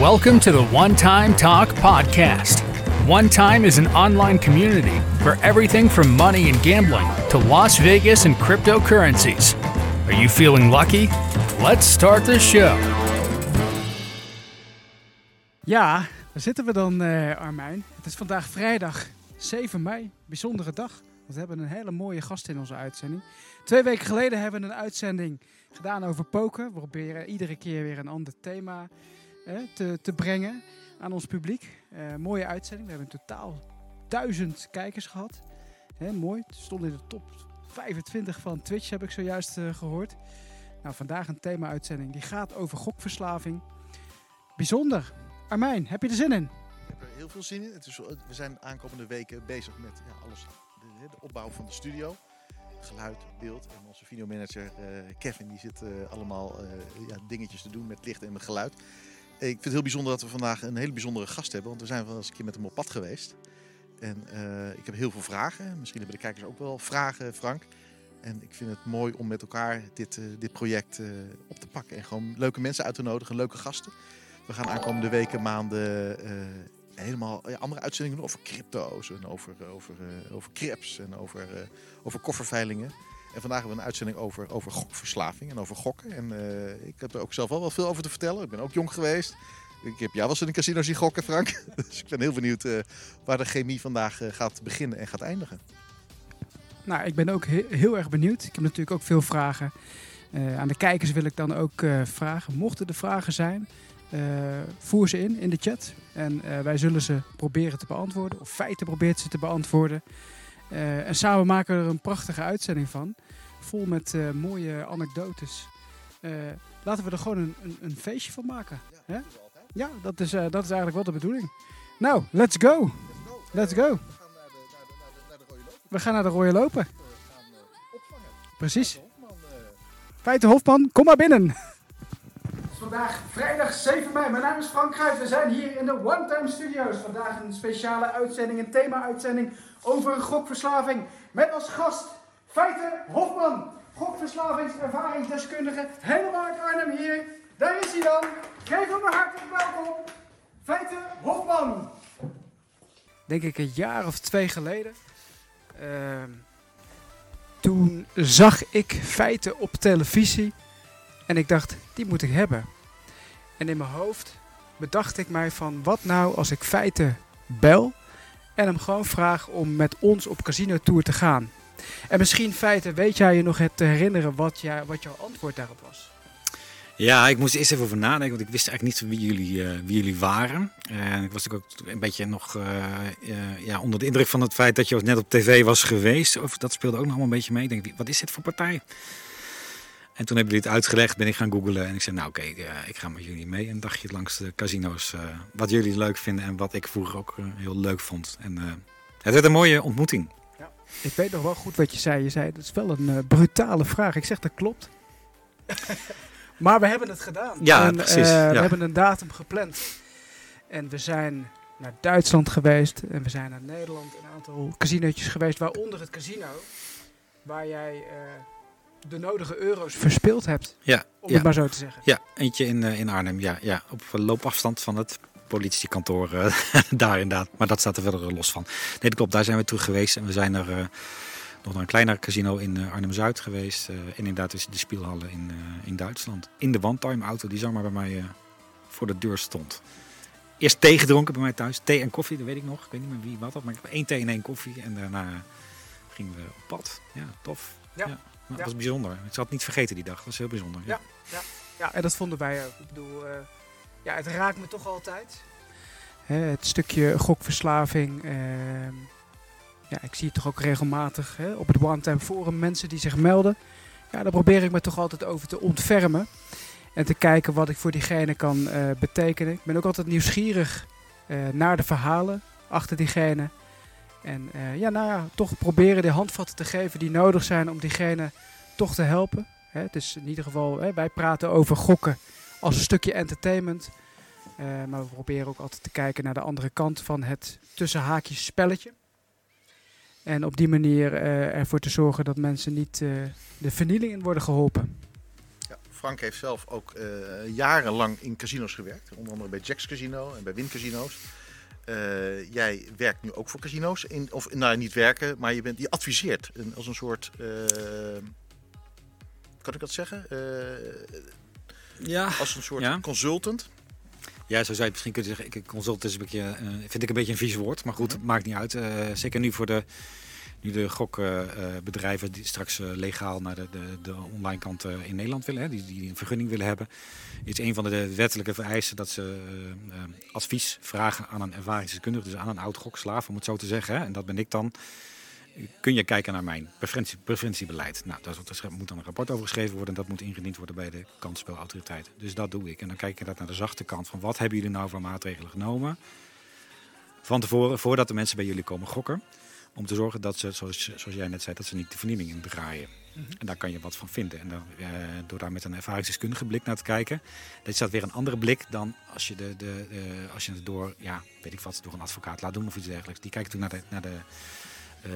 Welcome to the One Time Talk podcast. One Time is an online community for everything from money and gambling to Las Vegas and cryptocurrencies. Are you feeling lucky? Let's start the show. Ja, daar zitten we dan, eh, Armijn. Het is vandaag vrijdag 7 mei, bijzondere dag. Want we hebben een hele mooie gast in onze uitzending. Twee weken geleden hebben we een uitzending gedaan over poker. We proberen iedere keer weer een ander thema te, te brengen aan ons publiek. Eh, mooie uitzending. We hebben in totaal duizend kijkers gehad. Hè, mooi. Het stond in de top 25 van Twitch, heb ik zojuist eh, gehoord. Nou, vandaag een thema-uitzending die gaat over gokverslaving. Bijzonder. Armijn, heb je er zin in? Ik heb er heel veel zin in. Het is, we zijn de aankomende weken bezig met ja, alles, de, de opbouw van de studio. Geluid, beeld. En onze videomanager uh, Kevin die zit allemaal ja, dingetjes te doen met licht en met geluid. Ik vind het heel bijzonder dat we vandaag een hele bijzondere gast hebben. Want we zijn wel eens een keer met hem op pad geweest. En ik heb heel veel vragen. Misschien hebben de kijkers ook wel vragen, Frank. En ik vind het mooi om met elkaar dit, dit project op te pakken. En gewoon leuke mensen uit te nodigen, leuke gasten. We gaan aankomende weken, maanden helemaal ja, andere uitzendingen doen over crypto's en over, over, over crips en over, over kofferveilingen. En vandaag hebben we een uitzending over, over gokverslaving en over gokken. En uh, ik heb er ook zelf wel wel veel over te vertellen. Ik ben ook jong geweest. Ik heb jou wel eens in een casino zien gokken, Frank. dus ik ben heel benieuwd waar de chemie vandaag gaat beginnen en gaat eindigen. Nou, ik ben ook he heel erg benieuwd. Ik heb natuurlijk ook veel vragen. aan de kijkers wil ik dan ook vragen, mochten er vragen zijn... Voer ze in in de chat. En wij zullen ze proberen te beantwoorden. Of feiten probeert ze te beantwoorden. Uh, en samen maken we er een prachtige uitzending van. Vol met mooie anekdotes. laten we er gewoon een, een, een feestje van maken. Ja, dat is, ja dat, is, dat is eigenlijk wel de bedoeling. Nou, let's go. Let's go. We gaan naar de rode lopen. Precies. Feiten Hofman, kom maar binnen vandaag vrijdag 7 mei. Mijn naam is Frank Kruijf. We zijn hier in de One Time Studios. Vandaag een speciale uitzending, een thema-uitzending over gokverslaving. Met als gast Feiten Hofman, gokverslavingservaringsdeskundige. Helemaal uit Arnhem hier. Daar is hij dan. Geef hem een hartelijk welkom. Feiten Hofman. Denk ik een jaar of twee geleden. Uh, toen zag ik feiten op televisie. En ik dacht, die moet ik hebben. En in mijn hoofd bedacht ik mij van wat nou als ik feiten bel en hem gewoon vraag om met ons op casino tour te gaan. En misschien feiten, weet jij je nog het te herinneren wat, jij, wat jouw antwoord daarop was? Ja, ik moest eerst even over nadenken, want ik wist eigenlijk niet wie jullie, uh, wie jullie waren. En ik was natuurlijk ook een beetje nog uh, uh, ja, onder de indruk van het feit dat je net op tv was geweest. Of dat speelde ook nog allemaal een beetje mee. Ik denk, wat is dit voor partij? En toen hebben jullie het uitgelegd, ben ik gaan googlen en ik zei, nou oké, okay, uh, ik ga met jullie mee een dagje langs de casino's. Uh, wat jullie leuk vinden en wat ik vroeger ook uh, heel leuk vond. En het werd een mooie ontmoeting. Ja. Ik weet nog wel goed wat je zei. Je zei, dat is wel een brutale vraag. Ik zeg, dat klopt. maar we hebben het gedaan. Ja, en, precies. Ja. We hebben een datum gepland. En we zijn naar Duitsland geweest en we zijn naar Nederland. Een aantal casinootjes geweest, waaronder het casino. Waar jij de nodige euro's verspeeld hebt. Ja, om ja. het maar zo te zeggen. Ja, eentje in, uh, in Arnhem. Ja, ja, op loopafstand van het politiekantoor uh, daar inderdaad. Maar dat staat er verder los van. Nee, dat klopt. Daar zijn we terug geweest. En we zijn er uh, nog naar een kleiner casino in Arnhem-Zuid geweest. en inderdaad tussen de spielhallen in, in Duitsland. In de one-time auto die zomaar bij mij voor de deur stond. Eerst thee gedronken bij mij thuis. Thee en koffie, dat weet ik nog. Ik weet niet meer wie wat had. Maar ik heb één thee en één koffie. En daarna gingen we op pad. Ja, tof. ja. ja. Dat ja. was bijzonder. Ik zal het niet vergeten die dag. Dat was heel bijzonder. Ja, ja, ja. en dat vonden wij ook. Ik bedoel, uh, ja, het raakt me toch altijd. Hè, het stukje gokverslaving. Uh, ja, ik zie het toch ook regelmatig hè, op het One Time Forum mensen die zich melden. Ja, daar probeer ik me toch altijd over te ontfermen. En te kijken wat ik voor diegene kan uh, betekenen. Ik ben ook altijd nieuwsgierig naar de verhalen achter diegene. En uh, ja, nou ja, toch proberen de handvatten te geven die nodig zijn om diegene toch te helpen. Hè, het is in ieder geval, hè, wij praten over gokken als een stukje entertainment. Uh, maar we proberen ook altijd te kijken naar de andere kant van het tussen haakjes spelletje. En op die manier uh, ervoor te zorgen dat mensen niet de vernieling in worden geholpen. Ja, Frank heeft zelf ook eh, jarenlang in casinos gewerkt. Onder andere bij Jack's Casino en bij Win Casino's. Eh, jij werkt nu ook voor casino's. In, of nou, niet werken, maar je, bent, je adviseert een, als een soort. eh, kan ik dat zeggen? Eh, Ja, als een soort Ja. consultant. Ja, zo zou je misschien kunnen zeggen. Ik, consult is een beetje, eh, vind ik een beetje een vies woord. Maar goed, het maakt niet uit. Eh, zeker nu voor de, nu de gokbedrijven die straks eh, legaal naar de, de, de online kant eh, in Nederland willen. Hè, die, die een vergunning willen hebben. Is een van de wettelijke vereisten dat ze eh, advies vragen aan een ervaringsdeskundige. Dus aan een oud gokslaaf, om het zo te zeggen. Hè. En dat ben ik dan. Kun je kijken naar mijn preventie, preventiebeleid? Nou, daar moet dan een rapport over geschreven worden. En dat moet ingediend worden bij de kansspelautoriteit. Dus dat doe ik. En dan kijk ik naar de zachte kant van wat hebben jullie nou voor maatregelen genomen? Van tevoren, voordat de mensen bij jullie komen gokken. Om te zorgen dat ze, zoals, zoals jij net zei, dat ze niet de vernieuwing in draaien. En daar kan je wat van vinden. En dan, eh, door daar met een ervaringsdeskundige blik naar te kijken. Dat is dat weer een andere blik dan als je, de, de, als je het door, ja, weet ik wat, door een advocaat laat doen of iets dergelijks. Die kijkt toen naar de, naar de, eh,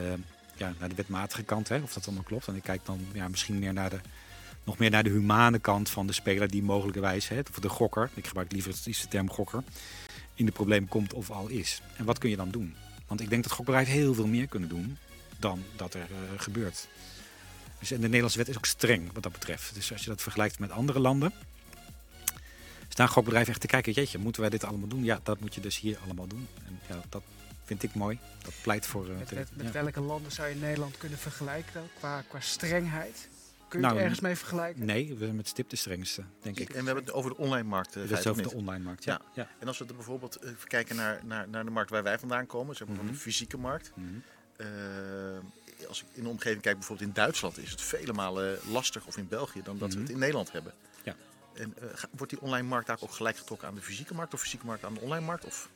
ja, naar de wetmatige kant, hè, of dat allemaal klopt. En ik kijk dan ja, misschien meer naar de, nog meer naar de humane kant van de speler die mogelijkerwijs, hè, of de gokker, ik gebruik liever de term gokker, in de problemen komt of al is. En wat kun je dan doen? Want ik denk dat gokbedrijven heel veel meer kunnen doen dan dat er eh, gebeurt. Dus en de Nederlandse wet is ook streng wat dat betreft. Dus als je dat vergelijkt met andere landen, staan gokbedrijven echt te kijken, jeetje, moeten wij dit allemaal doen? Ja, dat moet je dus hier allemaal doen. En ja, dat vind ik mooi. Dat pleit voor... eh, Met, met, met ja. welke landen zou je Nederland kunnen vergelijken? Qua, qua strengheid? Kun je Nou, het ergens mee vergelijken? Nee, we zijn met stip de strengste, denk ik. En we hebben het over de online markt. eh, feit is of over de online markt. Ja. ja. En als we er bijvoorbeeld eh, even kijken naar, naar, naar de markt waar wij vandaan komen, zeg maar van Mhm. de fysieke markt. Mhm. Eh, als ik in de omgeving kijk, bijvoorbeeld in Duitsland, is het vele malen lastiger, of in België, dan dat we het Mhm. in Nederland hebben. Ja. En eh, wordt die online markt daar ook gelijk getrokken aan de fysieke markt, of fysieke markt aan de online markt? Of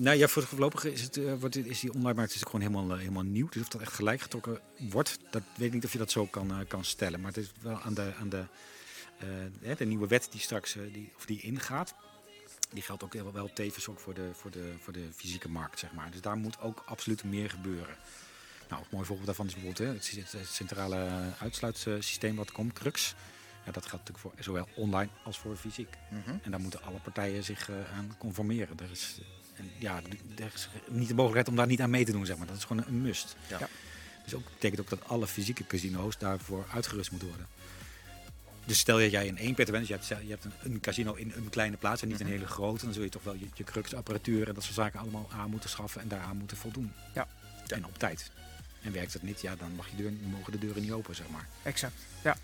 Nou ja, voor voorlopig is, het, eh, wordt, is die online markt is gewoon helemaal, eh, helemaal nieuw. Dus of dat echt gelijk getrokken wordt, dat weet ik niet of je dat zo kan, eh, kan stellen. Maar het is wel aan de, aan de, de nieuwe wet die straks die, of die ingaat. Die geldt ook wel, wel tevens ook voor de, voor, de, voor de fysieke markt, zeg maar. Dus daar moet ook absoluut meer gebeuren. Nou, een mooi voorbeeld daarvan is bijvoorbeeld hè, het, centrale uitsluitsysteem wat komt, CRUX. Ja, dat geldt natuurlijk voor zowel online als voor fysiek. Mhm. En daar moeten alle partijen zich aan conformeren. Er is, en ja, er is niet de mogelijkheid om daar niet aan mee te doen, zeg maar. Dat is gewoon een must. Ja. Ja. Dus ook betekent ook dat alle fysieke casino's daarvoor uitgerust moeten worden. Dus stel dat jij in één peter bent, dus je hebt, je hebt een, een casino in een kleine plaats en niet een hele grote, dan zul je toch wel je, je cruxapparatuur en dat soort zaken allemaal aan moeten schaffen en daaraan moeten voldoen. Ja. En op tijd. En werkt het niet, ja, dan mag je deur, mogen de deuren niet open, zeg maar. Exact. En,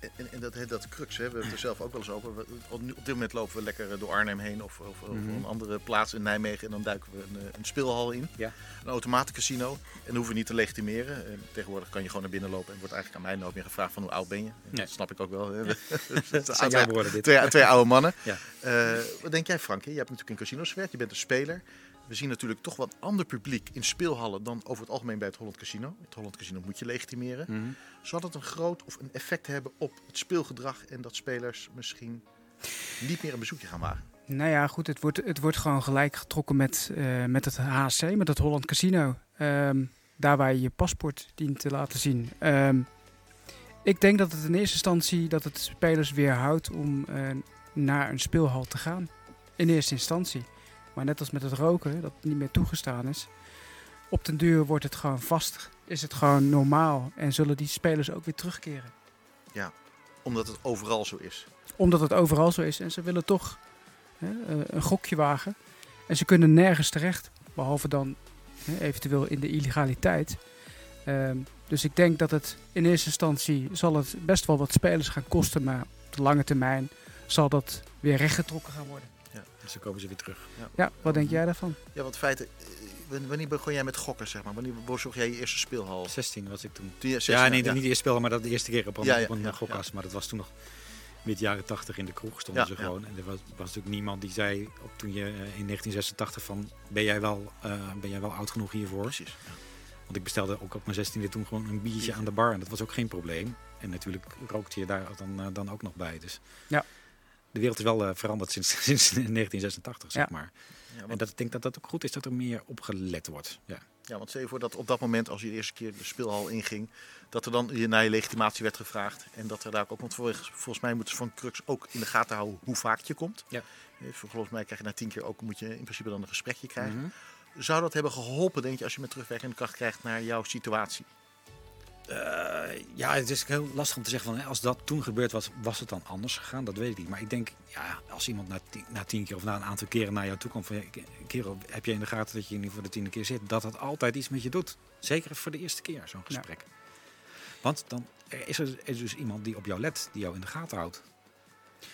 en, en dat, dat crux, hè, we hebben het er zelf ook wel eens over. We- Op op dit moment lopen we lekker eh, door Arnhem heen of, of, of Mhm. een andere plaats in Nijmegen. En dan duiken we een, eh, een speelhal in. Ja. Een automatencasino. En dan hoeven we niet te legitimeren. En tegenwoordig kan je gewoon naar binnen lopen. En wordt eigenlijk aan mij nooit meer gevraagd van hoe oud ben je. Nee. Dat snap ik ook wel. hè. Dat zijn jouw woorden dit. Twee, twee oude mannen. Ja. Eh, wat denk jij, Frank? Je hebt natuurlijk in casinos gewerkt. Je bent een speler. We zien natuurlijk toch wat ander publiek in speelhallen dan over het algemeen bij het Holland Casino. Het Holland Casino moet je legitimeren. Mhm. Zal dat een groot of een effect hebben op het speelgedrag en dat spelers misschien niet meer een bezoekje gaan wagen? Nou ja, goed, het wordt, het wordt gewoon gelijk getrokken met, eh, met het HC, met het Holland Casino. Ehm, daar waar je je paspoort dient te laten zien. Ehm, ik denk dat het in eerste instantie dat het spelers weerhoudt om eh, naar een speelhal te gaan. In eerste instantie. Maar net als met het roken, dat niet meer toegestaan is. Op den duur wordt het gewoon vast. Is het gewoon normaal. En zullen die spelers ook weer terugkeren. Omdat het overal zo is. Omdat het overal zo is. En ze willen toch hè, eh, een gokje wagen. En ze kunnen nergens terecht. Behalve dan hè, eventueel in de illegaliteit. Ehm, dus ik denk dat het in eerste instantie zal het best wel wat spelers gaan kosten. Maar op de lange termijn zal dat weer rechtgetrokken gaan worden. Dus dan komen ze weer terug. Ja, wat denk jij daarvan? Ja, want feiten, eh, wanneer begon jij met gokken, zeg maar? Wanneer bezocht jij je eerste speelhal? 16 was ik toen. Toen je 16 ja, nee, ja. niet de eerste spel, maar dat de eerste keer op een, Ja, ja, op een ja, gokkast. Maar dat was toen nog mid jaren 80 in de kroeg stonden Ja, ze ja. gewoon. En er was, was natuurlijk niemand die zei op, toen je eh, in 1986 van ben jij, wel, eh, ben jij wel oud genoeg hiervoor? Precies. ja. Want ik bestelde ook op mijn 16e toen gewoon een biertje aan de bar en dat was ook geen probleem. En natuurlijk rookte je daar dan, dan ook nog bij. Dus. Ja. De wereld is wel eh, veranderd sinds, sinds 1986, zeg Ja. maar. Ja, En dat, ik denk dat dat ook goed is dat er meer op gelet wordt. Ja. ja, want stel je voor dat op dat moment, als je de eerste keer de speelhal inging, dat er dan je naar je legitimatie werd gevraagd. En dat er daar ook, want volgens, volgens mij moeten ze van Crux ook in de gaten houden hoe vaak je komt. Ja. Eh, Volgens mij krijg je na tien keer ook, moet je in principe dan een gesprekje krijgen. Mhm. Zou dat hebben geholpen, denk je, als je met terugwerkende kracht krijgt naar jouw situatie? Eh, ja, het is heel lastig om te zeggen van als dat toen gebeurd was, was het dan anders gegaan? Dat weet ik niet. Maar ik denk, ja, als iemand na tien, na tien keer of na een aantal keren naar jou toe komt van kerel, heb je in de gaten dat je nu voor de tiende keer zit, dat dat altijd iets met je doet. Zeker voor de eerste keer zo'n Ja. gesprek. Want dan is er, er is dus iemand die op jou let, die jou in de gaten houdt.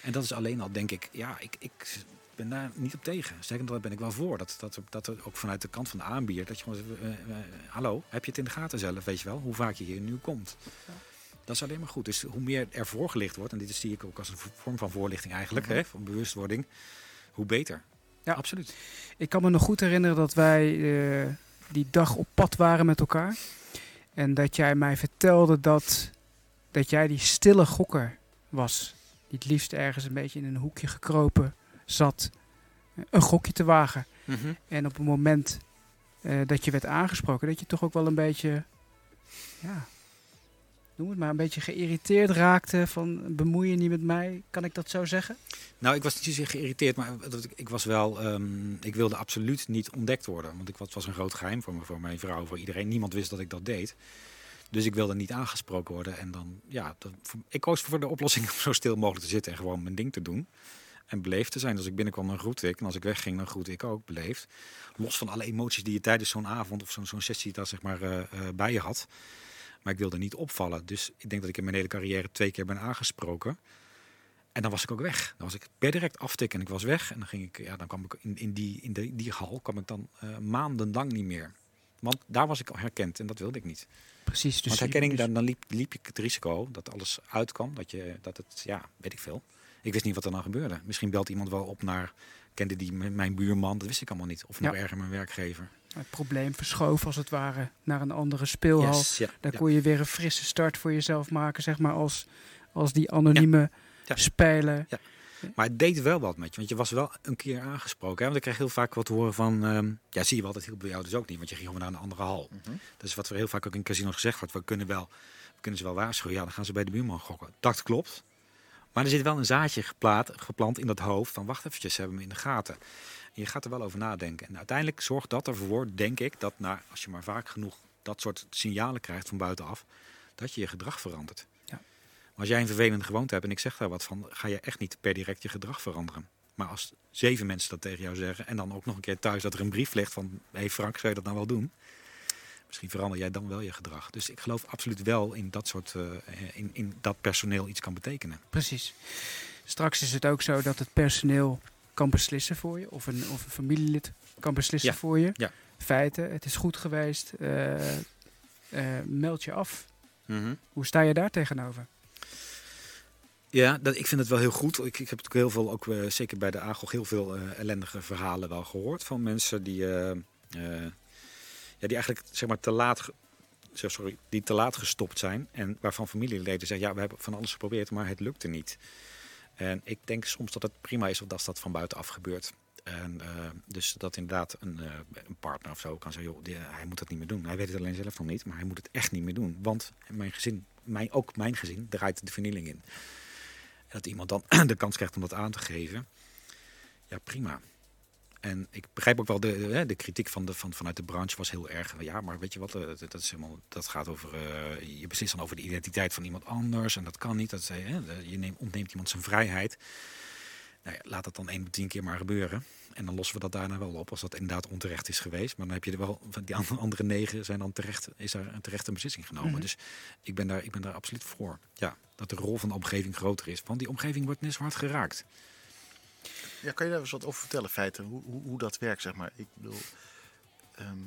En dat is alleen al, denk ik, ja, ik, ik ben daar niet op tegen. Zeker daar ben ik wel voor. Dat, dat, dat er ook vanuit de kant van de aanbieder, dat je gewoon zegt, eh, hallo, heb je het in de gaten zelf, weet je wel, hoe vaak je hier nu komt. Dat is alleen maar goed. Dus hoe meer er voorgelicht wordt, en dit zie ik ook als een vorm van voorlichting eigenlijk, hè, van bewustwording, hoe beter. Ja. absoluut. Ik kan me nog goed herinneren dat wij eh, die dag op pad waren met elkaar. En dat jij mij vertelde dat, dat jij die stille gokker was. Die het liefst ergens een beetje in een hoekje gekropen zat. eh, Een gokje te wagen. En op het moment eh, dat je werd aangesproken, dat je toch ook wel een beetje, ja, noem het maar, een beetje geïrriteerd raakte van bemoei je niet met mij. Kan ik dat zo zeggen? Nou, ik was niet zozeer geïrriteerd, maar ik, was wel, ehm, ik wilde absoluut niet ontdekt worden. Want ik, was- het was een groot geheim voor, me, voor mijn vrouw, voor iedereen. Niemand wist dat ik dat deed. Dus ik wilde niet aangesproken worden. En dan, ja, dat, ik koos voor de oplossing om zo stil mogelijk te zitten en gewoon mijn ding te doen. En beleefd te zijn. Als ik binnenkwam, dan groette ik. En als ik wegging, dan groette ik ook beleefd. Los van alle emoties die je tijdens zo'n avond of zo'n zo'n sessie daar zeg maar eh, eh, bij je had. Maar ik wilde niet opvallen. Dus ik denk dat ik in mijn hele carrière twee keer ben aangesproken. En dan was ik ook weg. Dan was ik per direct aftikken en ik was weg. En dan ging ik, ja, dan kwam ik in, in die, in de, die hal kwam ik dan eh, maandenlang niet meer. Want daar was ik al herkend en dat wilde ik niet. Precies. Dus Want herkenning, dus- dan, dan liep, liep ik het risico dat alles uitkwam. Dat, je, dat het, ja, weet ik veel. Ik wist niet wat er dan gebeurde. Misschien belt iemand wel op naar, kende die mijn buurman, dat wist ik allemaal niet. Of nog Ja. erger mijn werkgever. het probleem verschoof als het ware naar een andere speelhal. Yes, ja, Daar ja. kon je weer een frisse start voor jezelf maken, zeg maar, als, als die anonieme Ja. speler. Maar het deed wel wat met je, want je was wel een keer aangesproken. Hè? Want ik kreeg heel vaak wat te horen van, ehm, ja zie je wel, dat hielp bij jou dus ook niet, want je ging gewoon naar een andere hal. Dat is wat er heel vaak ook in casinos gezegd wordt. We kunnen, wel, we kunnen ze wel waarschuwen, ja dan gaan ze bij de buurman gokken. Dat klopt. Maar er zit wel een zaadje geplaat, geplant in dat hoofd van wacht eventjes, ze hebben me in de gaten. En je gaat er wel over nadenken. En uiteindelijk zorgt dat ervoor, denk ik, dat na, als je maar vaak genoeg dat soort signalen krijgt van buitenaf, dat je je gedrag verandert. Ja. Maar als jij een vervelende gewoonte hebt en ik zeg daar wat van, ga je echt niet per direct je gedrag veranderen. Maar als zeven mensen dat tegen jou zeggen en dan ook nog een keer thuis dat er een brief ligt van, hé hey Frank, zou je dat nou wel doen? Misschien verander jij dan wel je gedrag. Dus ik geloof absoluut wel in dat soort, eh, in, in dat personeel iets kan betekenen. Precies. Straks is het ook zo dat het personeel kan beslissen voor je, of een, of een familielid kan beslissen Ja, voor je. ja. Feiten, het is goed geweest. eh, meld je af. Hoe sta je daar tegenover? Ja, dat, ik vind het wel heel goed. Ik, ik heb natuurlijk heel veel, ook zeker bij de AGOG, heel veel ellendige verhalen wel gehoord van mensen die, die eigenlijk zeg maar te laat, sorry, die te laat gestopt zijn en waarvan familieleden zeggen, ja, we hebben van alles geprobeerd, maar het lukte niet. En ik denk soms dat het prima is als dat van buitenaf gebeurt. En eh, dus dat inderdaad een, eh, een partner of zo kan zeggen, joh, die, hij moet dat niet meer doen. Hij weet het alleen zelf nog niet, maar hij moet het echt niet meer doen. Want mijn gezin, mijn, ook mijn gezin, draait de vernieling in. En dat iemand dan de kans krijgt om dat aan te geven. Ja, prima. En ik begrijp ook wel de, de, de kritiek van de, van, vanuit de branche was heel erg. Ja, maar weet je wat, eh, dat, dat, is helemaal, dat gaat over. eh, je beslist dan over de identiteit van iemand anders. En dat kan niet. Dat, hè, je neemt, ontneemt iemand zijn vrijheid. Nou ja, laat dat dan één of tien keer maar gebeuren. En dan lossen we dat daarna wel op als dat inderdaad onterecht is geweest. Maar dan heb je er wel, die andere- andere negen zijn dan terecht, is daar een terechte beslissing genomen. Mhm. Dus ik ben, daar, ik ben daar absoluut voor. Ja, dat de rol van de omgeving groter is. Want die omgeving wordt net zo hard geraakt. Ja, kan je daar eens wat over vertellen, feiten? Hoe, hoe, hoe dat werkt, zeg maar? Ik bedoel, ehm,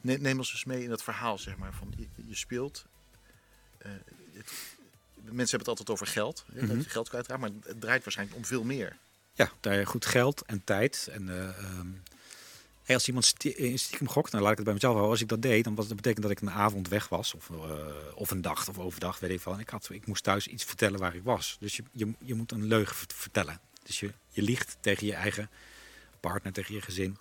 ne- neem ons eens mee in dat verhaal, zeg maar. Van je, je speelt. eh, het, mensen hebben het altijd over geld. Dat je geld kwijtraakt, maar het draait waarschijnlijk om veel meer. Ja, daar goed geld en tijd. En, eh, ehm, Hey, als iemand stie- eh, stiekem gokt, dan laat ik het bij mezelf houden. Als ik dat deed, dan was dat betekent dat ik een avond weg was. Of, of een dag of overdag, weet ik. En ik, had, ik moest thuis iets vertellen waar ik was. Dus je, je, je moet een leugen vert- vertellen. Dus je, je liegt tegen je eigen partner, tegen je gezin,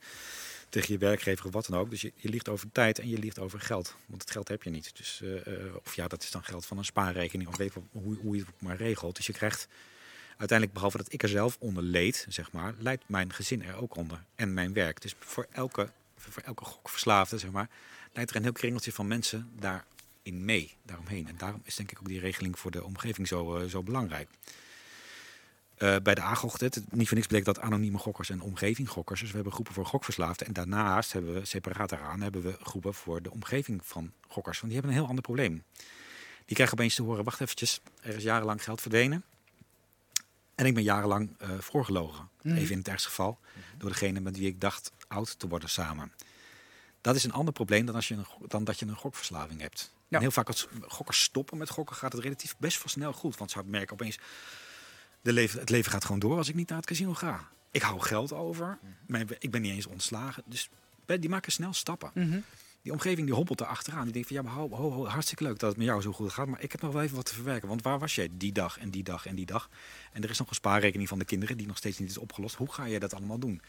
tegen je werkgever wat dan ook. Dus je, je liegt over tijd en je liegt over geld. Want het geld heb je niet. Dus, eh, eh, of ja, dat is dan geld van een spaarrekening of weet hoe, hoe je het maar regelt. Dus je krijgt uiteindelijk, behalve dat ik er zelf onder leed, zeg maar, leidt mijn gezin er ook onder. En mijn werk. Dus voor elke, voor elke gokverslaafde, zeg maar, leidt er een heel kringeltje van mensen daarin mee, daaromheen. En daarom is denk ik ook die regeling voor de omgeving zo, eh, zo belangrijk. Eh, bij de AGOG, het, niet voor niks bleek dat anonieme gokkers en omgevinggokkers. Dus we hebben groepen voor gokverslaafden. En daarnaast hebben we, separaat daaraan, hebben we groepen voor de omgeving van gokkers. Want die hebben een heel ander probleem. Die krijgen opeens te horen, wacht eventjes, er is jarenlang geld verdwenen. En ik ben jarenlang eh voorgelogen. Mhm. Even in het ergste geval. Door degene met wie ik dacht oud te worden samen. Dat is een ander probleem dan, als je een, dan dat je een gokverslaving hebt. Ja. En heel vaak als gokkers stoppen met gokken gaat het relatief best wel snel goed. Want ze merken opeens, de leven, het leven gaat gewoon door als ik niet naar het casino ga. Ik hou geld over. Mijn, ik ben niet eens ontslagen. Dus die maken snel stappen. Mhm. Die omgeving die hobbelt er achteraan. Die denkt van ja, maar ho, ho, ho, hartstikke leuk dat het met jou zo goed gaat. Maar ik heb nog wel even wat te verwerken. Want waar was jij die dag en die dag en die dag? En er is nog een spaarrekening van de kinderen die nog steeds niet is opgelost. Hoe ga je dat allemaal doen?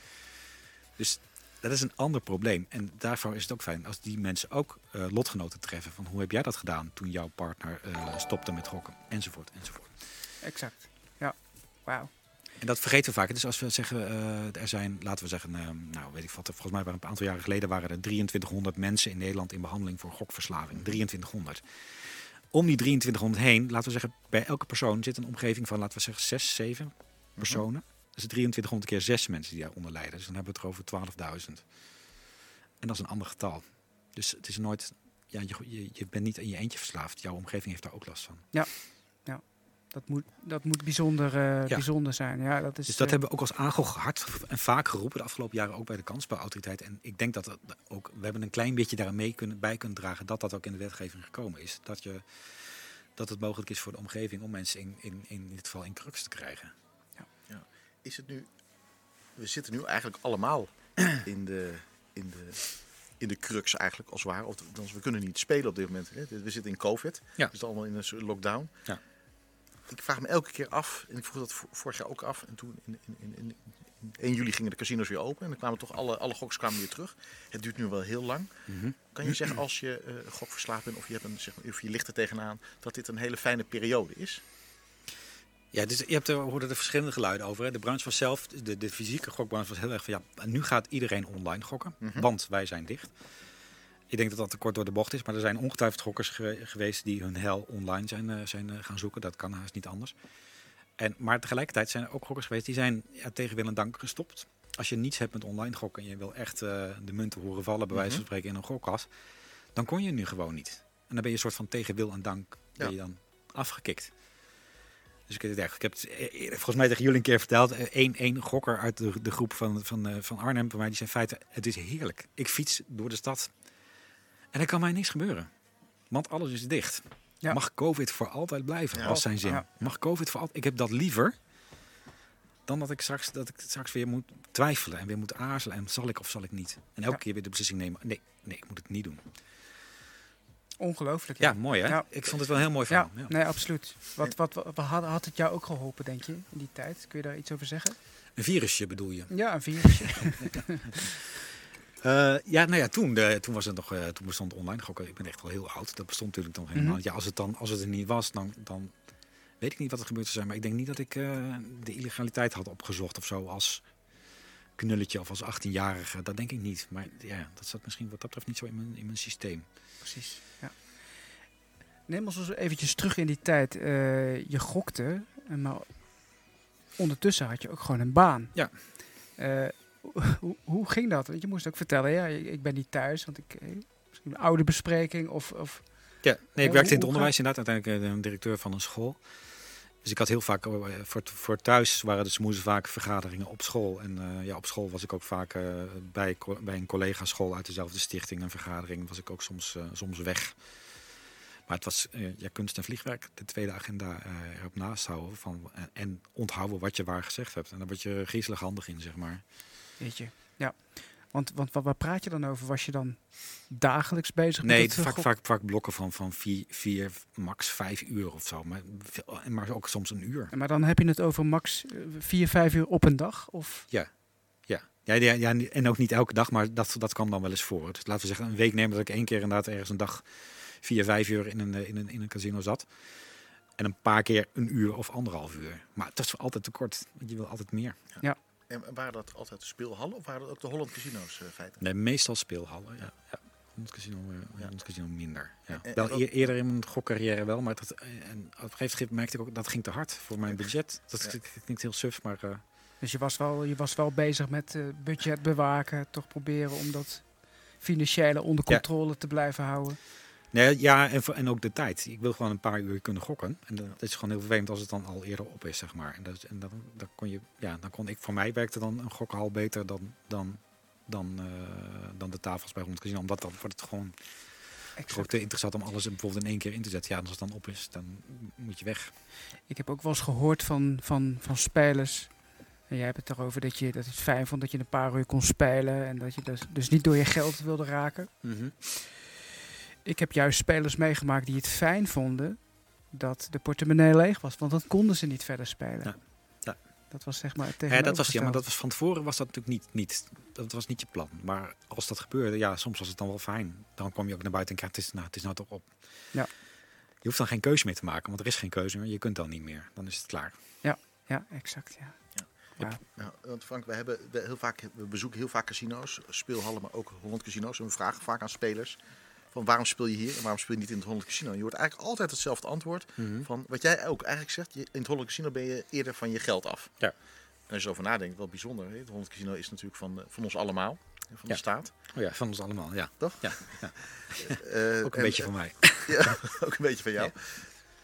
Dus dat is een ander probleem. En daarvoor is het ook fijn als die mensen ook eh, lotgenoten treffen. Van hoe heb jij dat gedaan toen jouw partner eh, stopte met gokken? Enzovoort, enzovoort. Exact. Ja. Wauw. En dat vergeten we vaak. Dus als we zeggen, eh, er zijn, laten we zeggen, eh, nou weet ik wat, volgens mij waren een aantal jaren geleden waren er 2300 mensen in Nederland in behandeling voor gokverslaving. 2300. Om die 2300 heen, laten we zeggen, bij elke persoon zit een omgeving van, laten we zeggen, 6, 7 personen. Dat is 2300 keer 6 mensen die daaronder lijden. Dus dan hebben we het over 12.000. En dat is een ander getal. Dus het is nooit, ja, je, je, je bent niet in je eentje verslaafd. Jouw omgeving heeft daar ook last van. Dat moet, dat moet bijzonder, eh, bijzonder zijn. Ja, dat is, Dus dat eh, hebben we ook als AGO hard en vaak geroepen de afgelopen jaren ook bij de kansspelautoriteit. En ik denk dat dat ook, we hebben een klein beetje daar mee kunnen, bij kunnen dragen dat dat ook in de wetgeving gekomen is. Dat, je, dat het mogelijk is voor de omgeving om mensen in, in, in dit geval in crux te krijgen. Is het nu... We zitten nu eigenlijk allemaal in de, in de, in de crux eigenlijk, als het ware. Of, we kunnen niet spelen op dit moment. Hè. We zitten in COVID. Ja. We zitten allemaal in een soort lockdown. Ja. Ik vraag me elke keer af, en ik vroeg dat vo- vorig jaar ook af. En toen in, in, in, in, in 1 juli gingen de casinos weer open. En dan kwamen toch alle, alle goks kwamen weer terug. Het duurt nu wel heel lang. Kan je zeggen als je eh gokverslaafd bent of je, hebt een, zeg maar, of je ligt er tegenaan, dat dit een hele fijne periode is? Ja, dus je hebt er, we hoorden er verschillende geluiden over. Hè. De branche was zelf, de, de fysieke gokbranche was heel erg van ja, nu gaat iedereen online gokken, Mhm. want wij zijn dicht. Ik denk dat dat te kort door de bocht is, maar er zijn ongetwijfeld gokkers gewe- geweest die hun hel online zijn, eh, zijn eh, gaan zoeken. Dat kan haast niet anders. En, maar tegelijkertijd zijn er ook gokkers geweest die zijn ja, tegen wil en dank gestopt. Als je niets hebt met online gokken en je wil echt eh, de munten horen vallen, bij wijze van Mhm. spreken, in een gokkas, dan kon je nu gewoon niet. En dan ben je een soort van tegen wil en dank ben Ja. je dan afgekikt. Dus ik, ik heb het volgens mij tegen jullie een keer verteld. eh, één één gokker uit de, de groep van, van, van Arnhem bij mij, die zei in feite, het is heerlijk. Ik fiets door de stad en er kan mij niks gebeuren. Want alles is dicht. Ja. Mag COVID voor altijd blijven, Ja. was zijn zin. Ja. Mag COVID voor altijd... Ik heb dat liever dan dat ik, straks, dat ik straks weer moet twijfelen en weer moet aarzelen. En zal ik of zal ik niet? En elke keer weer de beslissing nemen. Nee, nee, ik moet het niet doen. ongelooflijk. Ja, mooi hè? Ja. Ik vond het wel heel mooi verhaal. Ja. nee, absoluut. Wat, wat, wat, wat had, had het jou ook geholpen, denk je, in die tijd? Kun je daar iets over zeggen? Een virusje bedoel je? Ja, een virusje. Eh, ja, nou ja, toen, eh, toen, was het nog, eh, toen bestond online gokken. Ik ben echt al heel oud. Dat bestond natuurlijk nog helemaal. Mhm. Ja, als het, dan, als het er niet was, dan, dan weet ik niet wat er gebeurd zou zijn. Maar ik denk niet dat ik de illegaliteit had opgezocht of zo als knulletje of als 18-jarige. Dat denk ik niet. Maar ja, dat zat misschien wat dat betreft niet zo in mijn, in mijn systeem. Precies, ja. Neem ons eventjes terug in die tijd. Je gokte, maar ondertussen had je ook gewoon een baan. Ja. Hoe, hoe ging dat? Want je moest ook vertellen, ja, ik ben niet thuis, want ik... eh, Misschien een oude bespreking of... of Ja, nee, ik werkte in het onderwijs inderdaad. Uiteindelijk eh, de directeur van een school. Dus ik had heel vaak, eh, voor, voor thuis waren dus moesten vaak vergaderingen op school. En ja, op school was ik ook vaak bij, bij een collega-school uit dezelfde stichting, een vergadering, was ik ook soms, soms weg. Maar het was ja, kunst en vliegwerk, de tweede agenda erop naast houden van, en, en onthouden wat je waar gezegd hebt. En daar word je griezelig handig in, zeg maar. Weet je, ja. Want, want wat, waar praat je dan over? Was je dan dagelijks bezig Nee, met het eh, vaak, vaak, vaak blokken van, van vier, vier, max vijf uur of zo. Maar, maar ook soms een uur. Maar dan heb je het over max eh, vier, vijf uur op een dag? Of? Ja. Ja, ja, ja, en ook niet elke dag, maar dat, dat kwam dan wel eens voor. Dus laten we zeggen, een week nemen dat ik één keer inderdaad ergens een dag vier, vijf uur in een, eh, in een, in een casino zat. En een paar keer een uur of anderhalf uur. Maar dat is altijd te kort, want je wil altijd meer. En waren dat altijd de speelhallen of waren dat ook de Holland Casino's uh, feiten? Nee, meestal speelhallen, ja. ja. Holland Casino, eh, Ja. Holland Casino minder. Ja. En- en wel eer- eerder in mijn gokcarrière wel, maar dat, eh, en op een gegeven moment merkte ik ook dat ging te hard voor mijn budget. Dat Ja. klinkt- heel suf, maar eh, Dus je was wel, je was wel bezig met eh, budget bewaken, toch proberen om dat financiële onder Ja. controle te blijven houden. Nee, ja, en, en ook de tijd. Ik wil gewoon een paar uur kunnen gokken. En dat, is gewoon heel vervelend als het dan al eerder op is, zeg maar. En, dat, en dan, dan kon je, ja, dan kon ik, voor mij werkte dan een gokhal beter dan, dan, dan, eh, dan de tafels bij rond Casino. Omdat dan wordt het gewoon ook te interessant om alles bijvoorbeeld in één keer in te zetten. Ja, als het dan op is, dan moet je weg. Ik heb ook wel eens gehoord van, van, van spelers. En jij hebt het erover dat je dat het fijn vond dat je een paar uur kon spelen. En dat je dus, dus niet door je geld wilde raken. Ik heb juist spelers meegemaakt die het fijn vonden dat de portemonnee leeg was. Want dan konden ze niet verder spelen. Ja. Ja. Dat was zeg maar het Ja, dat was, ja, maar dat was van tevoren was dat natuurlijk niet, niet, dat was niet je plan. Maar als dat gebeurde, ja, soms was het dan wel fijn. Dan kwam je ook naar buiten en kijk, het is, nou, het is nou toch op. Ja. Je hoeft dan geen keuze meer te maken, want er is geen keuze meer. Je kunt dan niet meer. Dan is het klaar. Ja, exact. Ja. Ja. Ja. Nou, want Frank, we, hebben, we, heel vaak, we bezoeken heel vaak casino's, speelhallen, maar ook Holland Casino's. En we vragen vaak aan spelers van waarom speel je hier en waarom speel je niet in het Holland Casino? Je hoort eigenlijk altijd hetzelfde antwoord van wat jij ook eigenlijk zegt. Je, in het Holland Casino ben je eerder van je geld af. Ja. En als je erover nadenkt, wel bijzonder. hè. Het Holland Casino is natuurlijk van, eh, van ons allemaal, van Ja. de staat. Oh ja, van ons allemaal, ja. Toch? Ja, Eh, ook een en- beetje van mij. Ja, ook een beetje van jou.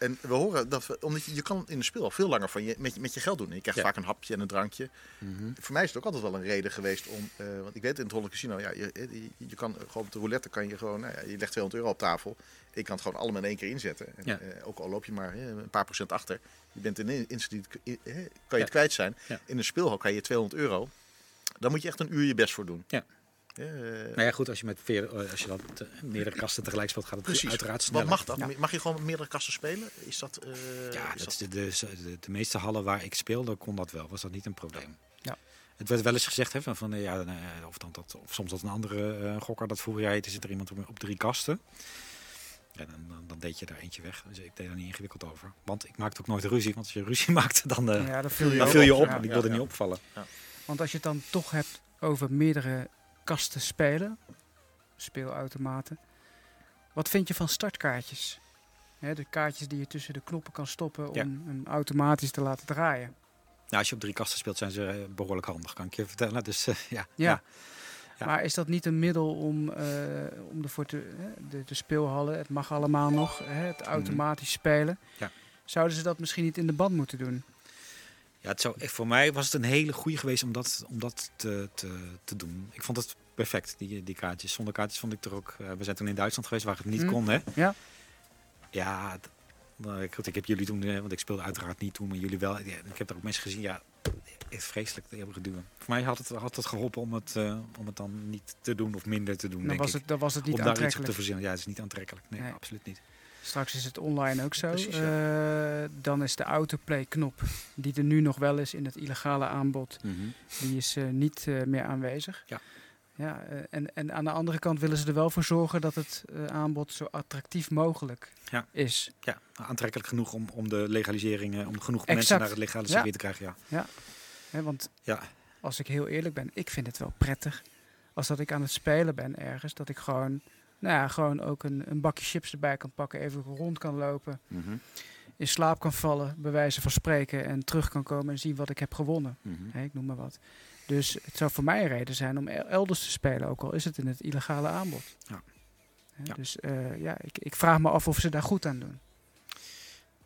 En we horen dat we, omdat je, je kan in de speel al veel langer van je, met, je, met je geld doen. En je krijgt Ja. vaak een hapje en een drankje. Mhm. Voor mij is het ook altijd wel een reden geweest om, eh, want ik weet in het Holland Casino, ja, je, je, je kan gewoon op de roulette kan je gewoon, nou ja, je legt 200 euro op tafel. Ik kan het gewoon allemaal in één keer inzetten. En, Ja. eh, ook al loop je maar eh, een paar procent achter, je bent in een instant, eh, kan je het kwijt zijn. In een speelhal kan je 200 euro. Daar moet je echt een uur je best voor doen. Ja. Eh, Nou ja, goed, als je met veer, eh, als je dat eh, meerdere kasten tegelijk speelt, gaat het Precies. uiteraard Wat sneller. mag dat? Ja. Mag je gewoon met meerdere kasten spelen? Is dat? eh, Ja, is dat is de, de, de, meeste hallen waar ik speelde, kon dat wel. Was dat niet een probleem. Ja. Het werd wel eens gezegd, hè, van, van ja, eh, of, dan dat, of soms dat een andere gokker dat vroeger jij, er zit er iemand op, op drie kasten. Ja, dan, dan, dan deed je daar eentje weg. Dus ik deed daar niet ingewikkeld over. Want ik maakte ook nooit ruzie. Want als je ruzie maakte, dan, eh, ja, dat viel je dan ook viel je op. Ja. En ik Ja, wilde ja. niet opvallen. Want als je het dan toch hebt over meerdere kasten spelen, speelautomaten. Wat vind je van startkaartjes? Hè, de kaartjes die je tussen de knoppen kan stoppen om Ja. hem automatisch te laten draaien. Nou, als je op drie kasten speelt, zijn ze eh, behoorlijk handig, kan ik je vertellen. Dus eh, ja. Ja. Ja. Maar is dat niet een middel om, eh, om ervoor te, de, de speelhallen, het mag allemaal nog, hè, het automatisch spelen. Ja. Zouden ze dat misschien niet in de band moeten doen? Ja, het zou, echt- voor mij was het een hele goede geweest om dat, om dat te, te, te doen. Ik vond het perfect, die, die kaartjes. Zonder kaartjes vond ik er ook... eh, we zijn toen in Duitsland geweest waar het niet Hm. kon, hè? Ja. Ja, nou, ik, ik heb jullie toen... eh, Want ik speelde uiteraard niet toen, maar jullie wel. Ja, ik heb daar ook mensen gezien, ja... Echt vreselijk, die hebben geduwen. Voor mij had het, had het geholpen om het, eh, om het dan niet te doen of minder te doen, Dan denk was, ik. het, dan was het niet om daar iets op te aantrekkelijk. verzinnen. Ja, het is niet aantrekkelijk. Nee, Nee. absoluut niet. Straks is het online ook zo. Precies, Eh, dan is de autoplay-knop, die er nu nog wel is in het illegale aanbod, die is eh, niet eh, meer aanwezig. Ja. Ja, en, en aan de andere kant willen ze er wel voor zorgen dat het aanbod zo attractief mogelijk Ja. is. Ja, aantrekkelijk genoeg om, om de legalisering, om genoeg Exact. mensen naar het legale Ja. circuit te krijgen. Ja. Hè, want Ja. als ik heel eerlijk ben, ik vind het wel prettig als dat ik aan het spelen ben ergens, dat ik gewoon, nou ja, gewoon ook een, een bakje chips erbij kan pakken, even rond kan lopen, Mhm. in slaap kan vallen, bij wijze van spreken, en terug kan komen en zien wat ik heb gewonnen. Hè, ik noem maar wat. Dus het zou voor mij een reden zijn om el- elders te spelen, ook al is het in het illegale aanbod. Ja. Dus eh, ja, ik, ik vraag me af of ze daar goed aan doen.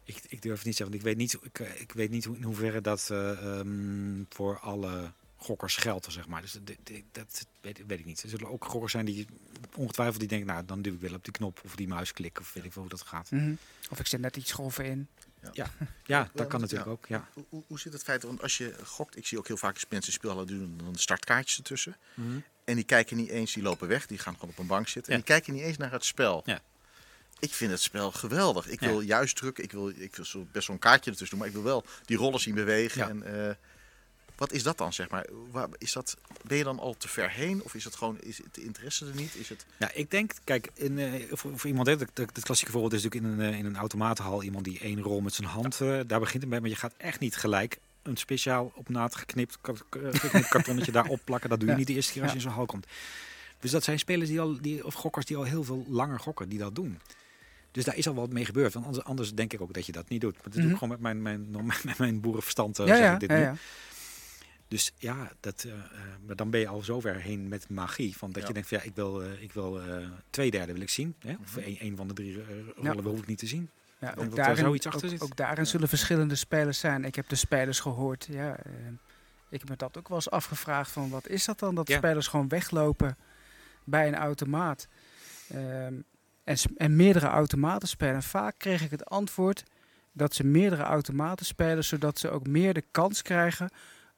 Ik, ik durf het niet te zeggen, want ik weet niet, ik, ik weet niet hoe, in hoeverre dat eh, ehm, voor alle gokkers geldt, zeg maar. Dus dat, dat, dat weet, weet ik niet. Er zullen ook gokkers zijn die ongetwijfeld die denken, nou, dan duw ik wel op die knop of die muis klikken of weet ik veel hoe dat gaat. Mhm. Of ik zit net iets grover in. Ja, ja dat kan natuurlijk ja. ook. Ja. Hoe, zit het feit? Want als je gokt, ik zie ook heel vaak als mensen speelhallen doen dan startkaartjes ertussen. Mhm. En die kijken niet eens, die lopen weg, die gaan gewoon op een bank zitten. En die kijken niet eens naar het spel. Ja. Ik vind het spel geweldig. Ik Ja. wil juist drukken, ik wil, ik wil zo best wel een kaartje ertussen doen, maar ik wil wel die rollen zien bewegen. Ja. En, eh, wat is dat dan, zeg maar? Waar, is dat, ben je dan al te ver heen? Of is het gewoon, is het de interesse er niet? Is het... Ja, ik denk, kijk, in, eh, voor, voor iemand, hè, het, klassieke voorbeeld is natuurlijk in een, eh, in een automatenhal iemand die één rol met zijn hand, eh, daar begint het mee, maar je gaat echt niet gelijk een speciaal op naad geknipt, ka- ka- geknipt kartonnetje daarop plakken. Dat doe je Ja. niet de eerste keer als je Ja. in zo'n hal komt. Dus dat zijn spelers die al, die, of gokkers die al heel veel langer gokken, die dat doen. Dus daar is al wat mee gebeurd. Want anders, anders denk ik ook dat je dat niet doet. Maar dat doe Mhm. ik gewoon met mijn, mijn, met mijn boerenverstand. eh, Ja, zeg ja, ik dit ja, nu. Dus ja, dat, eh, eh, maar dan ben je al zover heen met magie. Van dat Ja. je denkt, van, ja, ik wil, eh, ik wil twee derde wil ik zien. Hè? Of Mhm. een, van de drie rollen hoef ik niet te zien. Ja, ook, dat daarin, zoiets achter ook, zit. ook daarin Ja. zullen verschillende spelers zijn. Ik heb de spelers gehoord. Ja, ik heb me dat ook wel eens afgevraagd van wat is dat dan? Dat spelers gewoon weglopen bij een automaat. Ehm, en, en meerdere automaten spelen. En vaak kreeg ik het antwoord dat ze meerdere automaten spelen, zodat ze ook meer de kans krijgen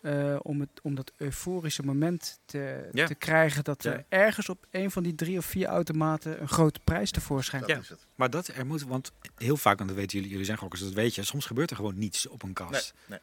eh, om, het, om dat euforische moment te, Ja. te krijgen. Dat Ja. er ergens op een van die drie of vier automaten een grote prijs tevoorschijn Dat Ja. is het. Maar dat er moet, want heel vaak, en dat weten jullie, jullie zijn gokkers, dat weet je, soms gebeurt er gewoon niets op een kast. Nee, nee.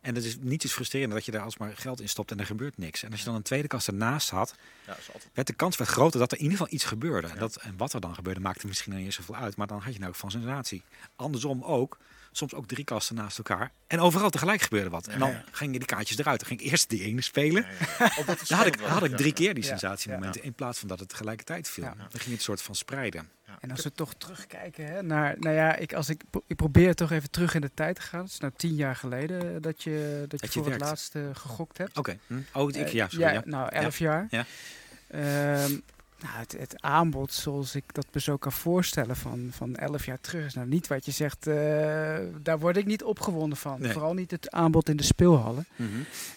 En dat is niets is frustrerend dat je daar alsmaar geld in stopt en er gebeurt niks. En als je dan een tweede kast ernaast had, Ja, altijd. werd de kans werd groter dat er in ieder geval iets gebeurde. Ja. dat, en wat er dan gebeurde maakte misschien niet eens zoveel uit, maar dan had je nou ook van sensatie. Andersom ook, soms ook drie kasten naast elkaar. En overal tegelijk gebeurde wat. En dan Ja. gingen die kaartjes eruit. Dan ging ik eerst die ene spelen. Dan had ik, had ik drie keer die Ja. sensatiemomenten in plaats van dat het tegelijkertijd viel. Ja. Dan ging je het soort van spreiden. Ja. En als we toch terugkijken hè, naar, nou ja, ik, als ik, ik probeer toch even terug in de tijd te gaan. Het is nou tien jaar geleden dat je, dat je je voor het werkt. laatst eh, gegokt hebt. Oké. Hm. Oh, ik, Eh, ja, sorry. Ja. Nou, elf jaar. Ja. Ehm, nou, het, het aanbod zoals ik dat me zo kan voorstellen van, van elf jaar terug is nou niet wat je zegt, eh, daar word ik niet opgewonden van. Nee. Vooral niet het aanbod in de speelhallen. Mhm.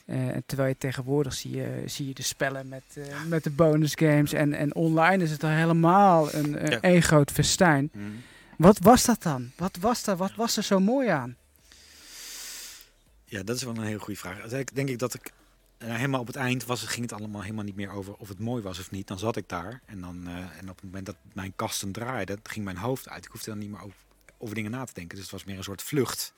Eh, terwijl je tegenwoordig zie je, zie je de spellen met, eh, met de bonus games. En, en online is het al helemaal een, een Ja. groot festijn. Mhm. Wat was dat dan? Wat was, dat, wat was er zo mooi aan? Ja, dat is wel een hele goede vraag. Denk ik dat ik eh, helemaal op het eind was, ging het allemaal helemaal niet meer over of het mooi was of niet. Dan zat ik daar en, dan, eh, en op het moment dat mijn kasten draaiden, ging mijn hoofd uit. Ik hoefde dan niet meer over, over dingen na te denken. Dus het was meer een soort vlucht.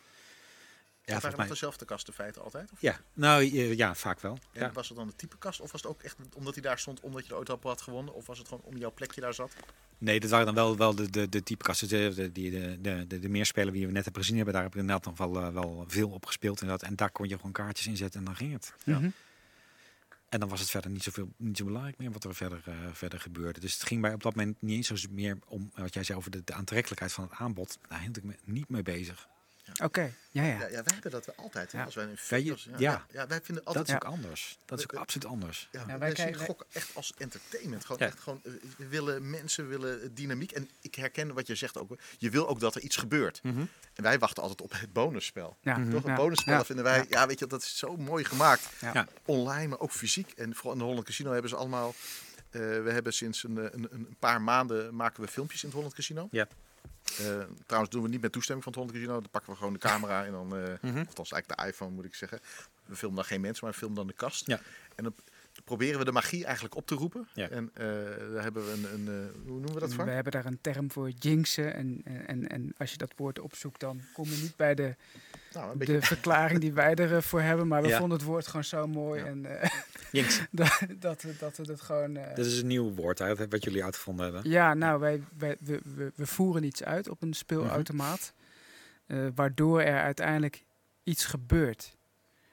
Ja, waren mij. dezelfde kasten feiten altijd? Of? Ja, nou ja, vaak wel. En Ja. was het dan de type kast? Of was het ook echt omdat hij daar stond, omdat je er ooit al had gewonnen? Of was het gewoon om jouw plekje daar zat? Nee, dat waren dan wel, wel de, de, de type kasten. De, de, die- de, de, de, de meerspelen die we net hebben gezien hebben, daar heb ik inderdaad nog wel, eh, wel veel op gespeeld. Inderdaad. En daar kon je gewoon kaartjes inzetten en dan ging het. Ja. Mhm. En dan was het verder niet, zoveel, niet zo belangrijk meer wat er verder, eh, verder gebeurde. Dus het ging mij op dat moment niet eens zo meer om wat jij zei over de, de aantrekkelijkheid van het aanbod. Daar hield ik me niet mee bezig. Oké, ja, ja. Ja, ja wij hebben dat altijd. hè, Ja. Als wij in Wij- video's, ja, ja. wij vinden Dat altijd... is Ja. ook anders. Dat is ook absoluut anders. Ja, Ja, wij wij zien gokken echt als entertainment. Gewoon Ja. echt gewoon, eh, we willen mensen willen dynamiek. En ik herken wat je zegt ook. Je wil ook dat er iets gebeurt. En wij wachten altijd op het bonusspel. ja. Mhm. Toch? Het Ja. bonusspel Ja. vinden wij, Ja. ja. weet je, dat is zo mooi gemaakt. Online, maar ook fysiek. En vooral in de Holland Casino hebben ze allemaal. eh, we hebben sinds een, een, een paar maanden maken we filmpjes in het Holland Casino. Ja. Eh, trouwens doen we niet met toestemming van het Holland Casino. Dan pakken we gewoon de camera en dan, eh Mhm. althans eigenlijk de iPhone moet ik zeggen. We filmen dan geen mensen, maar we filmen dan de kast. Ja. En dan proberen we de magie eigenlijk op te roepen. Ja. En eh, daar hebben we een, een eh, hoe noemen we dat We van? hebben daar een term voor, jinxen. En, en, en als je dat woord opzoekt, dan kom je niet bij de, Nou, een beetje de verklaring die wij ervoor hebben. Maar we Ja. vonden het woord gewoon zo mooi. Ja. En eh, Jinx. dat, dat, we, dat gewoon... eh, Dat is een nieuw woord hè, wat jullie uitgevonden hebben. Ja, nou, wij, wij, we, we, we voeren iets uit op een speelautomaat. eh, waardoor er uiteindelijk iets gebeurt.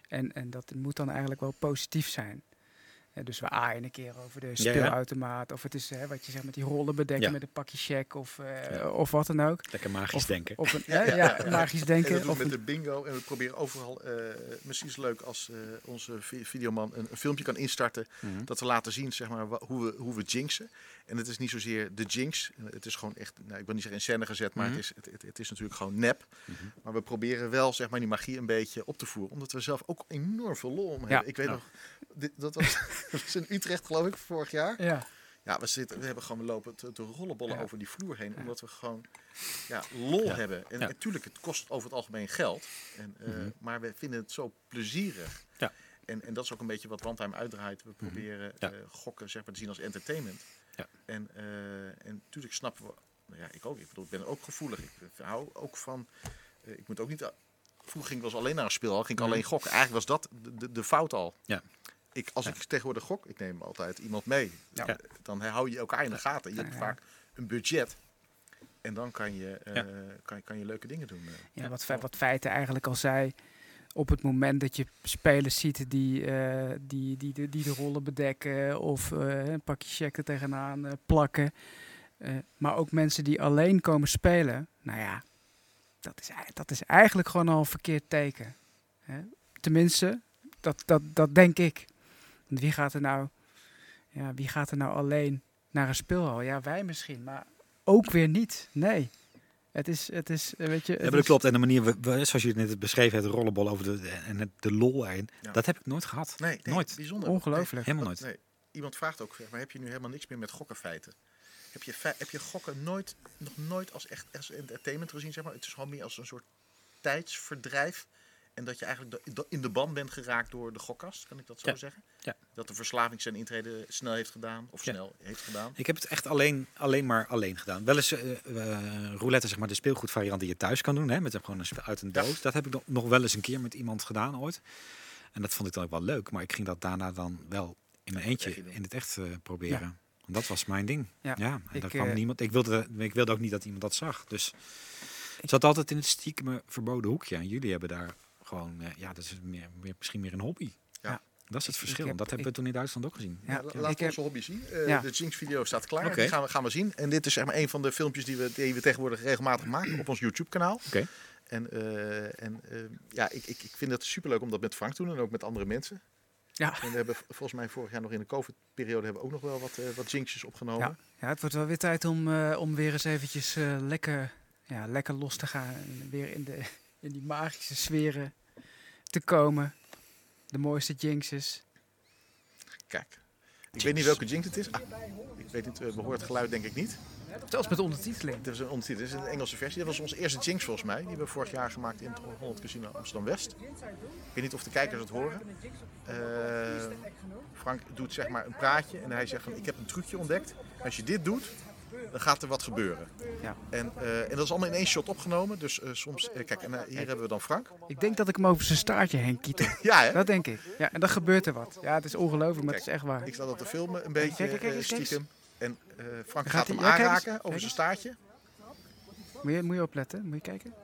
En, en dat moet dan eigenlijk wel positief zijn. Dus we aaien een keer over de ja. speelautomaat. Of het is hè, wat je zegt met die rollen bedekken Ja. met een pakje check of, eh, Ja. of wat dan ook. Lekker magisch Of- denken. Of een, ja, ja, magisch En denken. dat doen Of we met een- de bingo. En we proberen overal, eh, misschien is het leuk als eh, onze vi- videoman een, een filmpje kan instarten. Mhm. Dat we laten zien zeg maar, hoe, we, hoe we jinxen. En het is niet zozeer de jinx. Het is gewoon echt, nou, ik wil niet zeggen in scène gezet, maar Mhm. het, is, het, het, is natuurlijk gewoon nep. Mhm. Maar we proberen wel zeg maar, die magie een beetje op te voeren. Omdat we zelf ook enorm veel lol om hebben. Ik weet nog, dit, dat, was, dat was in Utrecht geloof ik, vorig jaar. ja. Ja, we, zitten, we hebben gewoon lopen te, te rollenbollen Ja. over die vloer heen. Omdat we gewoon ja, lol Ja. hebben. En natuurlijk, het kost over het algemeen geld. En, eh, Mhm. Maar we vinden het zo plezierig. Ja. En, en dat is ook een beetje wat One uitdraait. We proberen Mhm. Eh, gokken zeg maar, te zien als entertainment. Ja. En, eh, en natuurlijk snappen we... Nou ja, ik ook. Ik bedoel, ik ben ook gevoelig. Ik hou ook van... eh, ik moet ook niet... Vroeger ging ik wel eens alleen naar een speelhal. Ging ik Mhm. alleen gokken. Eigenlijk was dat de, de, de fout al. Ja. Ik, als Ja. ik tegenwoordig gok, ik neem altijd iemand mee. Nou, Ja. Dan hou je elkaar in de gaten. Je hebt Ja. vaak een budget. En dan kan je, eh, Ja. kan, kan je leuke dingen doen. eh. Ja, wat, wat Feiten eigenlijk al zei. Op het moment dat je spelers ziet die, eh, die, die, die, de rollen bedekken of eh, een pakje check er tegenaan eh, plakken. maar ook mensen die alleen komen spelen. Nou ja, dat is, dat is eigenlijk gewoon al een verkeerd teken. Hè? Tenminste, dat, dat, dat denk ik. Wie gaat er nou, ja, wie gaat er nou alleen naar een speelhal? Ja, wij misschien, maar ook weer niet. Nee. Het is, het is, eh, weet je... Ja, maar dat is- klopt. En de manier, zoals je het net beschreven hebt, de rollenbol over de, en het, de lol erin, Ja. dat heb ik nooit gehad. Nee, nee, Nooit. Bijzonder. Ongelooflijk. Helemaal nooit. nee, iemand vraagt ook, zeg maar heb je nu helemaal niks meer met gokkenfeiten? Heb je, heb je gokken nooit, nog nooit als echt als entertainment gezien? Zeg maar? Het is gewoon meer als een soort tijdsverdrijf. En dat je eigenlijk in de ban bent geraakt door de gokkast, kan ik dat zo Ja. zeggen? Ja. Dat de verslaving zijn intrede snel heeft gedaan, of Ja. snel heeft gedaan. Ik heb het echt alleen, alleen maar alleen gedaan. Wel eens eh, eh, roulette, zeg maar, de speelgoedvariant die je thuis kan doen. Hè, met gewoon een spel uit een Ja. doos. Dat heb ik nog- wel eens een keer met iemand gedaan ooit. En dat vond ik dan ook wel leuk. Maar ik ging dat daarna dan wel in mijn eentje in het echt eh, proberen. Want dat was mijn ding. Ja, Ja, en ik, daar kwam niemand. Ik wilde, ik wilde ook niet dat iemand dat zag. Dus het zat altijd in het stiekeme verboden hoekje. En jullie hebben daar gewoon, eh, ja, dat is meer, meer, misschien meer een hobby. Ja. Dat is het verschil. heb- dat hebben we toen in Duitsland ook gezien. Ja, Laten we onze hobby zien. Eh, Ja. De Jinx-video staat klaar. Oké. Die gaan we, gaan we zien. En dit is zeg maar een van de filmpjes die we, die we tegenwoordig regelmatig maken op ons YouTube-kanaal. Oké. En, eh, en eh, ja, ik, ik, ik vind het superleuk om dat met Frank te doen en ook met andere mensen. Ja. En we hebben volgens mij vorig jaar nog in de COVID-periode hebben we ook nog wel wat, eh, wat Jinxjes opgenomen. Ja, het wordt wel weer tijd om, eh, om weer eens eventjes eh, lekker, ja, lekker los te gaan. En weer in, de, in die magische sferen te komen. De mooiste jinxes. Kijk. Ik weet niet welke Jinx het is. Ah, ik weet niet, eh, we horen het geluid denk ik niet. Zelfs met ondertiteling. Het is een ondertitel. Het is een Engelse versie. Dat was onze eerste Jinx volgens mij. Die hebben we vorig jaar gemaakt in het Holland Casino Amsterdam-West. Ik weet niet of de kijkers het horen. Eh, Frank doet zeg maar een praatje en hij zegt van ik heb een trucje ontdekt. Als je dit doet, dan gaat er wat gebeuren. Ja. En, eh, en dat is allemaal in één shot opgenomen. Dus eh, soms, eh, kijk, en, hier hebben we dan Frank. Ik denk dat ik hem over zijn staartje heen kietel. Ja, hè? Dat denk ik. Ja, en dan gebeurt er wat. Ja, het is ongelooflijk, maar het is echt waar. Ik sta dat te filmen een beetje Kijk, kijk, stiekem. En Frank Gaat hem aanraken over zijn staartje. Moet je, moet je opletten, moet je kijken.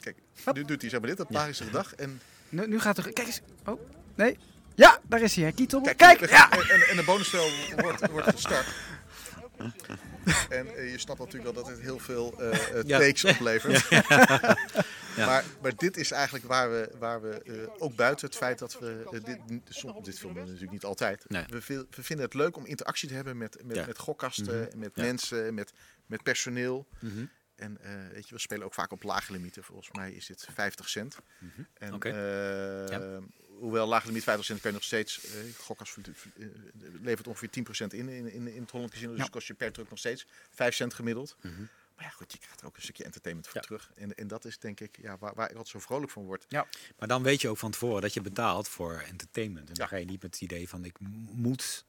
Kijk, nu doet hij zeg maar dit op magische dag. En Nu, nu gaat er... Kijk eens. Oh, nee. Ja, daar is hij. hè. Kietel. Kijk, ja. En, en, en de bonusspel wordt, wordt gestart. En eh, je snapt natuurlijk wel dat het heel veel Ja. takes oplevert. Ja. Maar, maar dit is eigenlijk waar we, waar we ook buiten het feit dat we dit, som- dit filmen we natuurlijk niet altijd. Nee. We, we vinden het leuk om interactie te hebben met, met, met gokkasten, Mhm. met mensen, met, met personeel. Mhm. En weet je, we spelen ook vaak op lage limieten. Volgens mij is dit 50 cent. Mhm. En, Ja. Hoewel lage limiet 50 cent kan je nog steeds... eh verd- eh, levert ongeveer 10% in, in, in, in het Holland Casino. Dus Ja. kost je per truck nog steeds 5 cent gemiddeld. Mhm. Maar ja, goed, je krijgt er ook een stukje entertainment voor Ja. terug. En, en dat is denk ik ja, waar, waar ik altijd zo vrolijk van word. Maar dan weet je ook van tevoren dat je betaalt voor entertainment. En dan Ja. ga je niet met het idee van ik moet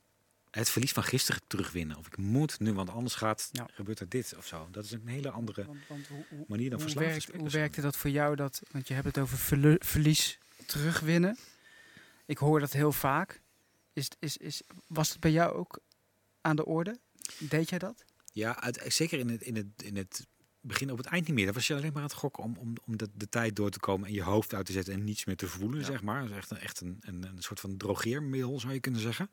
het verlies van gisteren terugwinnen. Of ik moet nu, want anders gaat, Ja. gebeurt er dit of zo. Dat is een hele andere Want, want hoe, hoe, manier dan verslaafd te werkt, hoe werkte dat voor jou? Dat, want je hebt het over verlies terugwinnen. Ik hoor dat heel vaak. Is, is, is, was het bij jou ook aan de orde? Deed jij dat? Ja, uit, zeker in het, in, het, in het begin, op het eind niet meer. Dan was je alleen maar aan het gokken om, om, om de, de tijd door te komen en je hoofd uit te zetten en niets meer te voelen, Ja. zeg maar. Dat is echt een, echt een, een, een soort van drogeermiddel, zou je kunnen zeggen.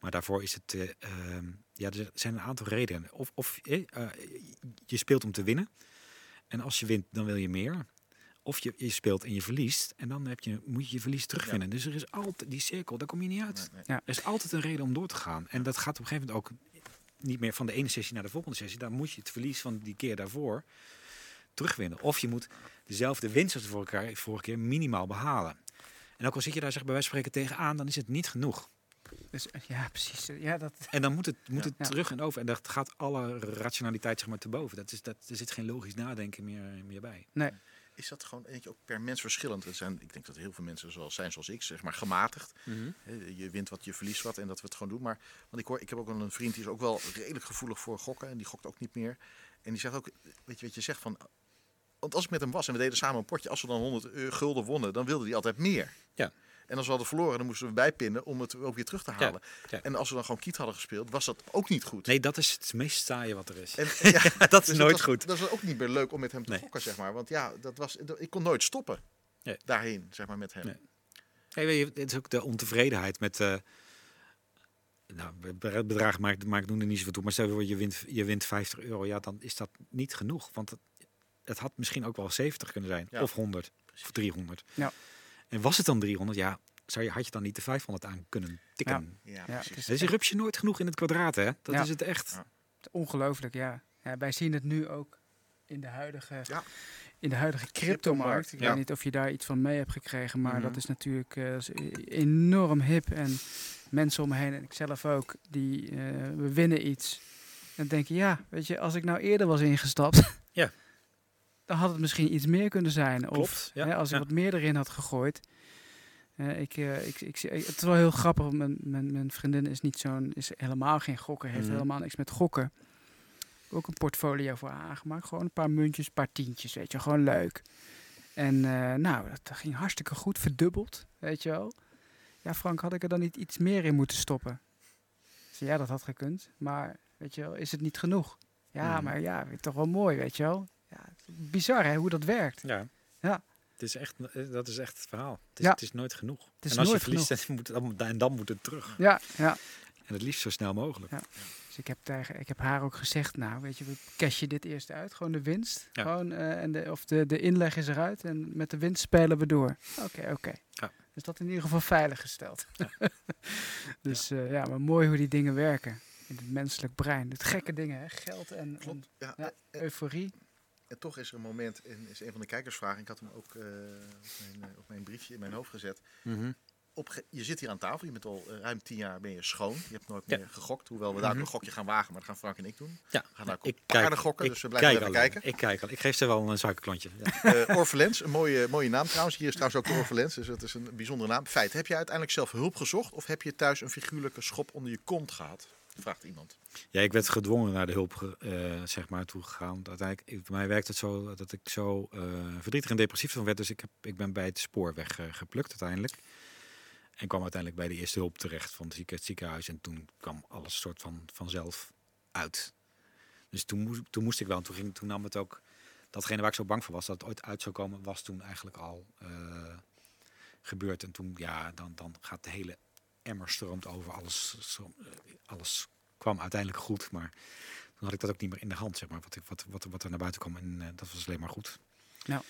Maar daarvoor is het, eh, ehm, ja, er zijn een aantal redenen. Of, of eh, eh, je speelt om te winnen. En als je wint, dan wil je meer. Of je, je speelt en je verliest. En dan heb je, moet je je verlies terugwinnen. Dus er is altijd die cirkel, daar kom je niet uit. Nee, nee. Ja. Er is altijd een reden om door te gaan. En dat gaat op een gegeven moment ook niet meer van de ene sessie naar de volgende sessie. Dan moet je het verlies van die keer daarvoor terugwinnen. Of je moet dezelfde winst als de vorige keer, vorige keer minimaal behalen. En ook al zit je daar zeg, bij wijze van spreken tegenaan, dan is het niet genoeg. Dus, eh, ja, precies. Ja, dat, En dan moet het, moet het Ja. terug en over. En dat gaat alle rationaliteit zeg maar te boven. Dat is, dat, er zit geen logisch nadenken meer, meer bij. Is dat gewoon eentje ook per mens verschillend? Er zijn, ik denk dat heel veel mensen zoals zijn zoals ik, zeg maar gematigd. Hè, Je wint wat, je verliest wat en dat we het gewoon doen. Maar want ik hoor, ik heb ook een vriend die is ook wel redelijk gevoelig voor gokken en die gokt ook niet meer. En die zegt ook, weet je wat je zegt van, want als ik met hem was en we deden samen een potje, als we dan 100 euro gulden wonnen, dan wilde hij altijd meer. Ja. En als we hadden verloren, dan moesten we bijpinnen om het ook weer terug te halen. ja. En als we dan gewoon kiet hadden gespeeld, was dat ook niet goed. Nee, dat is het meest saaie wat er is. En, ja, dat is dus nooit was, goed. Dat was ook niet meer leuk om met hem te Nee. gokken, zeg maar. Want ja, dat was, ik kon nooit stoppen Nee. daarheen, zeg maar, met hem. Nee. Hey, weet je, het is ook de ontevredenheid met. eh nou, be- bedrag maakt, maakt doen er niet zoveel toe. Maar stel je voor, je wint, je wint 50 euro. Ja, dan is dat niet genoeg. Want het, het had misschien ook wel 70 kunnen zijn. Ja. Of 100. Of 300. Ja. En was het dan 300? Ja, zou je, had je dan niet de 500 aan kunnen tikken? Ja, Ja, precies. het is- Er is een rupsje nooit genoeg in het kwadraat, hè? Dat Ja. is het echt. Ja. ongelooflijk, ja. ja. Wij zien het nu ook in de huidige, Ja. in de huidige cryptomarkt. Ik Ja. weet niet of je daar iets van mee hebt gekregen, maar Mhm. dat is natuurlijk eh, is e- enorm hip. En mensen om me heen, en ik zelf ook, die eh, we winnen iets. En denken, ja, weet je, als ik nou eerder was ingestapt, Ja. Dan had het misschien iets meer kunnen zijn. Of ja, hè, als ik ja. wat meer erin had gegooid. Eh, ik, eh, ik, ik, het is wel heel grappig. Mijn, mijn, mijn vriendin is niet zo'n, is helemaal geen gokker, heeft Mhm. helemaal niks met gokken. Ook een portfolio voor haar aangemaakt. Gewoon een paar muntjes, een paar tientjes, weet je, gewoon leuk. En eh, nou, dat ging hartstikke goed, verdubbeld, weet je wel. Ja, Frank, had ik er dan niet iets meer in moeten stoppen? Ik ja, dat had gekund, maar weet je wel, is het niet genoeg? Ja, Mhm. maar ja, vind ik toch wel mooi, weet je wel. Ja, bizar hè, hoe dat werkt. Ja. Ja. Het is echt, eh, dat is echt het verhaal. Het is, Ja. het is nooit genoeg. Het is en als nooit je verliest, dan moet, en dan moet het terug. Ja, ja. En het liefst zo snel mogelijk. Ja. Dus ik heb, tegen, ik heb haar ook gezegd, nou, weet je, we cashen dit eerst uit, gewoon de winst. Ja. Gewoon, eh, en de, of de, de inleg is eruit en met de winst spelen we door. Oké, oké. Ja. Dus dat in ieder geval veilig gesteld. dus ja. ja, maar mooi hoe die dingen werken in het menselijk brein. Het gekke dingen, hè? geld en- en, euforie. En toch is er een moment, en is een van de kijkersvragen, ik had hem ook eh, op, mijn, eh, op mijn briefje in mijn hoofd gezet. Mhm. Op, je zit hier aan tafel, je bent al eh, ruim tien jaar ben je schoon. Je hebt nooit Ja. meer gegokt, hoewel we daar Mhm. een gokje gaan wagen, maar dat gaan Frank en ik doen. Ja, We gaan daar ik paarden gokken, ik dus we blijven kijk even kijken. Ik kijk al. Ik geef ze wel een suikerklontje. Ja. Orphelens, een mooie, mooie naam trouwens. Hier is trouwens ook de Orphelens, dus dat is een bijzondere naam. Feit, heb je uiteindelijk zelf hulp gezocht of heb je thuis een figuurlijke schop onder je kont gehad? Vraagt iemand. ja, ik werd gedwongen naar de hulp eh, zeg maar, toe gegaan. Want Uiteindelijk, bij mij werkt het zo dat ik zo eh, verdrietig en depressief van werd. Dus ik, heb, ik ben bij het spoorweg eh, geplukt uiteindelijk. En kwam uiteindelijk bij de eerste hulp terecht van het zieke- het ziekenhuis. En toen kwam alles soort van vanzelf uit. Dus toen, moest, toen moest ik wel. En toen, nam het ook... Datgene waar ik zo bang voor was, dat het ooit uit zou komen, was toen eigenlijk al eh, gebeurd. En toen, ja, dan, dan gaat de hele emmer stroomt over. Alles, eh, alles kwam uiteindelijk goed. Maar toen had ik dat ook niet meer in de hand, zeg maar. Wat, ik, wat, wat, wat er naar buiten kwam. En eh, dat was alleen maar goed. Ja.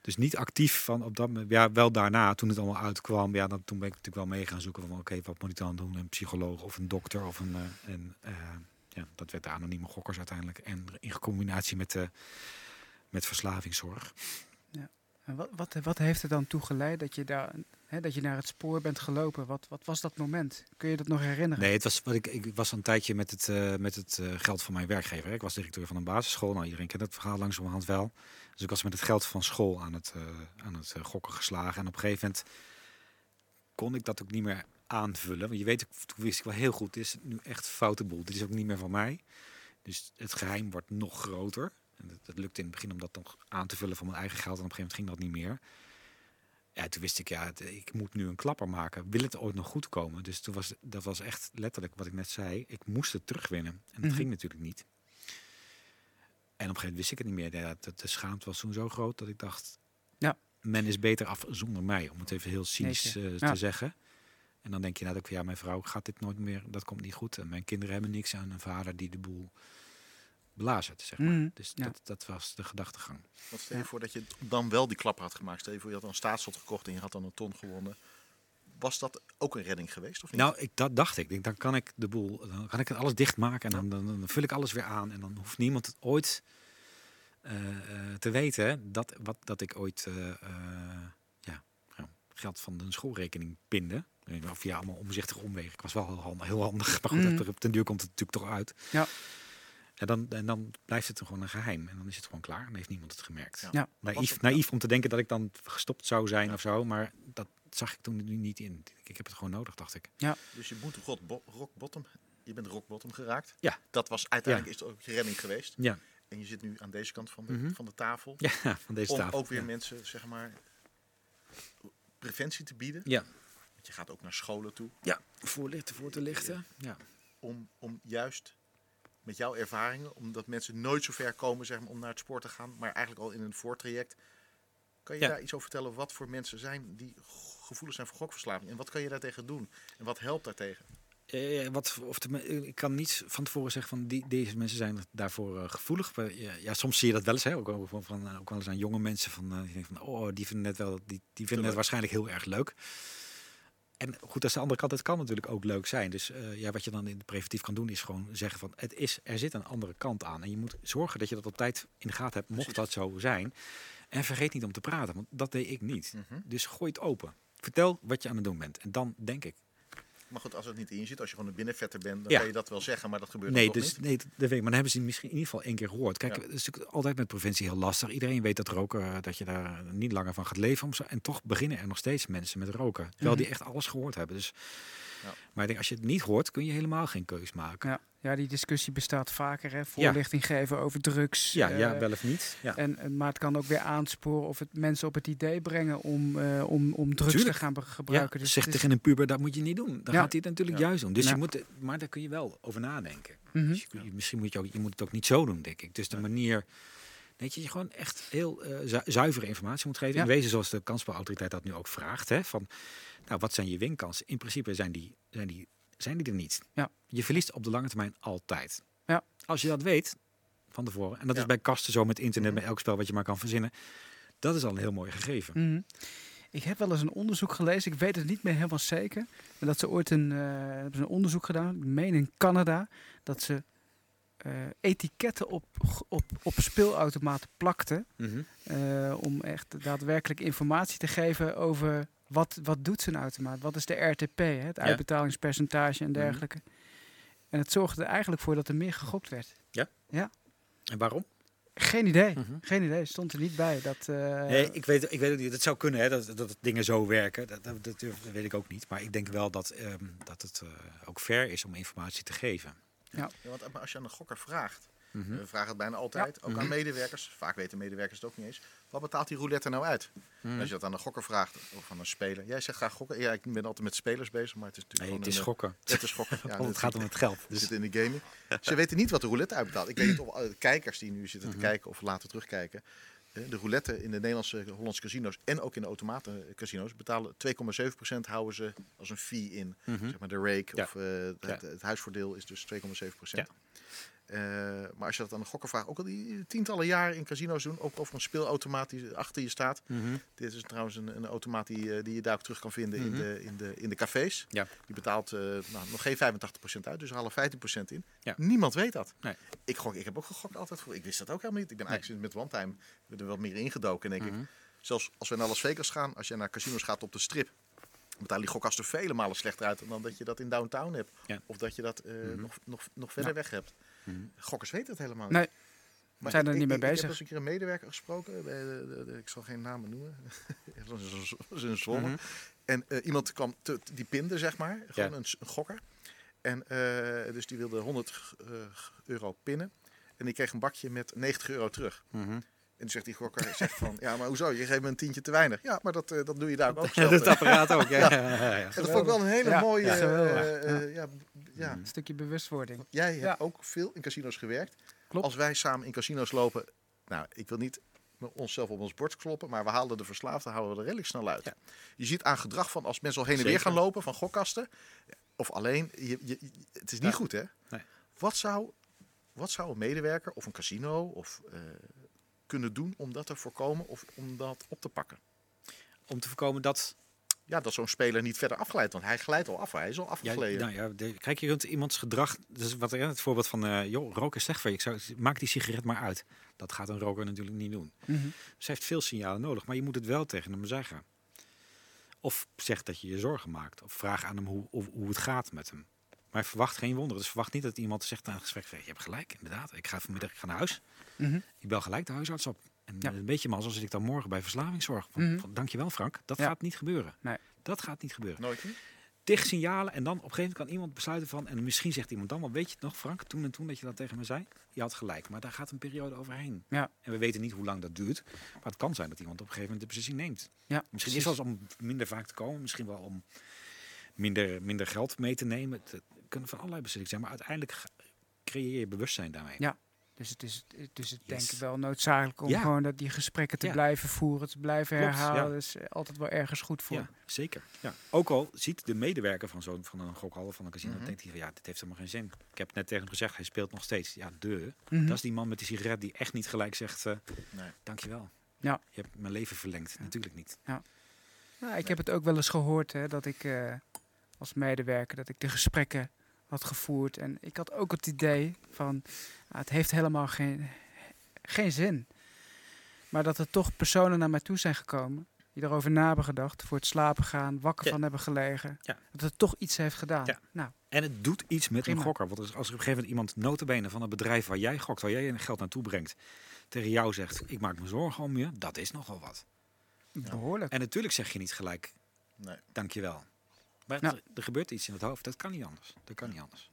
Dus niet actief van op dat moment. Ja, wel daarna, toen het allemaal uitkwam. Ja, dan, toen ben ik natuurlijk wel mee gaan zoeken van oké, wat moet ik dan doen? Een psycholoog of een dokter of een. eh, en, ja, dat werd de anonieme gokkers uiteindelijk. En in combinatie met, de met verslavingszorg. Wat, wat, wat heeft er dan toe geleid dat je, daar, hè, dat je naar het spoor bent gelopen? Wat, wat was dat moment? Kun je dat nog herinneren? Nee, het was, wat ik, ik was een tijdje met het, eh, met het eh, geld van mijn werkgever. Ik was directeur van een basisschool. Nou, iedereen kent het verhaal langzamerhand wel. Dus ik was met het geld van school aan het, eh, aan het gokken geslagen. En op een gegeven moment kon ik dat ook niet meer aanvullen. Want je weet, toen wist ik wel heel goed, dit is nu echt foute boel. Dit is ook niet meer van mij. Dus het geheim wordt nog groter. En dat, dat lukte in het begin om dat nog aan te vullen van mijn eigen geld. En op een gegeven moment ging dat niet meer. Ja, toen wist ik, ja, het- ik moet nu een klapper maken. Wil het ooit nog goed komen? Dus toen was, dat was echt letterlijk wat ik net zei. Ik moest het terugwinnen. En dat Mhm. ging natuurlijk niet. En op een gegeven moment wist ik het niet meer. Ja, de, de schaamte was toen zo groot dat ik dacht... Ja. Men is beter af zonder mij, om het even heel cynisch eh, Ja. te zeggen. En dan denk je nou ja, mijn vrouw gaat dit nooit meer, dat komt niet goed. En mijn kinderen hebben niks aan een vader die de boel blazert, zeg maar. Mhm. Dus Ja. dat, dat was de gedachtegang. Wat stel je Ja. voor dat je dan wel die klapper had gemaakt? Stel je voor je had dan een staatslot gekocht en je had dan een ton gewonnen. Was dat ook een redding geweest of niet? Nou, ik, dat dacht ik. Ik denk, Dan kan ik de boel, dan kan ik het alles dichtmaken en dan, dan, dan vul ik alles weer aan. En dan hoeft niemand het ooit eh, eh, te weten dat, wat, dat ik ooit eh, eh, ja, geld van de schoolrekening pinden. Eh, Via allemaal omzichtige omwegen. Ik was wel heel handig, heel handig maar goed, dat op den duur komt het natuurlijk toch uit. Ja. En dan, en dan blijft het gewoon een geheim. En dan is het gewoon klaar. En heeft niemand het gemerkt. Ja. Ja. Naïef, naïef om te denken dat ik dan gestopt zou zijn of zo. Maar dat zag ik toen nu niet in. Ik heb het gewoon nodig, dacht ik. Dus je moet rock, bo- rock bottom. Je bent rock bottom geraakt. Ja. Dat was uiteindelijk is het ook je redding geweest. Ja, En je zit nu aan deze kant van de, Mhm. van de tafel. ja van deze om tafel. ook weer ja. mensen, zeg maar, preventie te bieden. Ja. Want je gaat ook naar scholen toe. ja, voorlichten, voor te lichten. Ja. Om, om juist met jouw ervaringen, omdat mensen nooit zo ver komen zeg maar, om naar het sport te gaan, maar eigenlijk al in een voortraject. Kan je Ja. daar iets over vertellen wat voor mensen zijn die gevoelig zijn voor gokverslaving? En wat kan je daartegen doen? En wat helpt daartegen? Eh, wat, of de, ik kan niet van tevoren zeggen van die, deze mensen zijn daarvoor eh, gevoelig. Maar, ja, ja, soms zie je dat wel eens. Hè, ook, ook, van, van, ook wel eens aan jonge mensen. Van, eh, die denken van, oh, die vinden het wel, die, die vinden het waarschijnlijk heel erg leuk. En goed, dat is de andere kant. Het kan natuurlijk ook leuk zijn. Dus eh, ja, wat je dan in de preventief kan doen, is gewoon zeggen van het is, er zit een andere kant aan. En je moet zorgen dat je dat op tijd in de gaten hebt, mocht dat zo zijn. En vergeet niet om te praten, want dat deed ik niet. Mhm. Dus gooi het open. Vertel wat je aan het doen bent. En dan denk ik, Maar goed, als het niet in je zit, als je gewoon een binnenvetter bent, dan Ja. kan je dat wel zeggen, maar dat gebeurt Nee, dus, niet. nee, dat weet ik. Maar dan hebben ze misschien in ieder geval één keer gehoord. Kijk, Ja. het is natuurlijk altijd met preventie heel lastig. Iedereen weet dat roken, eh, dat je daar niet langer van gaat leven. Om zo, en toch beginnen er nog steeds mensen met roken. Terwijl die echt alles gehoord hebben. Dus, Ja. Maar ik denk, als je het niet hoort, kun je helemaal geen keus maken. Ja, die discussie bestaat vaker. Hè? Voorlichting geven over drugs. Ja, eh, ja, wel of niet. Ja. En, maar het kan ook weer aansporen of het mensen op het idee brengen om, eh, om, om drugs Tuurlijk. te gaan Ja, gebruiken. Dus zeg tegen een puber, dat moet je niet doen. Dan Ja. gaat hij het natuurlijk Ja. juist doen. Dus Ja. je moet, maar daar kun je wel over nadenken. Mhm. Dus je, misschien moet je, ook, je moet het ook niet zo doen, denk ik. Dus de manier, dat je gewoon echt heel eh, zu- zuivere informatie moet geven. Ja. In wezen zoals de kansspelautoriteit dat nu ook vraagt. Hè, van, nou, wat zijn je winkansen? In principe zijn die, zijn die, zijn die er niet. Ja. Je verliest op de lange termijn altijd. Ja. Als je dat weet van tevoren, en dat Ja. is bij kasten zo met internet, Mhm. met elk spel wat je maar kan verzinnen. Dat is al een heel mooi gegeven. Mhm. Ik heb wel eens een onderzoek gelezen, ik weet het niet meer helemaal zeker. Maar dat ze ooit een, hebben ze een onderzoek gedaan, ik meen in Canada, dat ze eh, etiketten op, op, op speelautomaten plakten. Mhm. eh, om echt daadwerkelijk informatie te geven over wat, wat doet zo'n automaat. Wat is de RTP, hè, het Ja. uitbetalingspercentage en Mhm. dergelijke. En het zorgde er eigenlijk voor dat er meer gegokt werd. En waarom? Geen idee. Mhm. Geen idee. Stond er niet bij. Dat, eh, Nee, ik weet, ik weet ook niet. Het zou kunnen hè, dat, dat dingen zo werken. Dat, dat, dat, dat weet ik ook niet. Maar ik denk wel dat, ehm, dat het eh, ook fair is om informatie te geven. Ja, want als je aan een gokker vraagt, Mhm. we vragen het bijna altijd, ook Mhm. aan medewerkers, vaak weten medewerkers het ook niet eens, wat betaalt die roulette nou uit? Mhm. Als je dat aan een gokker vraagt, of aan een speler, jij zegt graag gokken, ja, ik ben altijd met spelers bezig, maar het is natuurlijk Nee, het is een, gokken. Het is gokken. Ja, het gaat om het geld. Dus, zitten in de gaming. Ze weten niet wat de roulette uitbetaalt. Ik weet niet of eh, kijkers die nu zitten te Mhm. kijken of later terugkijken. eh, De roulette in de Nederlandse Hollandse casino's en ook in de automatencasino's betalen 2,7% houden ze als een fee in. Mhm. Zeg maar de rake Ja. of eh, het, het huisvoordeel is dus 2,7%. Eh, maar als je dat aan de gokker vraagt, ook al die tientallen jaren in casino's doen, ook over een speelautomaat die achter je staat. Mhm. Dit is trouwens een, een automaat die, eh, die je daar ook terug kan vinden in, Mhm. de, in, de, in de cafés. Ja. Die betaalt eh, nou, nog geen 85% uit, dus halen 15% in. Ja. Niemand weet dat. Nee. Ik, gok, ik heb ook gegokt altijd voor. Ik wist dat ook helemaal niet. Ik ben Nee. eigenlijk sinds met One Time er wat meer ingedoken. Denk Mhm. ik. Zelfs als we naar Las Vegas gaan, als je naar casinos gaat op de strip, betalen die gokkasten vele malen slechter uit dan dat je dat in downtown hebt. Ja. Of dat je dat Mhm. nog, nog, nog verder weg hebt. Mhm. Gokkers weten het helemaal niet. Nee, Maar zijn er ik- niet mee ik- Ik bezig. heb eens een keer een medewerker gesproken. Bij de, de- de- ik zal geen namen noemen. dat is een- dat Zwolle. Mhm. En eh, iemand kwam, te, die pinde zeg maar. Gewoon Ja. een, gokker. En eh, dus die wilde 100 eh, euro pinnen. En die kreeg een bakje met 90 euro terug. Mhm. En toen zegt die gokker zegt van, ja, maar hoezo? Je geeft me een tientje te weinig. Ja, maar dat, eh, dat doe je daar ook Dat zelf. is het apparaat ook. Ja, ja. ja, ja. Dat vond ik wel een hele Ja, mooie... ja, eh, eh, ja, ja. een stukje bewustwording. Jij hebt Ja. ook veel in casino's gewerkt. Klopt. Als wij samen in casino's lopen, nou, ik wil niet met onszelf op ons bord kloppen, maar we halen de verslaafden houden we er redelijk snel uit. Ja. Je ziet aan gedrag van als mensen al heen en weer gaan lopen van gokkasten, of alleen, je, het is niet Ja. goed hè. Nee. Wat, zou, wat zou een medewerker of een casino of, eh, kunnen doen om dat te voorkomen of om dat op te pakken? Om te voorkomen dat Ja, dat zo'n speler niet verder afglijdt, want hij glijdt al af, hij is al Ja, afgegleden. nou ja, de, kijk, je kunt iemands gedrag. Dus wat ja, het voorbeeld van, eh joh, roken is slecht voor je. Ik zou, maak die sigaret maar uit. Dat gaat een roker natuurlijk niet doen. Mhm. Dus hij heeft veel signalen nodig, maar je moet het wel tegen hem zeggen. Of zeg dat je je zorgen maakt. Of vraag aan hem hoe, of, hoe het gaat met hem. Maar verwacht geen wonder. Dus verwacht niet dat iemand zegt aan een gesprek: Je hebt gelijk, inderdaad. Ik ga vanmiddag ik ga naar huis. Mhm. Ik bel gelijk de huisarts op. En Ja. een beetje maar zoals ik dan morgen bij verslavingszorg. Van, Mhm. van, dankjewel Frank. Dat Ja. gaat niet gebeuren. Nee. Dat gaat niet gebeuren. Nooit niet? Tig signalen en dan op een gegeven moment kan iemand besluiten van... En misschien zegt iemand dan wel, weet je het nog Frank, toen en toen dat je dat tegen me zei? Je had gelijk, maar daar gaat een periode overheen. Ja. En we weten niet hoe lang dat duurt. Maar het kan zijn dat iemand op een gegeven moment de beslissing neemt. Ja, Misschien is het wel om minder vaak te komen. Misschien wel om minder, minder geld mee te nemen. Het kunnen van allerlei beslissingen zijn. Maar uiteindelijk creëer je bewustzijn daarmee. Ja. Dus het is, dus het denk ik wel noodzakelijk om Ja. gewoon dat die gesprekken te Ja. blijven voeren, te blijven Klopt, herhalen. ja. Dat is altijd wel ergens goed voor. Ja, zeker. Ja. Ook al ziet de medewerker van zo'n van een gokhal of van een casino, Mhm. denkt hij van ja, dit heeft helemaal geen zin. Ik heb net tegen hem gezegd, hij speelt nog steeds. Ja, de. Mhm. Dat is die man met die sigaret die echt niet gelijk zegt, eh Nee. dankjewel. Ja. Je hebt mijn leven verlengd. Natuurlijk niet. Nou, ik heb het ook wel eens gehoord hè, dat ik eh, als medewerker dat ik de gesprekken had gevoerd. En ik had ook het idee van ah, het heeft helemaal geen, geen zin. Maar dat er toch personen naar mij toe zijn gekomen die erover na hebben gedacht, voor het slapen gaan, wakker Ja. van hebben gelegen. Ja. Dat het toch iets heeft gedaan. Ja. Nou, En het doet iets met Prima. een gokker. Want als als er op een gegeven moment iemand notabene van het bedrijf waar jij gokt, waar jij je geld naartoe brengt, tegen jou zegt, ik maak me zorgen om je, dat is nogal wat. behoorlijk. En natuurlijk zeg je niet gelijk, Nee. dankjewel. Maar Ja. er, er gebeurt iets in het hoofd, dat kan niet anders. Dat kan niet anders.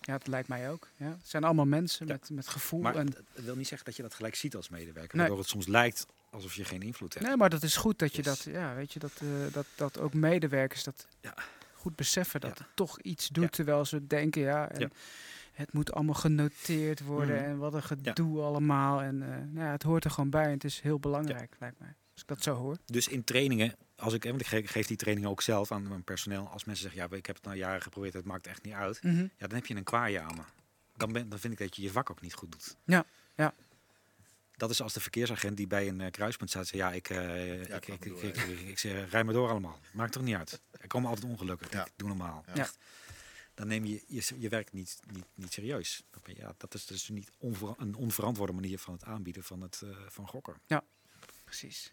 Ja, dat lijkt mij ook. Ja. Het zijn allemaal mensen Ja. met, met gevoel. Maar en, het het wil niet zeggen dat je dat gelijk ziet als medewerker. Nee. Waardoor het soms lijkt alsof je geen invloed hebt. nee, maar dat is goed dat je Yes. dat, ja, weet je, dat, eh, dat, dat ook medewerkers dat Ja. goed beseffen dat Ja. het toch iets doet Ja. terwijl ze denken, ja, en Ja. het moet allemaal genoteerd worden Mhm. en wat een gedoe allemaal. En eh, nou ja, het hoort er gewoon bij en het is heel belangrijk, lijkt mij. Als ik dat zo hoor. Dus in trainingen, als ik, want ik ge- geef die trainingen ook zelf aan mijn personeel. Als mensen zeggen, ja, ik heb het nou jaren geprobeerd, het maakt echt niet uit. Mhm. Ja, dan heb je een kwaaie aan me. Dan, ben, dan vind ik dat je je vak ook niet goed doet. Ja, ja. Dat is als de verkeersagent die bij een eh, kruispunt staat. Zegt, ja, ik, eh, ik, ik ik, ik, door, ik, ik, ik zeg, rij maar door allemaal. Maakt toch niet uit. Er komen altijd ongelukken. Ja. Ik doe normaal. Ja. Ja. Dan neem je je, je werk niet, niet, niet serieus. Ja, dat is dus niet onver- een onverantwoorde manier van het aanbieden van, het, eh, van gokken. Precies.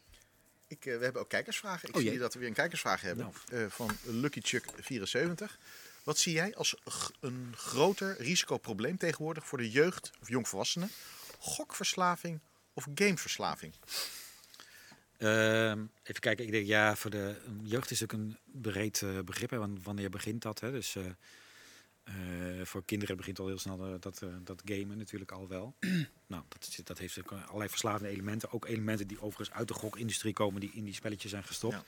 Ik, eh, we hebben ook kijkersvragen. Ik Oh, zie dat we weer een kijkersvraag hebben eh, van Lucky Chuck 74. Wat zie jij als een groter risicoprobleem tegenwoordig voor de jeugd of jongvolwassenen? Gokverslaving of gameverslaving? Ehm, even kijken, ik denk ja, voor de jeugd is ook een breed eh, begrip. Hè, want wanneer begint dat? Hè? Dus eh, voor kinderen begint al heel snel eh, dat, eh, dat gamen natuurlijk al wel. nou, dat, dat heeft allerlei verslavende elementen. Ook elementen die overigens uit de gokindustrie komen, die in die spelletjes zijn gestopt. Ja.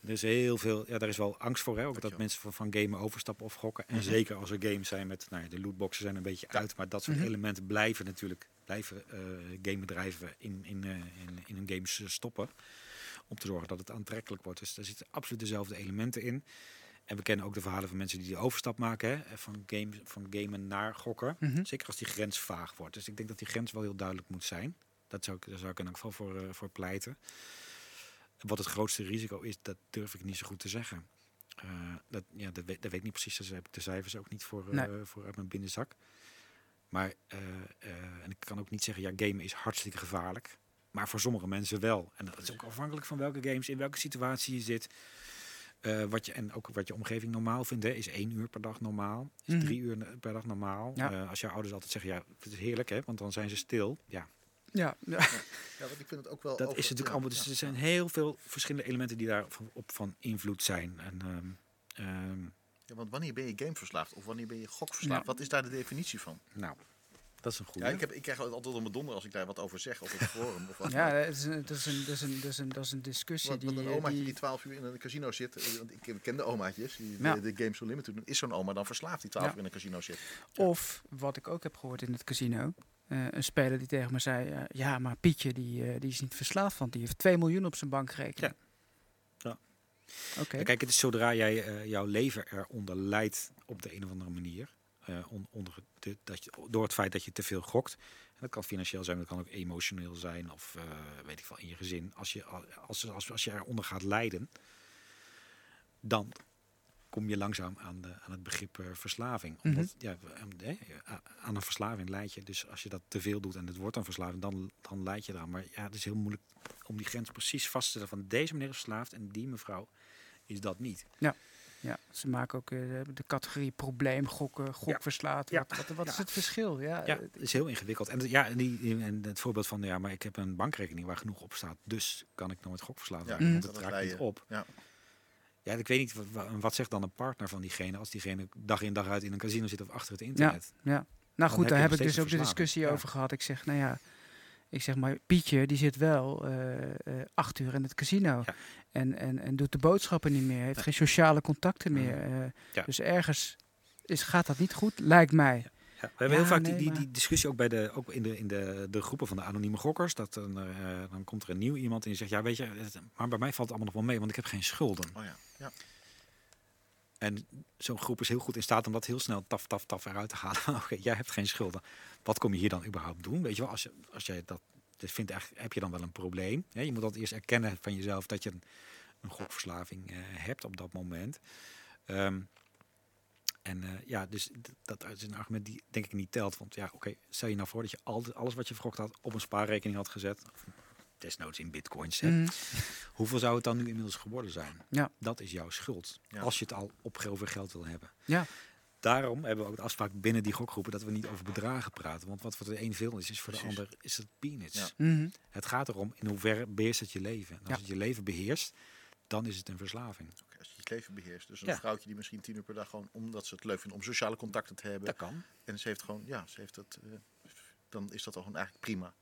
Er is heel veel, ja, daar is wel angst voor, hè, ook dat mensen van, van gamen overstappen of gokken. En Mhm. zeker als er games zijn met, nou ja, de lootboxen zijn een beetje uit, maar dat soort Mhm. elementen blijven natuurlijk, blijven eh gamebedrijven in, in, in, in hun games stoppen. Om te zorgen dat het aantrekkelijk wordt. Dus daar zitten absoluut dezelfde elementen in. En we kennen ook de verhalen van mensen die die overstap maken, hè, van, game, van gamen naar gokken. Mhm. Zeker als die grens vaag wordt. Dus ik denk dat die grens wel heel duidelijk moet zijn. Dat zou ik, daar zou ik in elk geval voor, eh, voor pleiten. Wat het grootste risico is, dat durf ik niet zo goed te zeggen. Eh, dat, ja, dat, weet, dat weet ik niet precies. Daar heb ik de cijfers ook niet voor, eh, Nee. voor uit mijn binnenzak. Maar, en ik kan ook niet zeggen, ja, gamen is hartstikke gevaarlijk. Maar voor sommige mensen wel. En dat is ook afhankelijk van welke games, in welke situatie je zit. Eh, wat je, en ook wat je omgeving normaal vindt, hè, is één uur per dag normaal. Is Mhm. drie uur per dag normaal. Ja. Eh, als jouw ouders altijd zeggen, ja, het is heerlijk, hè, want dan zijn ze stil. Ja, Ja, ja. Ja, want ik vind het ook wel. dat over- is natuurlijk ja, allemaal. Dus ja. er zijn heel veel verschillende elementen die daar van- op van invloed zijn. En, ehm, ehm, Ja, want wanneer ben je gameverslaafd of wanneer ben je gokverslaafd? Ja. Wat is daar de definitie van? nou, dat is een goede. Ja, ik, heb, ik krijg altijd om mijn donder als ik daar wat over zeg op het forum. Of wat. ja dat, is een, dat, is een, dat, is een, dat, is een, dat is een discussie Want, die... want een omaatje die- die 12 uur in een casino zit, eh, want ik ken de omaatjes, die Ja. de, de Games Unlimited doen, is zo'n oma dan verslaafd die 12 Ja. uur in een casino zit. Of, wat ik ook heb gehoord in het casino, eh, een speler die tegen me zei, eh, ja, maar Pietje, die, eh, die is niet verslaafd, want die heeft 2 miljoen op zijn bankrekening. Ja. Oké. Ja, Kijk, het is zodra jij eh, jouw leven eronder leidt op de een of andere manier. Eh, on- onder de, dat je, door het feit dat je te veel gokt. En dat kan financieel zijn, maar dat kan ook emotioneel zijn. Of eh, weet ik wel, in je gezin. Als je, als, als, als, je eronder gaat lijden. Dan kom je langzaam aan, de, aan het begrip eh, verslaving. Omdat, ja, aan een verslaving leid je. Dus als je dat te veel doet en het wordt een verslaving, dan, dan leid je eraan. Maar ja, het is heel moeilijk om die grens precies vast te stellen van deze meneer is verslaafd en die mevrouw is dat niet. Ja. Ja, ze maken ook uh, de categorie probleem, gokken, gokverslaat. Ja. Wat, wat, wat is het verschil? Ja, ja, het is heel ingewikkeld. En, ja, die, en het voorbeeld van, ja, maar ik heb een bankrekening waar genoeg op staat, dus kan ik nooit gokverslaafd worden. Ja, mm. dat raakt niet op. Ja. Ja, ik weet niet, wat, wat, zegt dan een partner van diegene als diegene dag in dag uit in een casino zit of achter het internet? Ja, ja. nou goed, daar heb ik dus ook de discussie over gehad. Ik zeg, nou ja, ik zeg maar, Pietje die zit wel uh, uh, acht uur in het casino. Ja. En, en, en doet de boodschappen niet meer, heeft geen sociale contacten meer. Uh, dus ergens is, gaat dat niet goed, lijkt mij. We hebben heel vaak die, die, die, discussie ook, bij de, ook in, de, in de, de groepen van de anonieme gokkers. Dat dan, uh, dan komt er een nieuw iemand en die zegt, ja weet je, maar bij mij valt het allemaal nog wel mee, want ik heb geen schulden. Oh ja. Ja. En zo'n groep is heel goed in staat om dat heel snel taf, taf, taf eruit te halen. Oké, jij hebt geen schulden. Wat kom je hier dan überhaupt doen? Weet je wel, als, je, als jij dat dus vindt, heb je dan wel een probleem. je moet dat eerst erkennen van jezelf dat je een, een gokverslaving uh, hebt op dat moment. Um, en uh, ja, dus dat is een argument die denk ik niet telt. Want ja, oké, stel je nou voor dat je al, alles wat je verkocht had op een spaarrekening had gezet. Desnoods in bitcoins. Mm. Hoeveel zou het dan nu inmiddels geworden zijn? Ja. Dat is jouw schuld. Ja. Als je het al op geld wil hebben. Ja. Daarom hebben we ook de afspraak binnen die gokgroepen dat we niet over bedragen praten. Want wat voor de een veel is, is voor de ander is het peanuts. Ja. Mm -hmm. Het gaat erom in hoeverre beheerst het je leven. En als het je leven beheerst, dan is het een verslaving. Okay, als je het leven beheerst. Dus een ja. vrouwtje die misschien tien uur per dag gewoon omdat ze het leuk vindt om sociale contacten te hebben. Dat kan. En ze heeft gewoon, ja, ze heeft het, uh, dan is dat toch eigenlijk prima.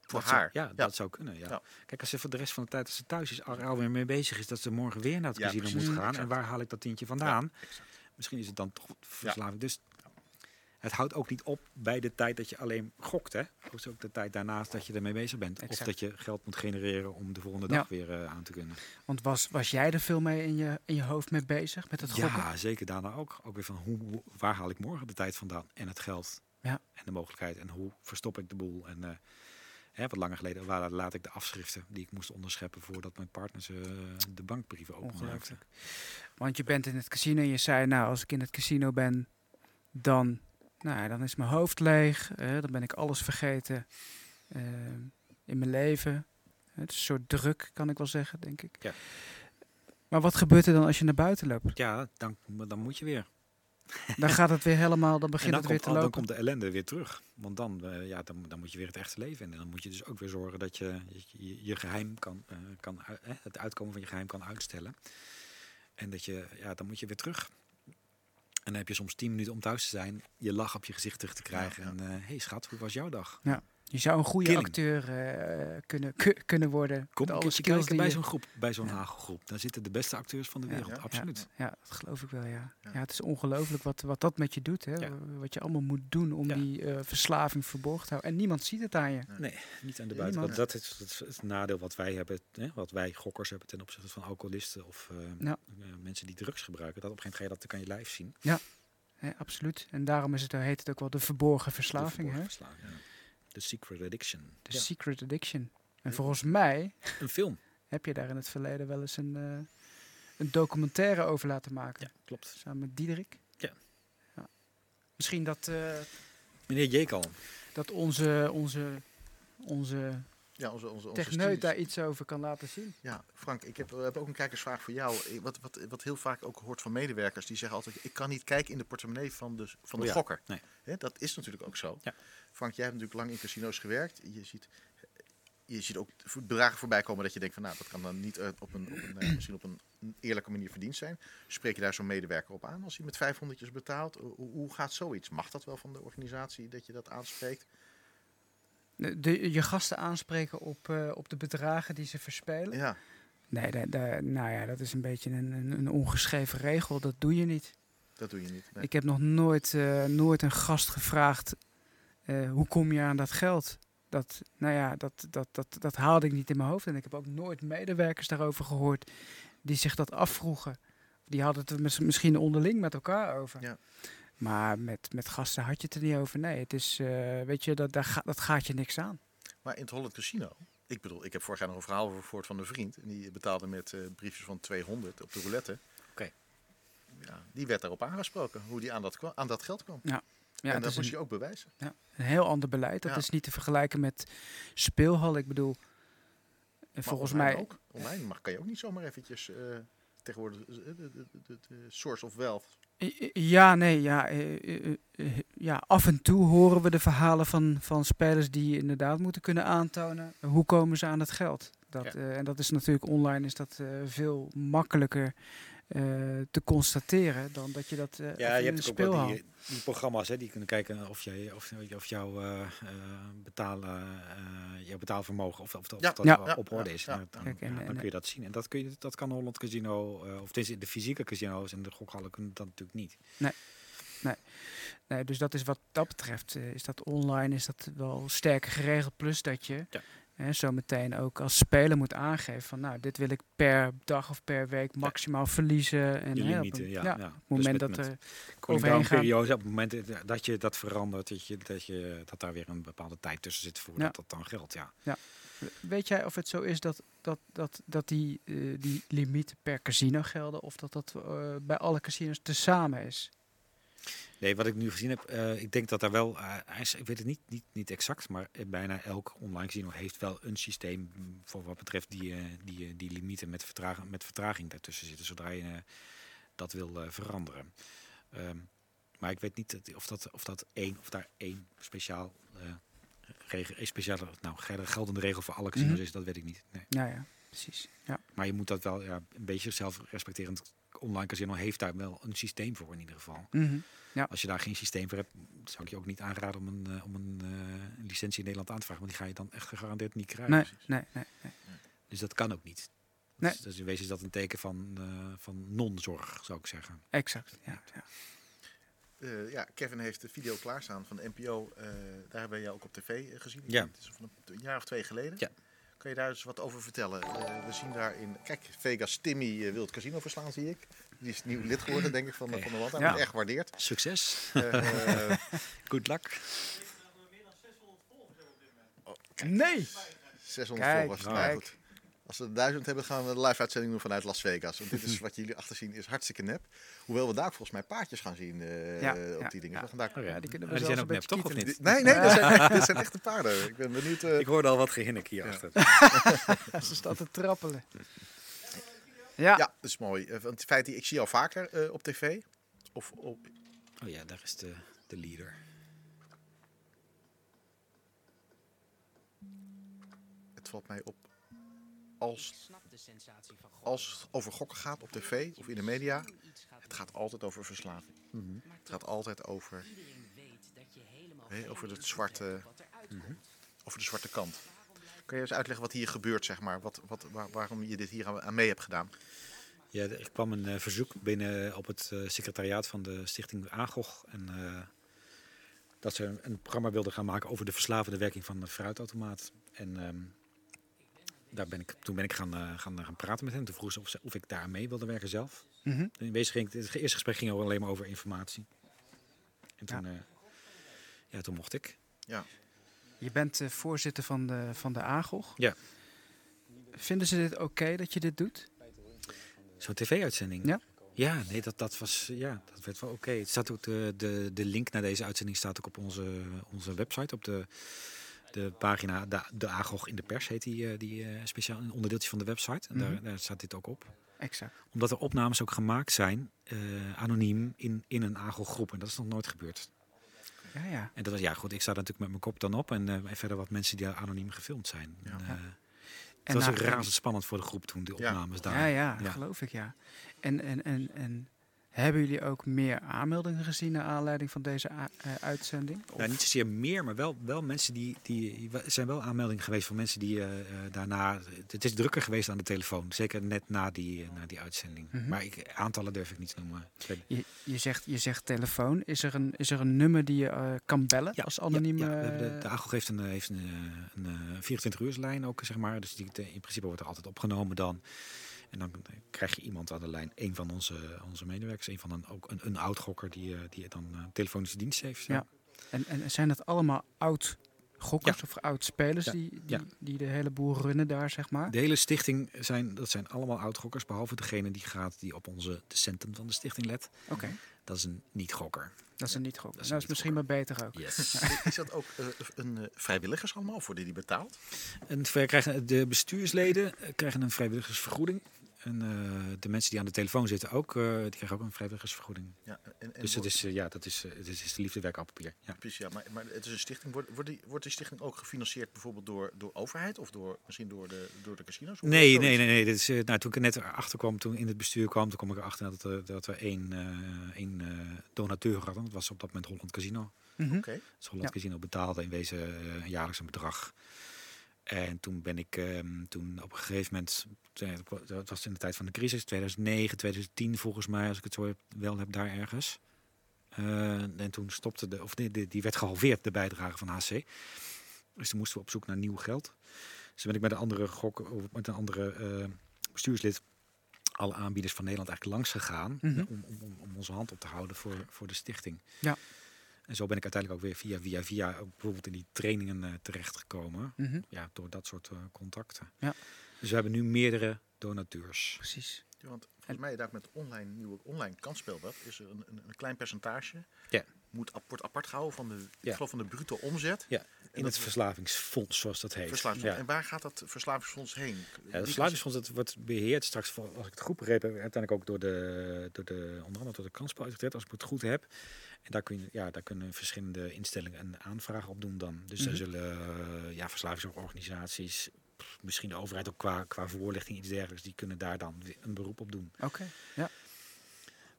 Voor dat haar. Zou, ja, ja, dat zou kunnen. Ja. ja. Kijk, als ze voor de rest van de tijd als ze thuis is alweer mee bezig is dat ze morgen weer naar het casino moet gaan. En waar haal ik dat tientje vandaan? Misschien is het dan toch verslaving. Dus het houdt ook niet op bij de tijd dat je alleen gokt. Hè? Is ook de tijd daarnaast dat je ermee bezig bent. Exact. Of dat je geld moet genereren om de volgende dag ja. weer uh, aan te kunnen. Want was, was jij er veel mee in je, in je hoofd mee bezig met het gokken? Ja, zeker daarna ook. Ook weer van hoe, hoe, waar haal ik morgen de tijd vandaan? En het geld. Ja. En de mogelijkheid. En hoe verstop ik de boel? En uh, hè, wat langer geleden waar laat ik de afschriften die ik moest onderscheppen voordat mijn partners uh, de bankbrieven openmaakten. Want je bent in het casino en je zei, nou als ik in het casino ben, dan nou dan is mijn hoofd leeg. Uh, dan ben ik alles vergeten uh, in mijn leven. Het is een soort druk, kan ik wel zeggen, denk ik. Ja. Maar wat gebeurt er dan als je naar buiten loopt? Ja, dan, dan moet je weer. Dan gaat het weer helemaal, dan begint dan het weer komt, te lopen. Dan komt de ellende weer terug. Want dan, uh, ja, dan, dan moet je weer het echte leven in. En dan moet je dus ook weer zorgen dat je je, je geheim kan, kan het uitkomen van je geheim kan uitstellen. En dat je, ja, dan moet je weer terug. En dan heb je soms tien minuten om thuis te zijn, je lach op je gezicht terug te krijgen. Ja, ja. En hé hey schat, hoe was jouw dag? Ja. Je zou een goede Killing. acteur uh, kunnen, kunnen worden. Kom skills die bij zo'n groep, bij zo'n ja. hagelgroep. Daar zitten de beste acteurs van de wereld, ja, absoluut. Ja, dat geloof ik wel, ja. Ja, het is ongelooflijk wat, wat dat met je doet. Hè? Wat je allemaal moet doen om die uh, verslaving verborgen te houden. En niemand ziet het aan je. Nee, niet aan de buitenkant. Dat is, dat is het nadeel wat wij hebben, hè? wat wij gokkers hebben ten opzichte van alcoholisten of uh, mensen die drugs gebruiken. Dat op een gegeven moment dat kan je lijf zien. Ja. Ja, absoluut. En daarom is het, heet het ook wel de verborgen verslaving. De, verborgen hè? verslaving, ja. The Secret Addiction. The ja. Secret Addiction. En volgens mij... Een film. Heb je daar in het verleden wel eens een, uh, een documentaire over laten maken. Ja, klopt. Samen met Diederik. Ja. ja. Misschien dat... Uh, Meneer Jekal. Dat onze, onze, onze ja, onze, onze, onze techneut daar iets over kan laten zien. Ja, Frank, ik heb, heb ook een kijkersvraag voor jou. Wat, wat, wat heel vaak ook hoort van medewerkers, die zeggen altijd: ik kan niet kijken in de portemonnee van de, van de oh ja. gokker. Nee. He, dat is natuurlijk ook zo. Ja. Frank, jij hebt natuurlijk lang in casino's gewerkt. Je ziet, je ziet ook bedragen voorbij komen dat je denkt van nou, dat kan dan niet op een, op een misschien op een eerlijke manier verdiend zijn. Spreek je daar zo'n medewerker op aan als hij met 500 betaalt? Hoe, hoe gaat zoiets? Mag dat wel van de organisatie dat je dat aanspreekt? De, je gasten aanspreken op, uh, op de bedragen die ze verspelen? Ja. Nee, de, de, nou ja, dat is een beetje een, een, een, ongeschreven regel. Dat doe je niet. Dat doe je niet. Nee. Ik heb nog nooit, uh, nooit een gast gevraagd: uh, hoe kom je aan dat geld? Dat, nou ja, dat, dat, dat, dat haalde ik niet in mijn hoofd. En ik heb ook nooit medewerkers daarover gehoord die zich dat afvroegen. Die hadden het misschien onderling met elkaar over. Ja. Maar met, met gasten had je het er niet over. Nee, het is, uh, weet je, dat, dat, ga, dat gaat je niks aan. Maar in het Holland Casino, ik bedoel, ik heb vorig jaar nog een verhaal over gehoord van een vriend. En die betaalde met uh, briefjes van 200 op de roulette. Oké. Ja, die werd daarop aangesproken, hoe die aan dat, aan dat geld kwam. Ja, en het dat moest een, je ook bewijzen. ja, een heel ander beleid. Dat Ja. is niet te vergelijken met speelhal. Ik bedoel, eh, Maar volgens mij... Ook. Online mag, kan je ook niet zomaar eventjes... eh, tegenwoordig eh, de, de, de, de- de source of wealth. Ja, nee, ja, eh, eh, eh, ja. Af en toe horen we de verhalen van, van spelers die inderdaad moeten kunnen aantonen hoe komen ze aan het geld. Dat, Ja. en dat is natuurlijk online is dat veel makkelijker te constateren dan dat je dat eh, Ja, in je een hebt ook die, die programma's hè, die kunnen kijken of, jij, of, of jouw eh, eh, betalen, eh, jouw betaalvermogen of, of, of Ja, dat ja, op orde is. ja. En dan, Kijk, en- ja, dan en- kun je dat zien. En dat, kun je, dat kan Holland Casino, eh, of de fysieke casino's en de gokhallen kunnen dat natuurlijk niet. Nee, dus dat is wat dat betreft, eh, is dat online is dat wel sterker geregeld. Plus dat je Ja. Hè, zo meteen ook als speler moet aangeven van nou, dit wil ik per dag of per week maximaal verliezen. En hè, limieten, ja. ja, ja. op het Dus moment met- dat er overheen gaan. periode, op het moment dat je dat verandert, dat, je, dat, je, dat daar weer een bepaalde tijd tussen zit voordat Ja. dat dan geldt. Ja. Weet jij of het zo is dat, dat, dat, dat die, eh, die limieten per casino gelden of dat dat eh, bij alle casinos tezamen is? Nee, wat ik nu gezien heb, eh, ik denk dat daar wel, eh, ik weet het niet, niet, niet exact, maar bijna elk online casino heeft wel een systeem voor wat betreft die, eh, die, die limieten met, vertraging, met vertraging daartussen zitten, zodra je dat wil veranderen. Ehm, maar ik weet niet of dat, of dat één, of daar één speciaal, regel, speciale, nou, gel- geldende regel voor alle casinos Mhm. is, dat weet ik niet. Nee. Ja, ja, precies. Ja. Maar je moet dat wel ja, een beetje zelfrespecterend. Online casino heeft daar wel een systeem voor in ieder geval. Mhm. Als je daar geen systeem voor hebt, zou ik je ook niet aanraden om een, eh, om een, eh, licentie in Nederland aan te vragen. Want die ga je dan echt gegarandeerd niet krijgen. Nee, nee, nee, nee. Dus dat kan ook niet. Nee. Dus, dus in wezen is dat een teken van, eh, van non-zorg, zou ik zeggen. Exact. Ja, ja. Eh, ja, Kevin heeft de video klaarstaan van de NPO. eh, daar hebben we jou ook op tv gezien. Ja. Het is van een jaar of twee geleden. Ja. Kan je daar eens wat over vertellen? Eh, we zien daarin... Kijk, Vegas Timmy eh, wil het casino verslaan, zie ik. Die is nieuw lid geworden, denk ik, van, de van de Wand. Hij Ja. echt gewaardeerd. Succes. Eh, Good luck. Nee! 600 Kijk, volgers. Nou, goed. Als we 1000 hebben, gaan we een live uitzending doen vanuit Las Vegas. Want dit is wat jullie achterzien is hartstikke nep. Hoewel we daar volgens mij paardjes gaan zien eh, Ja, op ja, die dingen. ja. We gaan daar... Oh ja, die kunnen we die zelfs zijn ook een nep, toch? Of beetje niet? Nee, nee, dit zijn, echte paarden. Ik ben benieuwd. eh, Ik hoorde al wat gehinnik hier Ja. achter. Ze staat te trappelen. Ja, Ja, dat is mooi. Eh, Want het feit, die- ik zie jou vaker eh, op tv. Of op, Oh ja, daar is de, de leader. het valt mij op. Als, als het over gokken gaat op tv of in de media, het gaat altijd over verslaving. Het gaat altijd over, hè, over, het zwarte, over de zwarte kant. Kun je eens uitleggen wat hier gebeurt, zeg maar? Wat, wat, waar- waarom je dit hier aan, mee hebt gedaan? Ja, er kwam een eh, verzoek binnen op het eh, secretariaat van de stichting AGOG. En, eh, dat ze een, een programma wilden gaan maken over de verslavende werking van de fruitautomaat. En ehm, daar ben ik, toen ben ik gaan, eh, gaan, gaan praten met hen. Toen vroegen ze of, ze of ik daar mee wilde werken zelf. Mhm. In wezen ging het, het eerste gesprek ging alleen maar over informatie. En toen, ja. ja, toen mocht ik. Ja. Je bent eh, voorzitter van de, van de AGOG. Ja. Vinden ze dit oké dat je dit doet? Zo'n tv-uitzending? Ja. Ja, nee, dat, dat was, ja, dat werd wel oké. Het staat ook de, de, de link naar deze uitzending staat ook op onze, onze website, op de, de pagina de, de AGOG in de pers heet die, eh, die eh, speciaal een onderdeeltje van de website. En Mhm. daar, daar staat dit ook op. Exact. Omdat er opnames ook gemaakt zijn, eh, anoniem, in, in een AGOG-groep. En dat is nog nooit gebeurd. Ja, ja. En dat was, ja goed, ik sta daar natuurlijk met mijn kop dan op. En, en verder wat mensen die daar anoniem gefilmd zijn. Ja. En, En het was ook razendspannend voor de groep toen, die Ja. opnames daar. Ja, ja, Ja. geloof ik, ja. En, en, en, en hebben jullie ook meer aanmeldingen gezien naar aanleiding van deze eh, uitzending? Of- Nou, niet zozeer meer, maar wel, wel mensen die, die. Er zijn wel aanmeldingen geweest van mensen die eh, eh, daarna. Het is drukker geweest aan de telefoon. Zeker net na die, na die uitzending. Mhm. Maar ik, aantallen durf ik niet te noemen. Je, je, zegt, je zegt telefoon. Is er een, is er een nummer die je kan bellen Ja, als anoniem? Ja, ja, we hebben de, de AGO heeft een, heeft een, een, eh, 24-uurslijn ook, zeg maar. Dus die, in principe wordt er altijd opgenomen dan. En dan krijg je iemand aan de lijn, een van onze, onze medewerkers, een van een, ook een, een oud-gokker die, eh, die dan eh, telefonische dienst heeft. Ja. En, en zijn dat allemaal oud gokkers of oud-spelers Ja. die, die, Ja. die de hele boel runnen daar, zeg maar? De hele stichting zijn, dat zijn allemaal oud-gokkers, behalve degene die gaat die op onze de centrum van de stichting let. Oké, Dat is een niet-gokker. dat is een niet-gokker. Dat is Dat is misschien maar beter ook. Yes. Is dat ook eh, een eh, vrijwilligers allemaal? Of worden die betaald? en krijgen, de bestuursleden krijgen een vrijwilligersvergoeding. En eh, de mensen die aan de telefoon zitten ook, eh, die krijgen ook een vrijwilligersvergoeding. Ja, en, en dus het is, eh, ja, dat is, het is, de liefdewerk papier. Ja. Precies, ja, maar, maar het is een stichting. Wordt, wordt, die, wordt die stichting ook gefinancierd bijvoorbeeld door, door overheid of door, misschien door de, door de casinos? Nee, nee, nee. nee. Dit is, nou, toen ik er net erachter kwam, toen in het bestuur kwam, toen kwam ik erachter dat, er- dat we één, één donateur hadden. Dat was op dat moment Holland Casino. Oké, Dus Holland Casino betaalde in wezen jaarlijks een bedrag. En toen ben ik ehm, toen op een gegeven moment, dat was in de tijd van de crisis, 2009, 2010 volgens mij, als ik het zo heb, wel heb daar ergens. Eh, en toen stopte de, of die, die, die werd gehalveerd, de bijdrage van HC. Dus toen moesten we op zoek naar nieuw geld. Dus toen ben ik met een andere gok, of met een andere eh, bestuurslid alle aanbieders van Nederland eigenlijk langs gegaan Mhm. om, om, om, om onze hand op te houden voor, voor de stichting. Ja. En zo ben ik uiteindelijk ook weer via via via ook bijvoorbeeld in die trainingen eh, terechtgekomen. Mhm. Ja, door dat soort eh, contacten. Ja. Dus we hebben nu meerdere donateurs. Precies. Ja, want volgens mij daar met online nieuwe online kansspelweb is er een, een, een klein percentage. Ja. Moet ap- wordt apart gehouden van de, Ja. geloof van de bruto omzet. Ja, in het verslavingsfonds, zoals dat heet. Verslavingsfonds. Ja. En waar gaat dat verslavingsfonds heen? Ja, het verslavingsfonds dat wordt beheerd straks, voor- als ik het goed begrepen heb, uiteindelijk ook door de, door de onder andere door de kansspelautoriteit, als ik het goed heb. En daar, kun je, ja, daar kunnen verschillende instellingen een aanvraag op doen dan. Dus daar zullen ja, verslavingsorganisaties, misschien de overheid ook qua, qua voorlichting, iets dergelijks, die kunnen daar dan een beroep op doen. Oké.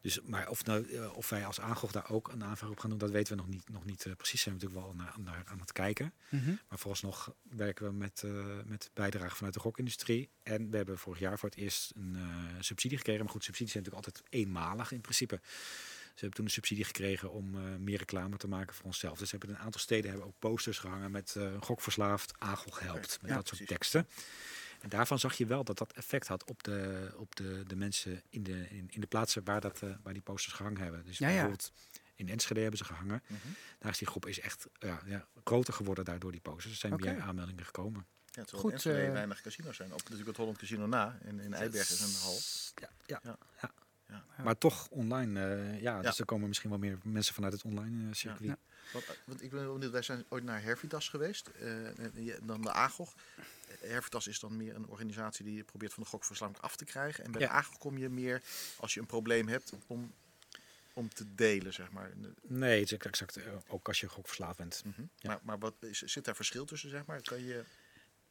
Dus, maar of, nou, eh, of wij als aangocht daar ook een aanvraag op gaan doen, dat weten we nog niet, nog niet eh, precies. Zijn we natuurlijk wel naar, naar aan het kijken. Mhm. Maar vooralsnog werken we met, eh met bijdrage vanuit de gokindustrie. En we hebben vorig jaar voor het eerst een subsidie gekregen. Maar goed, subsidies zijn natuurlijk altijd eenmalig in principe. Ze hebben toen een subsidie gekregen om meer reclame te maken voor onszelf. Dus we hebben in een aantal steden hebben ook posters gehangen met gokverslaafd, Agel helpt. Met Ja, dat soort precies. teksten. En daarvan zag je wel dat dat effect had op de, op de, de mensen in de, in, in de plaatsen waar, dat, eh, waar die posters gehangen hebben. Dus Ja, ja. bijvoorbeeld in Enschede hebben ze gehangen. Mhm. Daar is die groep is echt ja, ja, groter geworden daardoor die posters. Er zijn meer aanmeldingen gekomen. Ja, terwijl Goed, in Enschede eh, weinig casinos zijn. Ook natuurlijk het Holland Casino na. En in Eibergen is een hal. Ja, ja, Ja. ja. Ja. Maar toch online, eh, ja, Ja. dus er komen misschien wel meer mensen vanuit het online circuit. Ja. Want, eh, want ik ben wel benieuwd, wij zijn ooit naar Hervitas geweest. eh, dan de AGOG. Hervitas is dan meer een organisatie die probeert van de gokverslaving af te krijgen. En bij Ja. de AGOG kom je meer als je een probleem hebt om, om te delen, zeg maar. Nee, het is exact, eh, ook als je gokverslaafd bent. mhm. Ja. Maar, maar wat, is, zit daar verschil tussen, zeg maar? Kan je...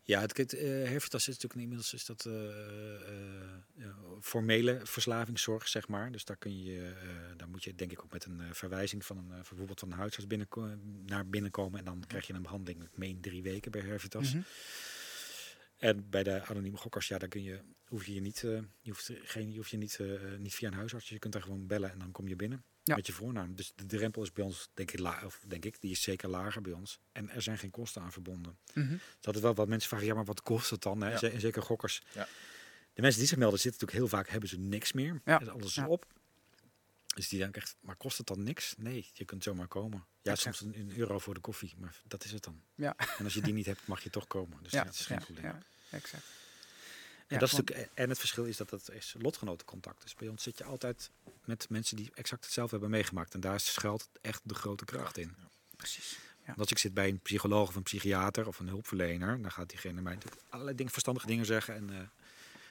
Ja, het, het Hervitas is natuurlijk inmiddels is dat eh, eh, formele verslavingszorg, zeg maar. Dus daar kun je, eh, daar moet je denk ik ook met een verwijzing van een, bijvoorbeeld van een huisarts binnenko- naar binnenkomen. En dan krijg je een behandeling, ik meen drie weken bij Hervitas. Mhm. En bij de anonieme gokkers, ja, daar kun je, hoef je je niet, eh, je hoeft geen, je hoeft je niet, eh, niet via een huisarts. Je kunt daar gewoon bellen en dan kom je binnen Ja. met je voornaam. Dus de drempel is bij ons, denk ik, la, of denk ik, die is zeker lager bij ons. En er zijn geen kosten aan verbonden. Mhm. Dus altijd wel wat mensen vragen, ja, maar wat kost het dan? Hè? Ja. Zeker gokkers. Ja. De mensen die zich melden zitten natuurlijk heel vaak, hebben ze niks meer. Ja. Alles is Ja. op. Dus die denken echt, maar kost het dan niks? Nee, je kunt zomaar komen. Ja, Exact. soms een, euro voor de koffie, maar dat is het dan. Ja. En als je die niet hebt, mag je toch komen. Dus Ja, dat is geen ja, probleem. ja, exact. En, Ja, dat is want- en het verschil is dat het is lotgenotencontact. Dus bij ons zit je altijd met mensen die exact hetzelfde hebben meegemaakt. En daar schuilt echt de grote kracht in. Precies. Want als ik zit bij een psycholoog of een psychiater of een hulpverlener, dan gaat diegene mij natuurlijk allerlei dingen, verstandige dingen zeggen. En, eh,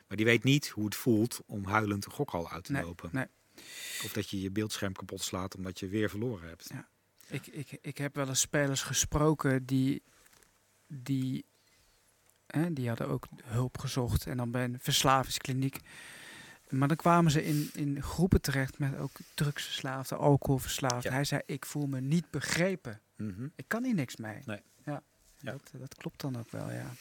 maar die weet niet hoe het voelt om huilend een gokhal uit te Nee, lopen. nee. Of dat je je beeldscherm kapot slaat omdat je weer verloren hebt. Ja. Ik, ik, ik heb wel eens spelers gesproken die, die, hè, die hadden ook hulp gezocht en dan bij een verslavingskliniek. Maar dan kwamen ze in, in groepen terecht met ook drugsverslaafden, alcoholverslaafden. Ja. Hij zei, ik voel me niet begrepen. Mhm. Ik kan hier niks mee. Nee. Ja, Ja. Dat, dat klopt dan ook wel, ja.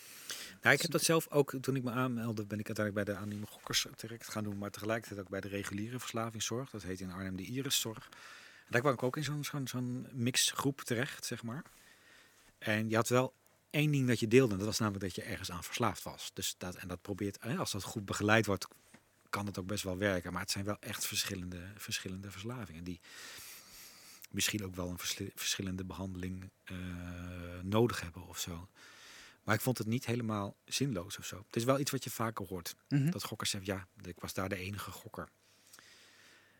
Nou, ik heb dat zelf ook, toen ik me aanmeldde, ben ik uiteindelijk bij de anonieme gokkers terecht gaan doen. Maar tegelijkertijd ook bij de reguliere verslavingszorg. Dat heet in Arnhem de Iriszorg. En daar kwam ik ook in zo'n zo'n mixgroep terecht, zeg maar. En je had wel één ding dat je deelde. Dat was namelijk dat je ergens aan verslaafd was. Dus dat, en dat probeert, als dat goed begeleid wordt, kan het ook best wel werken. Maar het zijn wel echt verschillende, verschillende verslavingen. Die misschien ook wel een verschillende behandeling eh, nodig hebben of zo. Maar ik vond het niet helemaal zinloos of zo. Het is wel iets wat je vaker hoort. Mhm. Dat gokkers zeggen, ja, ik was daar de enige gokker.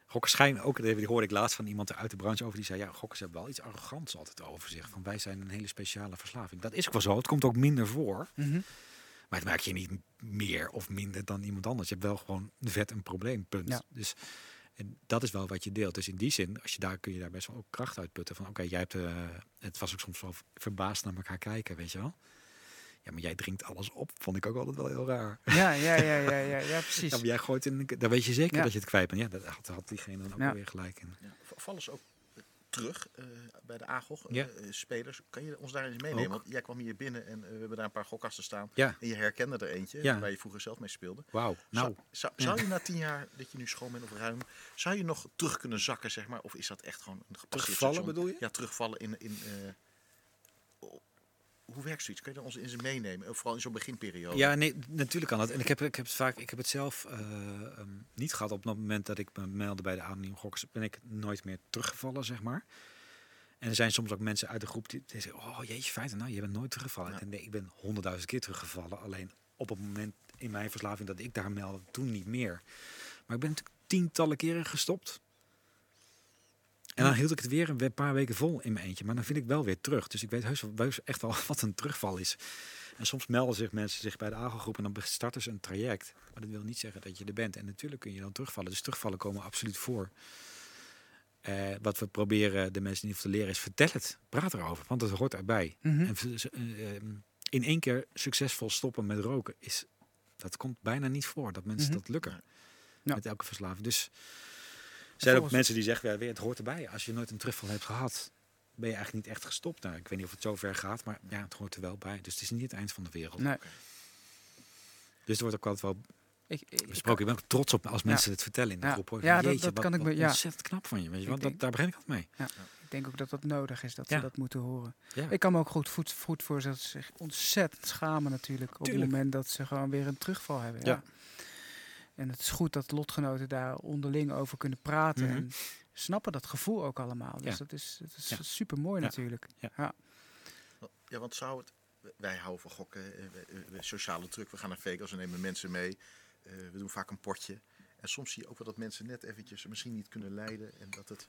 Gokkers schijnen ook, dat hoorde ik laatst van iemand uit de branche over, die zei, ja, gokkers hebben wel iets arrogants altijd over zich. Van wij zijn een hele speciale verslaving. Dat is ook wel zo, het komt ook minder voor. Mhm. Maar het maakt je niet meer of minder dan iemand anders. Je hebt wel gewoon vet een probleem, punt. Ja. Dus en dat is wel wat je deelt. Dus in die zin, als je daar kun je daar best wel ook kracht uit putten. Van oké, jij hebt, eh, het was ook soms wel verbaasd naar elkaar kijken, weet je wel. Ja, maar jij drinkt alles op, vond ik ook altijd wel heel raar. Ja, ja, ja, ja, ja, ja, precies. Ja, maar jij gooit in, dan weet je zeker Ja. dat je het kwijt bent. Ja, dat had, had diegene dan ook Ja. weer gelijk in. Vallen ze ook eh, terug eh, bij de AGOG, eh, Ja. eh, spelers? Kan je ons daar eens meenemen? Ook. Want jij kwam hier binnen en we hebben daar een paar gokkasten staan. Ja, En je herkende er eentje, Ja. waar je vroeger zelf mee speelde. wauw. Nou, zou, zou, zou je na tien jaar dat je nu schoon bent of ruim, zou je nog terug kunnen zakken, zeg maar? Of is dat echt gewoon een gepasseerd terugvallen bedoel je? Ja, terugvallen in... in eh, hoe werkt zoiets? Kun je ons in ze meenemen? Vooral in zo'n beginperiode. Ja, nee, natuurlijk kan dat. En ik heb, ik heb het vaak, ik heb het zelf eh, ehm, niet gehad. Op het moment dat ik me meldde bij de anoniem gokkers, ben ik nooit meer teruggevallen, zeg maar. En er zijn soms ook mensen uit de groep die, die zeggen, oh jeetje, feiten, nou, je bent nooit teruggevallen. Ja. En nee, ik ben honderdduizend keer teruggevallen. Alleen op het moment in mijn verslaving dat ik daar meldde, toen niet meer. Maar ik ben natuurlijk tientallen keren gestopt. En dan hield ik het weer een paar weken vol in mijn eentje. Maar dan vind ik wel weer terug. Dus ik weet heus, wel- heus echt wel wat een terugval is. En soms melden zich mensen zich bij de AGO-groep en dan starten ze een traject. Maar dat wil niet zeggen dat je er bent. En natuurlijk kun je dan terugvallen. Dus terugvallen komen absoluut voor. Eh, wat we proberen de mensen niet te leren is vertel het. Praat erover, want het hoort erbij. Mhm. En eh, ehm, in één keer succesvol stoppen met roken is... Dat komt bijna niet voor, dat mensen Mhm. dat lukken. Ja. Met elke verslaving. Dus er zijn ook mensen die zeggen, ja, weer, het hoort erbij. Als je nooit een terugval hebt gehad, ben je eigenlijk niet echt gestopt. Nou, ik weet niet of het zo ver gaat, maar ja, het hoort er wel bij. Dus het is niet het eind van de wereld. Nee. Dus er wordt ook altijd wel Ik, ik, besproken. Ik ben ook trots op als mensen het vertellen in de Ja. groep. hoor. Ja, dat- Jeetje, dat wat- kan ik me- ja. Ontzettend knap van je, weet je wel. Dat, daar begin ik altijd mee. ik denk ook dat dat nodig is, dat Ja. ze dat moeten horen. Ja. Ik kan me ook goed, voorstellen dat ze zich ontzettend schamen natuurlijk. Op Tuurlijk. het moment dat ze gewoon weer een terugval hebben. Ja. Ja. En het is goed dat lotgenoten daar onderling over kunnen praten. Mhm. En snappen dat gevoel ook allemaal. Dus Ja. dat is, dat is Ja. super mooi Ja. natuurlijk. Ja, want zou het... Wij houden van gokken, eh, we- sociale druk. We gaan naar Vegas, we nemen mensen mee. eh, we doen vaak een potje. En soms zie je ook wel dat mensen net eventjes misschien niet kunnen leiden. En dat het...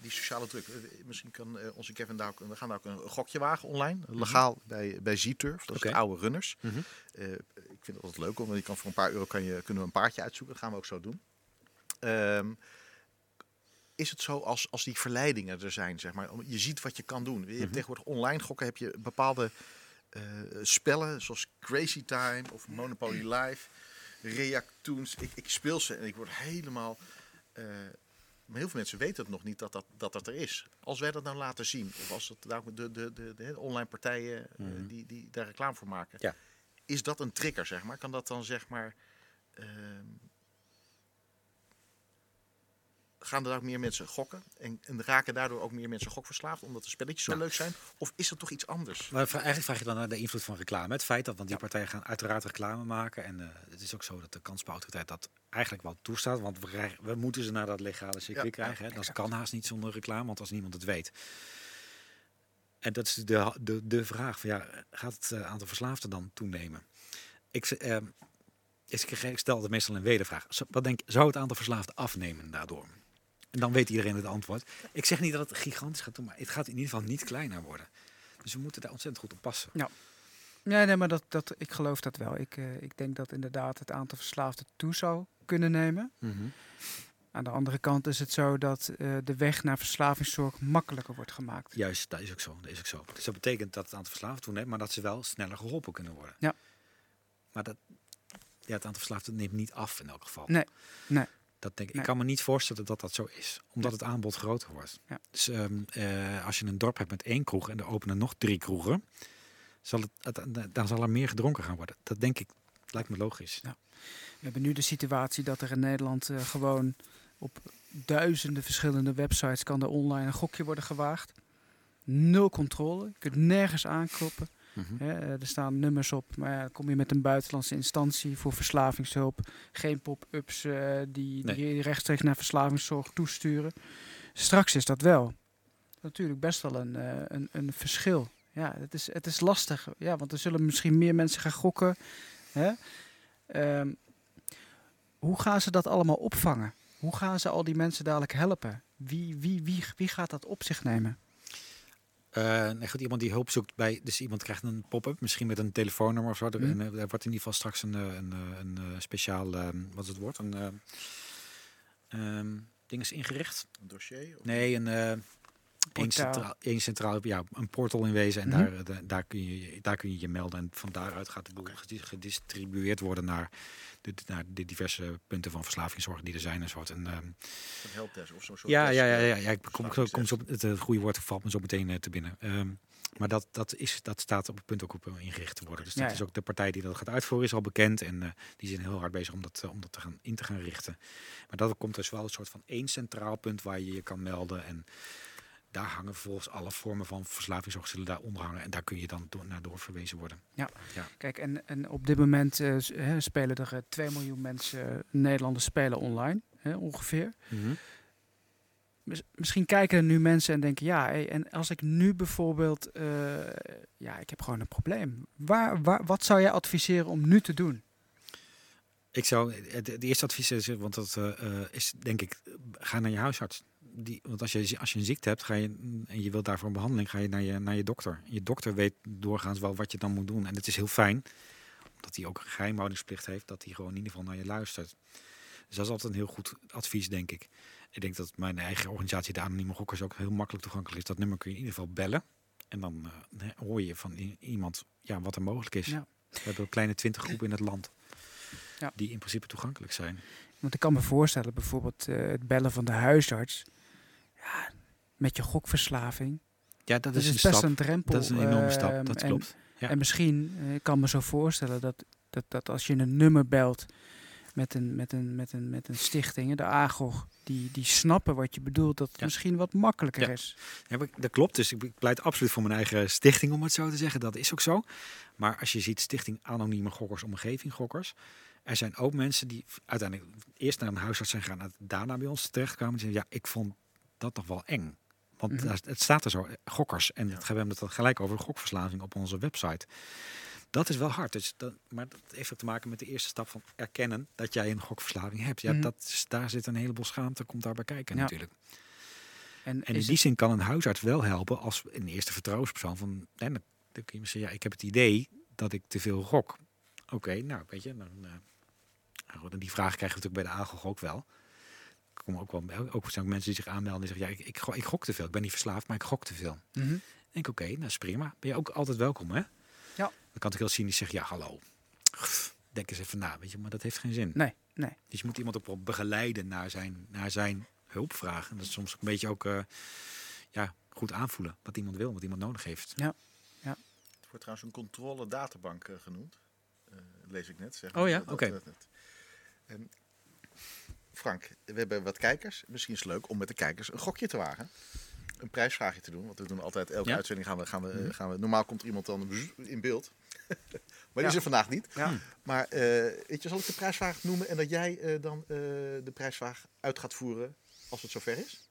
Die sociale druk. eh, Misschien kan eh, onze Kevin daar ook... We gaan daar ook een gokje wagen online. Legaal bij, bij Z-Turf. Dat is de oude runners. Mhm. Eh, ik vind het altijd leuk, want je kan voor een paar euro kan je, kunnen we een paardje uitzoeken. Dat gaan we ook zo doen. Ehm, is het zo als, als die verleidingen er zijn, zeg maar, je ziet wat je kan doen. Je hebt Mhm. tegenwoordig online gokken, heb je bepaalde eh, spellen, zoals Crazy Time of Monopoly Live, Reactoons. Ik, ik speel ze en ik word helemaal... eh, maar heel veel mensen weten het nog niet dat dat, dat, dat er is. Als wij dat nou laten zien, of als het daar de, de, de, de online partijen eh, Mhm. die, die daar reclame voor maken, Ja. Is dat een trigger, zeg maar? Kan dat dan, zeg maar, ehm, gaan er ook meer mensen gokken en, en raken daardoor ook meer mensen gokverslaafd, omdat de spelletjes zo Nou. leuk zijn? Of is dat toch iets anders? Maar eigenlijk vraag je dan naar de invloed van reclame. Het feit dat, want die partijen gaan uiteraard reclame maken. En eh, het is ook zo dat de kansspelautoriteit dat eigenlijk wel toestaat. Want we, krijgen, we moeten ze naar dat legale circuit Ja, krijgen. Hè. Dat kan haast niet zonder reclame, want als niemand het weet. En dat is de, de, de vraag van ja, gaat het eh, aantal verslaafden dan toenemen? Ik, ehm, ik, stel het meestal een wedervraag. Wat denk, zou het aantal verslaafden afnemen daardoor? En dan weet iedereen het antwoord. Ik zeg niet dat het gigantisch gaat doen, maar het gaat in ieder geval niet kleiner worden. Dus we moeten daar ontzettend goed op passen. Ja, nee, maar dat, dat, ik geloof dat wel. Ik, eh, ik denk dat inderdaad het aantal verslaafden toe zou kunnen nemen. Aan de andere kant is het zo dat eh, de weg naar verslavingszorg makkelijker wordt gemaakt. Juist, dat is ook zo. Dat is ook zo. Dus dat betekent dat het aantal verslaafden toeneemt, maar dat ze wel sneller geholpen kunnen worden. Ja. Maar dat, ja, het aantal verslaafden neemt niet af in elk geval. Nee, nee. Dat denk, ik Nee. kan me niet voorstellen dat dat zo is, omdat het aanbod groter wordt. Ja. Dus ehm, eh, als je een dorp hebt met één kroeg en er openen nog drie kroegen, zal het, het- dan zal er meer gedronken gaan worden. Dat denk ik, lijkt me logisch. Ja. We hebben nu de situatie dat er in Nederland eh, gewoon op duizenden verschillende websites kan er online een gokje worden gewaagd. Nul controle. Je kunt nergens aankloppen. Mhm. Eh, er staan nummers op, maar ja, kom je met een buitenlandse instantie voor verslavingshulp. Geen pop-ups eh, die, Nee. die je rechtstreeks naar verslavingszorg toesturen. Straks is dat wel. natuurlijk best wel een, eh, een, een verschil. Ja, het is, het is lastig. Ja, want er zullen misschien meer mensen gaan gokken. Hè? Ehm, hoe gaan ze dat allemaal opvangen? Hoe gaan ze al die mensen dadelijk helpen? Wie, wie, wie, wie gaat dat op zich nemen? Uh, nee, goed, iemand die hulp zoekt bij, dus iemand krijgt een pop-up, misschien met een telefoonnummer of zo. Er, Mhm. en, eh, er wordt in ieder geval straks een, eh, een, een, eh, speciaal, ehm, wat is het woord? Een eh, ehm, ding is ingericht. Een dossier? Of Nee, een, Portaal. centraal, één centraal, ja, een portal in wezen. En Mhm. daar, eh, da- daar, kun je, daar kun je je melden. En van daaruit gaat gedi- gedistribueerd worden naar de, naar de diverse punten van verslavingszorg die er zijn. En soort. Ehm, Een helpdesk of zo'n soort ja, ja, ja, eh, ja, ja. Ik kom, kom, zo op, het goede woord valt me zo meteen eh, te binnen. Ehm, maar dat, dat, is, dat staat op het punt ook op ingericht te worden. Dus dat ja. is ook de partij die dat gaat uitvoeren, is al bekend. En die zijn heel hard bezig om dat, om dat te gaan, in te gaan richten. Maar dat komt dus wel een soort van één centraal punt waar je je kan melden. En daar hangen vervolgens alle vormen van verslavingszorg zullen daar onder hangen. En daar kun je dan door, naar doorverwezen worden. Kijk, en, en op dit moment eh, spelen er eh, 2 miljoen mensen, eh, Nederlanders spelen online, hè, ongeveer. Mis- misschien kijken er nu mensen en denken, ja, en als ik nu bijvoorbeeld, eh, ja, ik heb gewoon een probleem. Waar, waar, wat zou jij adviseren om nu te doen? Ik zou, het, het eerste advies is, want dat eh, eh, is denk ik, eh, ga naar je huisarts. Die, want als je, als je een ziekte hebt ga je, en je wilt daarvoor een behandeling, ga je naar je, naar je dokter. Je dokter weet doorgaans wel wat je dan moet doen. En het is heel fijn, omdat hij ook een geheimhoudingsplicht heeft, dat hij gewoon in ieder geval naar je luistert. Dus dat is altijd een heel goed advies, denk ik. Ik denk dat mijn eigen organisatie, de Anonieme Gokkers, ook heel makkelijk toegankelijk is. Dat nummer kun je in ieder geval bellen. En dan eh, hoor je van iemand ja, wat er mogelijk is. Ja. We hebben een kleine twintig groepen in het land. Ja. Die in principe toegankelijk zijn. Want ik kan me voorstellen, bijvoorbeeld eh, het bellen van de huisarts. Ja, met je gokverslaving. Ja, dat, Dat is is een best stap. een drempel. dat is een enorme stap. ehm, Dat en- klopt. Ja. En misschien, eh, ik kan me zo voorstellen dat, dat, dat als je een nummer belt met een, met een, met een, met een stichting, de AGOG, die, die snappen wat je bedoelt, dat het Ja. misschien wat makkelijker Ja. is. Ja, dat klopt. Dus ik pleit absoluut voor mijn eigen stichting, om het zo te zeggen. Dat is ook zo. Maar als je ziet Stichting Anonieme Gokkers, Omgeving Gokkers. Er zijn ook mensen die uiteindelijk eerst naar een huisarts zijn gegaan daarna bij ons terechtkomen. En zeggen, ja, ik vond dat nog wel eng. Want Mhm. het staat er zo, eh, gokkers. En het, we hebben het dan gelijk over gokverslaving op onze website. Dat is wel hard. Dus dat, maar dat heeft ook te maken met de eerste stap van erkennen dat jij een gokverslaving hebt. Ja, Mhm. dat is, daar zit een heleboel schaamte, komt daarbij kijken Ja. natuurlijk. En, En in die zin kan een huisarts wel helpen als een eerste vertrouwenspersoon van. hè, dan, kun je zeggen, ja, ik heb het idee dat ik te veel gok. Oké, nou weet je, dan, en die vraag krijgen we natuurlijk bij de AGOG ook wel. Komen ook wel ook zijn ook mensen die zich aanmelden en zeggen, ja, ik, ik, go- ik gok te veel. Ik ben niet verslaafd, maar ik gok te veel. Ik denk, oké, nou is prima. Ben je ook altijd welkom, hè? Ja. Dan kan ik heel cynisch zeggen, ja, hallo. Denk eens even na, weet je, maar dat heeft geen zin. Nee, nee. Dus je moet iemand ook wel begeleiden naar zijn, naar zijn hulpvraag. En dat is soms ook een beetje ook eh, ja, goed aanvoelen wat iemand wil, wat iemand nodig heeft. Het wordt trouwens een controle databank eh, genoemd. Eh, lees ik net. Zeg Oh ja? Dat- Oké. En Frank, we hebben wat kijkers. Misschien is het leuk om met de kijkers een gokje te wagen. Een prijsvraagje te doen. Want we doen altijd elke Ja. uitzending gaan we, gaan we, Mhm. gaan we. Normaal komt er iemand dan in beeld. maar die Ja. is er vandaag niet. Ja. Maar eh, weet je, zal ik de prijsvraag noemen en dat jij eh, dan eh, de prijsvraag uit gaat voeren als het zover is?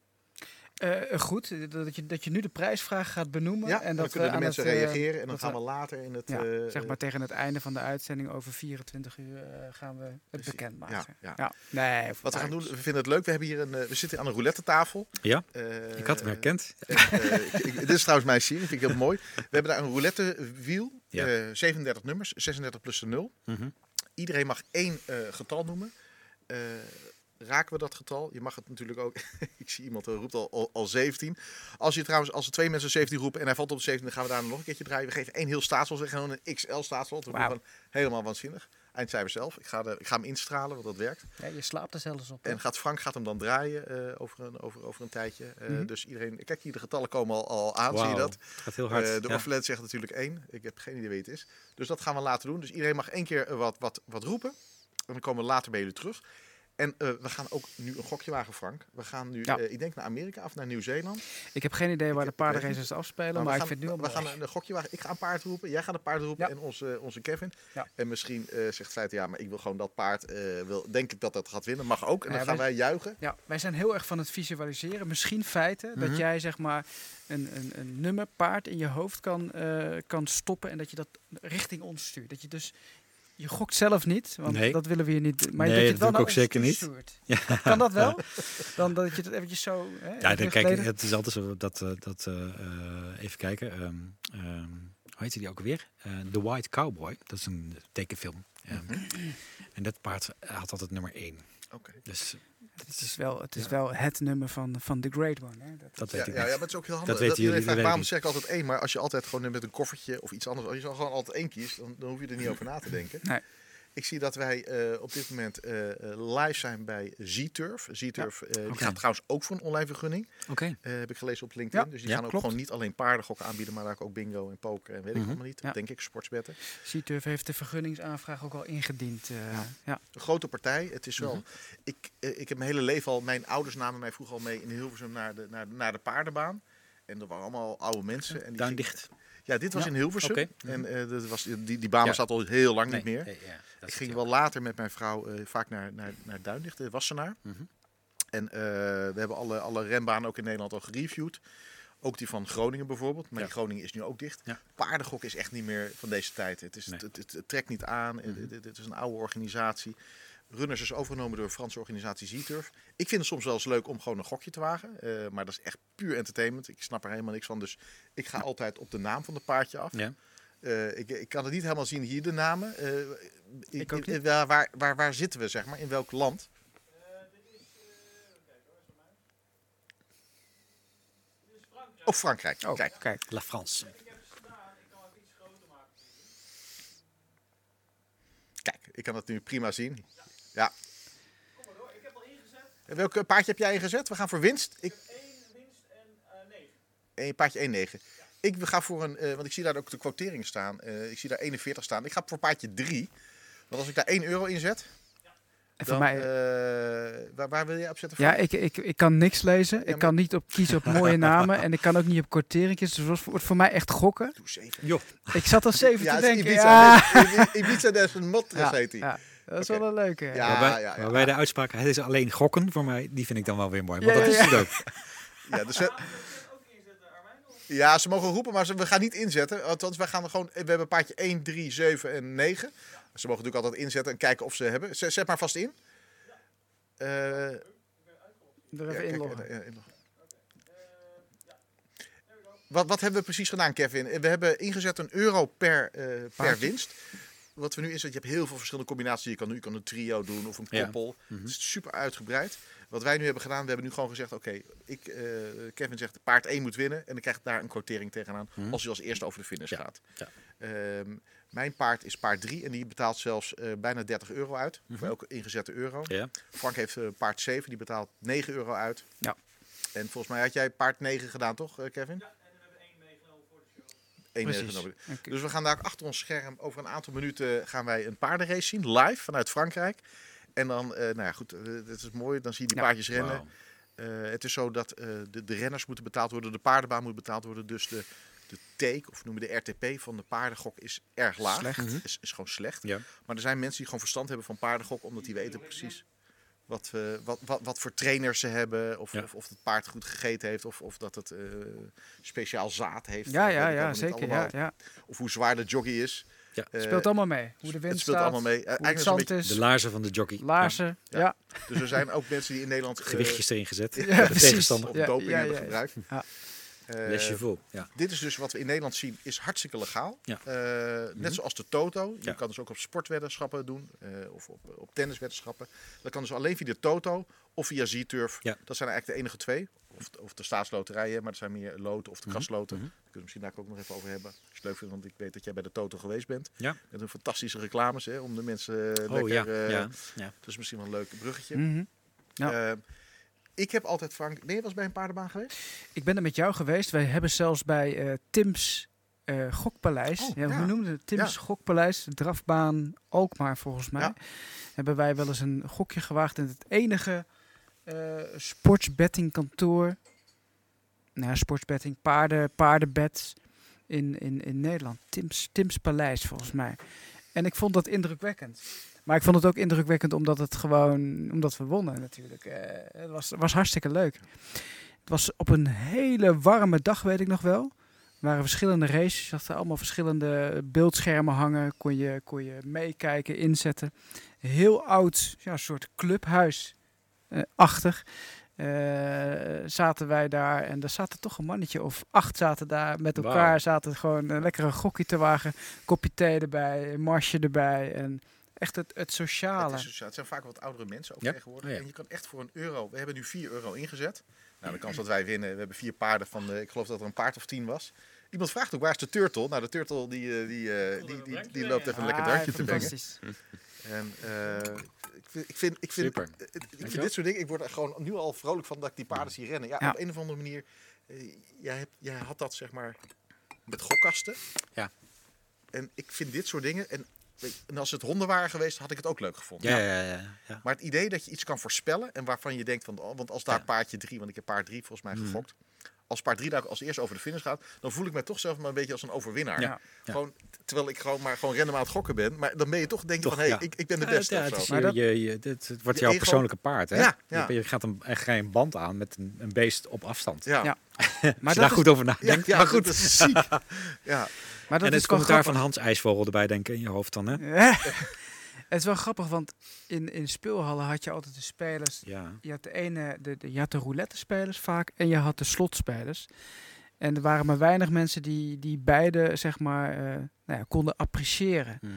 Eh, goed, eh, dat je, dat je nu de prijsvraag gaat benoemen. Ja, en dan dat kunnen we de mensen het, eh, reageren en dan gaan we- later in het... Ja, eh, zeg maar tegen het einde van de uitzending over 24 uur eh, gaan we het bekendmaken. Ja, ja. Nee, Wat we gaan doen, we vinden het leuk. We, hebben hier een, eh, we zitten aan een roulette tafel. Ja, Eh, ik had hem herkend. eh, ik- dit is trouwens mijn serie, vind ik heel mooi. We hebben daar een roulette wiel, Ja. eh, 37 nummers, 36 plus de 0. Mhm. Iedereen mag één eh, getal noemen. Raken we dat getal? Je mag het natuurlijk ook. ik zie iemand roept al, al, al 17. Als je trouwens, als er twee mensen 17 roepen en hij valt op de 17, dan gaan we daar nog een keertje draaien. We geven één heel staatsel, zeg gewoon een XL staatsel. Gewoon helemaal waanzinnig. Eindcijfer zelf. Ik ga, de, ik ga hem instralen, want dat werkt. Ja, je slaapt er zelfs op. En gaat Frank gaat hem dan draaien eh, over, een, over, over een tijdje. Eh, Mhm. Dus iedereen, kijk hier, de getallen komen al, al aan, zie je dat? Het gaat heel hard. Eh, de ja. overlet zegt natuurlijk één. Ik heb geen idee wie het is. Dus dat gaan we later doen. Dus iedereen mag één keer wat, wat, wat roepen. En dan komen we later bij jullie terug. En eh, we gaan ook nu een gokje wagen, Frank. We gaan nu, Ja. eh, ik denk naar Amerika of naar Nieuw-Zeeland. Ik heb geen idee waar de paardenraces afspelen, maar, we ik gaan, vind het nu al we gaan een gokje wagen. Ik ga een paard roepen, jij gaat een paard roepen Ja. en onze, onze Kevin. Ja. En misschien eh, zegt Feiten, ja, maar ik wil gewoon dat paard, eh, wil, denk ik dat dat gaat winnen. Mag ook. En dan gaan wij- wij juichen. Ja, wij zijn heel erg van het visualiseren. Misschien feiten Mhm. dat jij zeg maar een, een, een nummerpaard in je hoofd kan, eh, kan stoppen en dat je dat richting ons stuurt. Dat je dus je gokt zelf niet, want Nee. dat willen we hier niet. Maar Nee, dat je dat het wel ik ook zeker niet. Ja. Kan dat wel? Dan dat je het eventjes zo. Hè, Ja, dan, kijk, geleden. het is altijd zo dat, eh, dat eh, eh, even kijken, ehm, ehm, hoe heet die ook alweer? Eh, The White Cowboy, dat is een tekenfilm. Ehm, Mhm. En dat paard had altijd nummer 1. Oké. Dus Het is wel het, is wel het nummer van, van The Great One. Hè? Dat, dat Ja, weet ja, ik ja, niet. maar het is ook heel handig. Dat jullie, dat weet waarom zeg ik altijd één? Maar als je altijd gewoon met een koffertje of iets anders, als je gewoon altijd één kiest, dan, dan hoef je er niet over na te denken. Nee. Ik zie dat wij eh, op dit moment eh, eh, live zijn bij Z-Turf. Z-Turf gaat trouwens ook voor een online vergunning. Oké. Heb ik gelezen op LinkedIn. Ja, dus die ja, gaan ook klopt. gewoon niet alleen paardengokken aanbieden, maar ook bingo en poker en weet ik Mhm. allemaal niet. Denk ik, sportsbetten. C-Turf heeft de vergunningsaanvraag ook al ingediend. ja. Een grote partij. Het is wel. Mhm. ik, ik heb mijn hele leven al. Mijn ouders namen mij vroeger al mee in Hilversum naar de, naar, naar de paardenbaan. En er waren allemaal oude mensen. En die gingen- dicht. Ja, dit was Ja, in Hilversum. oké. En eh, dat was, die, die baan staat al heel lang niet meer. nee, ik ging wel later met mijn vrouw eh, vaak naar, naar, naar Duindicht, de Wassenaar. Mhm. En eh, we hebben alle, alle renbanen ook in Nederland al gereviewd. Ook die van Groningen bijvoorbeeld. Maar Ja. die Groningen is nu ook dicht. Ja. Paardengok is echt niet meer van deze tijd. Het, is, Nee. het, het, het trekt niet aan. Mhm. Het- het is een oude organisatie. Runners is overgenomen door de Franse organisatie Z-Turf. Ik vind het soms wel eens leuk om gewoon een gokje te wagen. eh, maar dat is echt puur entertainment. Ik snap er helemaal niks van. Dus ik ga altijd op de naam van het paardje af. Ja. Eh, ik, ik kan het niet helemaal zien hier, de namen. Eh, Ik ook in- niet. waar, waar, waar, waar zitten we, zeg maar? In welk land? Oh, Frankrijk. Oh, Kijk. kijk. La France. Kijk, ik kan het nu prima zien. Ja. En welk paardje heb jij ingezet? We gaan voor winst. Ik... Eén paardje 1,9. Ik ga voor een, eh, want ik zie daar ook de quoteringen staan. Eh, ik zie daar 41 staan. Ik ga voor paardje 3. Want als ik daar 1 euro in zet, En voor mij, eh, waar, waar wil jij op zetten? ja, Frank? ik, ik, ik kan niks lezen. Ja, ik maar- kan niet op kiezen op mooie namen. En ik kan ook niet op korteringjes. Dus het wordt voor mij echt gokken. Doe 7. Joh. Ik zat al zeven Ja, te denken. Ja, Ibiza. Ibi- Ibiza des een Motres ja, heet hij. Ja, dat is wel een leuke. Ja. waarbij, ja, ja. waarbij de uitspraak, het is alleen gokken voor mij, die vind ik dan wel weer mooi. Want Ja, dat ja, is ja. het ook. Ja, dus we- ja, ze mogen roepen, maar ze, we gaan niet inzetten. Althans, wij gaan er gewoon. We hebben een paardje 1, 3, 7 en 9. Ze mogen natuurlijk altijd inzetten en kijken of ze hebben. Zet, zet maar vast in. Eh, Er ja, even kijk, inloggen. eh, inloggen. Wat, wat hebben we precies gedaan, Kevin? We hebben ingezet een euro per, eh, per winst. Wat we nu inzetten, je hebt heel veel verschillende combinaties. die Je kan nu je kan een trio doen of een Ja. koppel. Mhm. Het is super uitgebreid. Wat wij nu hebben gedaan, we hebben nu gewoon gezegd: oké, ik, eh, Kevin zegt paard 1 moet winnen. En dan krijgt daar een quotering tegenaan Mhm. als hij als eerste over de finish Ja, gaat. ja. Ehm, mijn paard is paard 3 en die betaalt zelfs eh, bijna 30 euro uit. Mhm. Voor elke ingezette euro. Ja. Frank heeft eh, paard 7, die betaalt 9 euro uit. Ja. En volgens mij had jij paard 9 gedaan, toch, Kevin? Ja, en we hebben 1 Precies. 9 genomen. Oké. Dus we gaan daar ook achter ons scherm over een aantal minuten gaan wij een paardenrace zien, live vanuit Frankrijk. En dan, eh, nou ja, goed, eh, dat is mooi. Dan zie je die Ja. paardjes rennen. Eh, het is zo dat eh, de, de renners moeten betaald worden, de paardenbaan moet betaald worden. Dus de, de take, of noemen we de RTP van de paardengok, is erg laag. Slecht. Is, is gewoon slecht. Ja. Maar er zijn mensen die gewoon verstand hebben van paardengok, omdat die weten precies wat, eh, wat, wat, wat voor trainers ze hebben. Of, Ja. of, of het paard goed gegeten heeft, of, of dat het eh, speciaal zaad heeft. Ja, Dat ja, ja, zeker. Ja, ja. Of hoe zwaar de jockey is. Ja. Eh, Speelt allemaal mee. Hoe de wind het speelt staat, allemaal mee. Eh, hoe het eigenlijk is het een zand beetje- is, De laarzen van de jockey. laarzen. Ja. Ja, dus er zijn ook mensen die in Nederland Gewichtjes erin gezet. Ja, de tegenstander. of doping ja, hebben ja, ja. gebruikt. Chevaux. Ja. Dit is dus wat we in Nederland zien, is hartstikke legaal. Ja. Eh, Net zoals de Toto. Je Ja. kan dus ook op sportweddenschappen doen. eh, of op, op tennisweddenschappen. Dat kan dus alleen via de Toto of via Z-Turf. Ja. Dat zijn eigenlijk de enige twee. Of, of de staatsloterijen, maar er zijn meer loten of de Mhm. kasloten. Mhm. Daar kunnen we misschien daar ook nog even over hebben. Als je het leuk vindt, want ik weet dat jij bij de Toto geweest bent. Ja. Met een fantastische reclames hè, om de mensen eh, Oh lekker... ja. ja. ja. Dat is misschien wel een leuk bruggetje. Mhm. Ja. Ik heb altijd, Frank... Ben je wel eens bij een paardenbaan geweest? Ik ben er met jou geweest. Wij hebben zelfs bij eh, Tim's eh, Gokpaleis. Oh, ja, ja. Hoe noemde het? Tim's Ja. Gokpaleis, de drafbaan Alkmaar volgens mij. Hebben wij wel eens een gokje gewaagd in het enige eh sportsbettingkantoor. Nou, sportsbetting, paarden, paardenbeds in, in, in Nederland. Tim's, Tim's Paleis volgens mij. En ik vond dat indrukwekkend. Maar ik vond het ook indrukwekkend omdat het gewoon, omdat we wonnen natuurlijk. Eh, het was, was hartstikke leuk. Het was op een hele warme dag, weet ik nog wel. Er waren verschillende races. Je zag allemaal verschillende beeldschermen hangen. Kon je, kon je meekijken, inzetten. Heel oud, ja, soort clubhuis eh, achtig. Eh, zaten wij daar en er zaten toch een mannetje of acht zaten daar met elkaar. Zaten gewoon een lekkere gokje te wagen. Kopje thee erbij, een marsje erbij. En echt het, het sociale. Het, is dus- het zijn vaak wat oudere mensen ook Ja. tegenwoordig. Oh ja. En je kan echt voor een euro... We hebben nu 4 euro ingezet. Nou, de kans dat wij winnen... We hebben vier paarden van... De, ik geloof dat er een paard of tien was. Iemand vraagt ook, waar is de turtle? Nou, de turtle die, eh, die, eh, die, die, die, loopt even een lekker Ah, drankje te brengen. En eh, ik vind, ik vind, ik vind, Super. eh, ik wel. vind dit soort dingen, ik word er gewoon nu al vrolijk van dat ik die paarden zie rennen. Ja, Ja. op een of andere manier, eh, jij, hebt, jij had dat zeg maar met gokkasten. Ja. En ik vind dit soort dingen, en, en als het honden waren geweest, had ik het ook leuk gevonden. Ja, ja, ja. ja. Maar het idee dat je iets kan voorspellen en waarvan je denkt van, oh, want als daar Ja. paardje drie, want ik heb paard drie volgens mij Mhm. gefokt. Als paard drie daar als eerst over de finish gaat, dan voel ik mij toch zelf maar een beetje als een overwinnaar. Ja. Ja. Gewoon, terwijl ik gewoon maar gewoon random aan het gokken ben. Maar dan ben je toch denk je Toch, van, hé, hey, ja. ik, ik ben de beste ja, of het, is Maar je, dat- je, je- dit- het wordt Je jouw ego- persoonlijke paard. Hè? Ja, ja. Je, je gaat een, echt je een band aan met een, een beest op afstand. Ja. Maar daar is, goed over Ja, nadenkt. ja, maar goed. dat is ziek. ja. Maar dat en het wel commentaar van. Hans IJsvogel erbij denken in je hoofd dan. Hè? het is wel grappig, want in, in speelhallen had je altijd de spelers. Ja. Je had de ene, de, de, je had de roulette spelers vaak en je had de slotspelers. En er waren maar weinig mensen die, die beide, zeg maar, eh, nou ja, konden appreciëren. Mhm.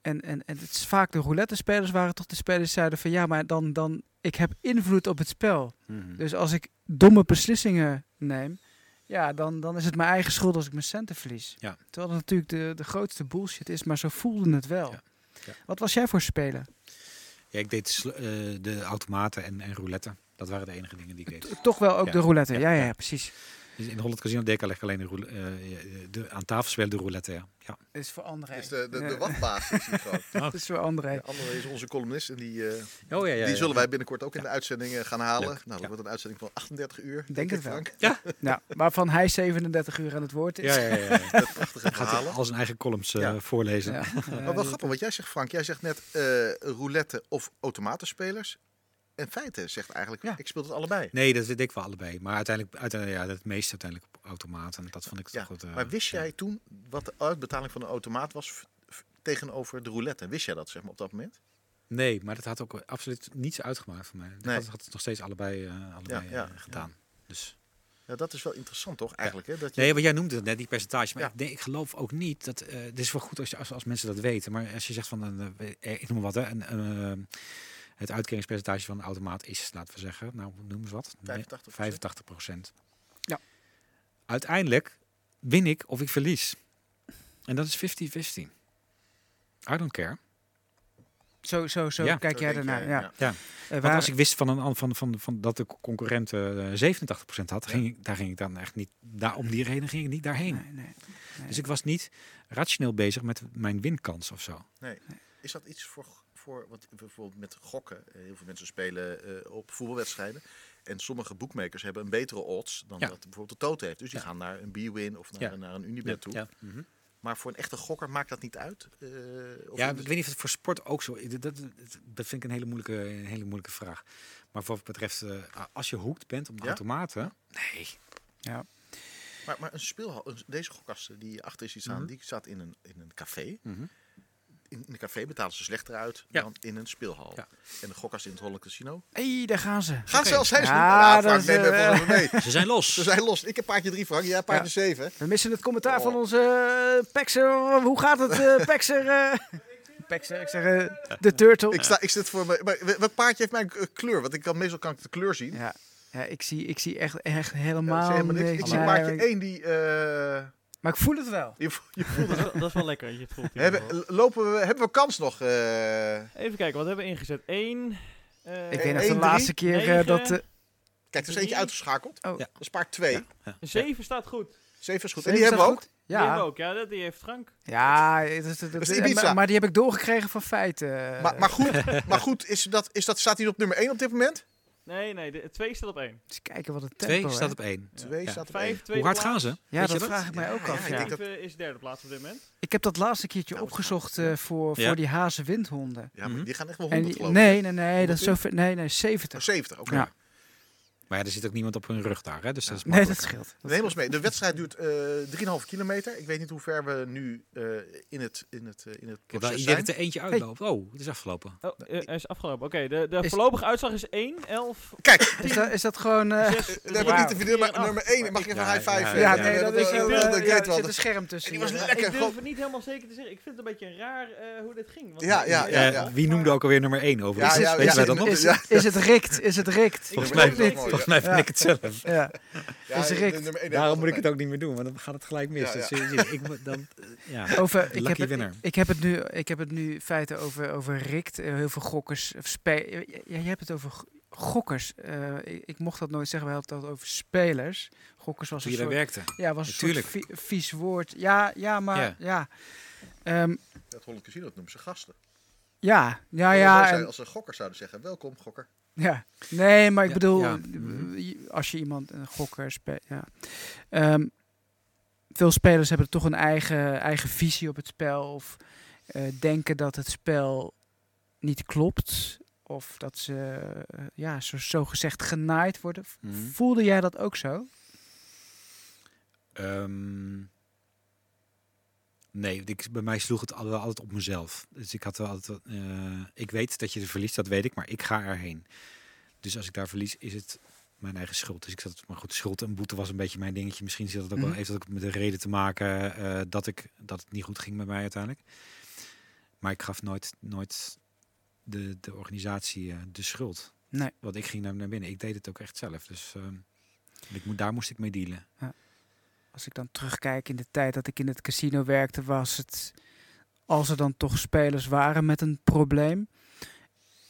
En, en, en het is vaak de roulette spelers waren toch de spelers die zeiden van ja, maar dan, dan, ik heb invloed op het spel. Mhm. Dus als ik domme beslissingen neem, ja, dan, dan is het mijn eigen schuld als ik mijn centen verlies. Ja. Terwijl het natuurlijk de, de grootste bullshit is, maar zo voelde het wel. Ja. Ja. Wat was jij voor speler? Ja, ik deed eh, de automaten en, en roulette. Dat waren de enige dingen die ik deed. T- Toch wel ook de roulette. Ja, ja. precies. Dus in de Holland Casino deed ik eigenlijk alleen de, roule- eh, de aan tafel spelen de roulette. Ja. Ja. Dat is voor André. is de, de, de Ja. watbaas. is. Dat is voor André. De andere is onze columnist en die, eh, Oh ja, ja. die ja. zullen wij binnenkort ook in de uitzending eh, gaan halen. Leuk. Nou, dat Ja. wordt een uitzending van 38 uur. Denk het wel. Frank. Ja, waarvan hij 37 uur aan het woord is. Ja, ja, ja. ja. Met prachtige Gaat hij verhalen. al zijn eigen columns eh, Ja. voorlezen. Ja. Maar wel grappig wat jij zegt, Frank. Jij zegt net eh, roulette of automatenspelers. En feite zegt eigenlijk, Ja. ik speel het allebei. Nee, dat weet ik wel allebei. Maar uiteindelijk, uiteindelijk ja, het meeste uiteindelijk op automaten. Dat vond ik Ja, toch goed. eh, Maar wist jij toen wat de uitbetaling van een automaat was tegenover de roulette? Wist jij dat zeg maar, op dat moment? Nee, maar dat had ook absoluut niets uitgemaakt voor mij. Ik Nee. had, had het nog steeds allebei, eh, allebei Ja, ja, eh, gedaan. Dus. Ja, dat is wel interessant toch eigenlijk? Hè? Dat je, Nee, wat jij noemde het net, die percentage. Maar Ja. ik, nee, ik geloof ook niet dat. eh het is wel goed als, je, als, als mensen dat weten. Maar als je zegt van. een, eh, ik noem wat. Hè, een, eh, het uitkeringspercentage van een automaat is, laten we zeggen. Nou, noem eens wat. Nee, 85%. 85 procent. Ja. Uiteindelijk win ik of ik verlies. En dat is 50-50. I don't care. Zo, zo, zo Ja. kijk Zo jij ernaar. Ja. ja. Ja. Eh, Want waar- als ik wist van, een, an- van, van, van dat de concurrent eh 87% had, ging ik, daar ging ik dan echt niet. Daar, om die reden ging ik niet daarheen. Nee, nee, nee. Dus ik was niet rationeel bezig met mijn winkans of zo. Is dat iets voor, voor wat bijvoorbeeld met gokken? eh, Heel veel mensen spelen eh, op voetbalwedstrijden. En sommige boekmakers hebben een betere odds dan Ja. dat bijvoorbeeld de Toto heeft. Dus die Ja. gaan naar een B-win of naar, Ja. naar een Unibet toe. Ja. Mhm. Maar voor een echte gokker maakt dat niet uit? Eh, of ja, is- ik weet niet of het voor sport ook zo is. Dat, dat, dat vind ik een hele moeilijke, een hele moeilijke vraag. Maar voor wat betreft, als je hoekt bent op de Ja? automaten. Nee. Ja. Maar, maar een speelhal, deze gokkasten die achter je ziet staan, Mhm. die staat in een, in een café. Mhm. In een café betalen ze slechter uit Ja. dan in een speelhal. Ja. En de gokkast in het Holland Casino. hey, daar gaan ze. Gaan Oké. zelfs zijn ze Ja, Ja, Frank, eh, van me mee. Ze zijn los. Ze zijn los. Ik heb paardje 3 Frank, jij paardje 7. We missen het commentaar Oh. van onze uh, Pexer. Hoe gaat het, eh Pexer? eh? Pexer, ik zeg eh, de turtle. Ik, sta, ik zit voor me. Maar wat paardje heeft mijn eh, kleur? Want ik kan, meestal kan ik de kleur zien. Ja, ja ik, zie, ik zie echt, echt Ja, helemaal niks. niks. Ik zie paardje maar- 1 die. Eh, Maar ik voel het wel. je, vo- je voelt Dat is, wel, dat is wel lekker. dat Je het voelt ieder hebben, geval. lopen we, hebben we kans nog? eh? Even kijken, wat hebben we ingezet? Eén. eh, Ik Eh, weet nog één, de laatste keer eh, negen. dat... eh, Kijk, er is Drie. eentje uitgeschakeld. Oh. Ja. Dat is paard 2. Ja. Zeven staat goed. 7 is goed. Zeven en die hebben we ook. Die hebben we Ja, ook, ja, dat- die heeft Frank. ja het is, het- is het- Ibiza. maar, maar die heb ik doorgekregen van feiten. Maar, maar goed, maar goed is dat, is dat, staat hij op nummer 1 op dit moment? Nee, nee, de, twee staat op één. Eens kijken wat het Twee tempo staat hè. op één. Twee Ja. staat op Vijf, één. Hoe hard gaan ze? Ja, Weet je dat vraag ik mij ook ja, af. ik Ja. denk dat- Vijf, eh, is derde plaats op dit moment. Ik heb dat laatste keertje Nou, opgezocht eh, voor, Ja. voor die hazenwindhonden. Ja, maar die gaan echt wel En 100 die, geloof ik. nee, nee, nee, dat is 100? zo ver, nee, nee, Oh, 70. 70, oké. Ja. Maar ja, er zit ook niemand op hun rug daar, hè? dus dat is Nee, dat scheelt. Dat Neem ons mee. De wedstrijd duurt eh 3,5 kilometer. Ik weet niet hoe ver we nu eh, in het, in het, eh, in het Ik proces zijn. dat er eentje uitloopt. Oh, het is afgelopen. Oh, hij is afgelopen. Oké, de, de Is- voorlopige uitslag is 1, 11, Kijk, Is dat, is dat gewoon... eh, 6, we hebben niet te verdienen, maar nummer 1. Mag ik even Ja, een high five? ja, ja, ja, nee, dat is er zit een scherm tussen. Ik durf het niet helemaal zeker te zeggen. Ik vind het een beetje raar eh, hoe dit ging. Want Ja, ja, ja, Eh, ja. wie noemde ook alweer nummer 1 over? Is het- rikt? Is het rikt? Volgens mij, volgens mij vind Ja. ik het zelf. Ja. De- Rick. Daarom moet ik het ook niet meer doen, want dan gaat het gelijk mis. Ja, Dat ja. zie je- ik, dan, ja. Over, ik, heb het, winner. ik, heb het nu, ik heb het nu feiten over, over rikt. eh, heel veel gokkers. Spe ja, je hebt het over gokkers. Eh, ik, ik mocht dat nooit zeggen. We hadden het over spelers. Gokkers was Toen een soort, werkte. ja, was een Natuurlijk. soort vi- vies woord. Ja, ja maar Ja. ja. Ehm, Het Holland Casino dat noemen ze gasten. ja, ja, ja. zijn en- als ze gokkers zouden zeggen, welkom gokker. Ja, nee, maar ik Ja, bedoel, ja. Mhm. als je iemand, een gokker speelt, ja. Ehm, veel spelers hebben toch een eigen, eigen visie op het spel of eh, denken dat het spel niet klopt of dat ze, eh, ja, zo, zo gezegd genaaid worden. Mhm. Voelde jij dat ook zo? Ehm, nee, ik, bij mij sloeg het altijd op mezelf. Dus ik had wel altijd, eh, ik weet dat je er verliest, dat weet ik, maar ik ga erheen. Dus als ik daar verlies, is het mijn eigen schuld. Dus ik zat, maar goed, schuld en boete was een beetje mijn dingetje. Misschien zit het ook wel, Mhm. heeft dat ook met de reden te maken eh, dat, ik, dat het niet goed ging met mij uiteindelijk. Maar ik gaf nooit, nooit de, de organisatie eh, de schuld. Nee. Want ik ging naar, naar binnen. Ik deed het ook echt zelf. Dus ehm, ik daar moest ik mee dealen. Als ik dan terugkijk in de tijd dat ik in het casino werkte, was het, als er dan toch spelers waren met een probleem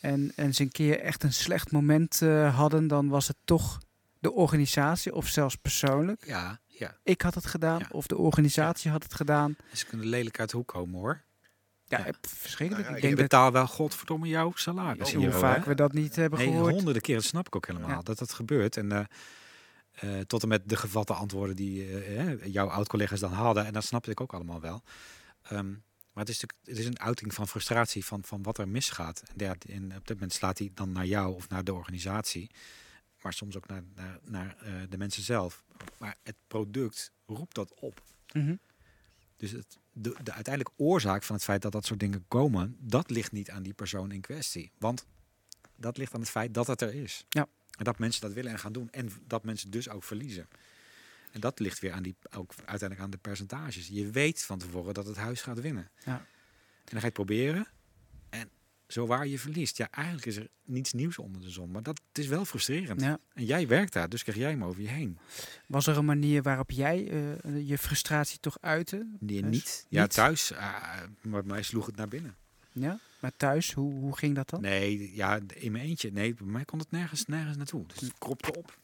en, en ze een keer echt een slecht moment eh, hadden, dan was het toch de organisatie of zelfs persoonlijk. Ja, ja. Ik had het gedaan Ja. of de organisatie had het gedaan. Ze kunnen lelijk uit de hoek komen hoor. Ja, Ja. eh, verschrikkelijk. Nou ik denk betaalt wel godverdomme jouw salaris. Hoe vaak we dat niet hebben Nee, gehoord. honderden keer. Dat snap ik ook helemaal. Dat dat gebeurt. En eh, eh, tot en met de gevatte antwoorden die eh, eh, jouw oud-collega's dan hadden. En dat snapte ik ook allemaal wel. Ehm, maar het is, natuurlijk, het is een uiting van frustratie van, van wat er misgaat. En, ja, en op dit moment slaat hij dan naar jou of naar de organisatie. Maar soms ook naar, naar, naar de mensen zelf. Maar het product roept dat op. Mhm. Dus het, de, de uiteindelijke oorzaak van het feit dat dat soort dingen komen, dat ligt niet aan die persoon in kwestie. Want dat ligt aan het feit dat het er is. Ja. Dat mensen dat willen en gaan doen. En dat mensen dus ook verliezen. En dat ligt weer aan die, ook uiteindelijk aan de percentages. Je weet van tevoren dat het huis gaat winnen. Ja. En dan ga je het proberen. En zo waar je verliest. Ja, eigenlijk is er niets nieuws onder de zon. Maar dat het is wel frustrerend. Ja. En jij werkt daar, dus krijg jij hem over je heen. Was er een manier waarop jij eh, je frustratie toch uitte? Die Dus niet. Ja, niet? thuis. ah, maar mij sloeg het naar binnen. Ja? Maar thuis, hoe, hoe ging dat dan? Nee, ja, in mijn eentje. Nee, bij mij kon het nergens, nergens naartoe. Dus het kropte op.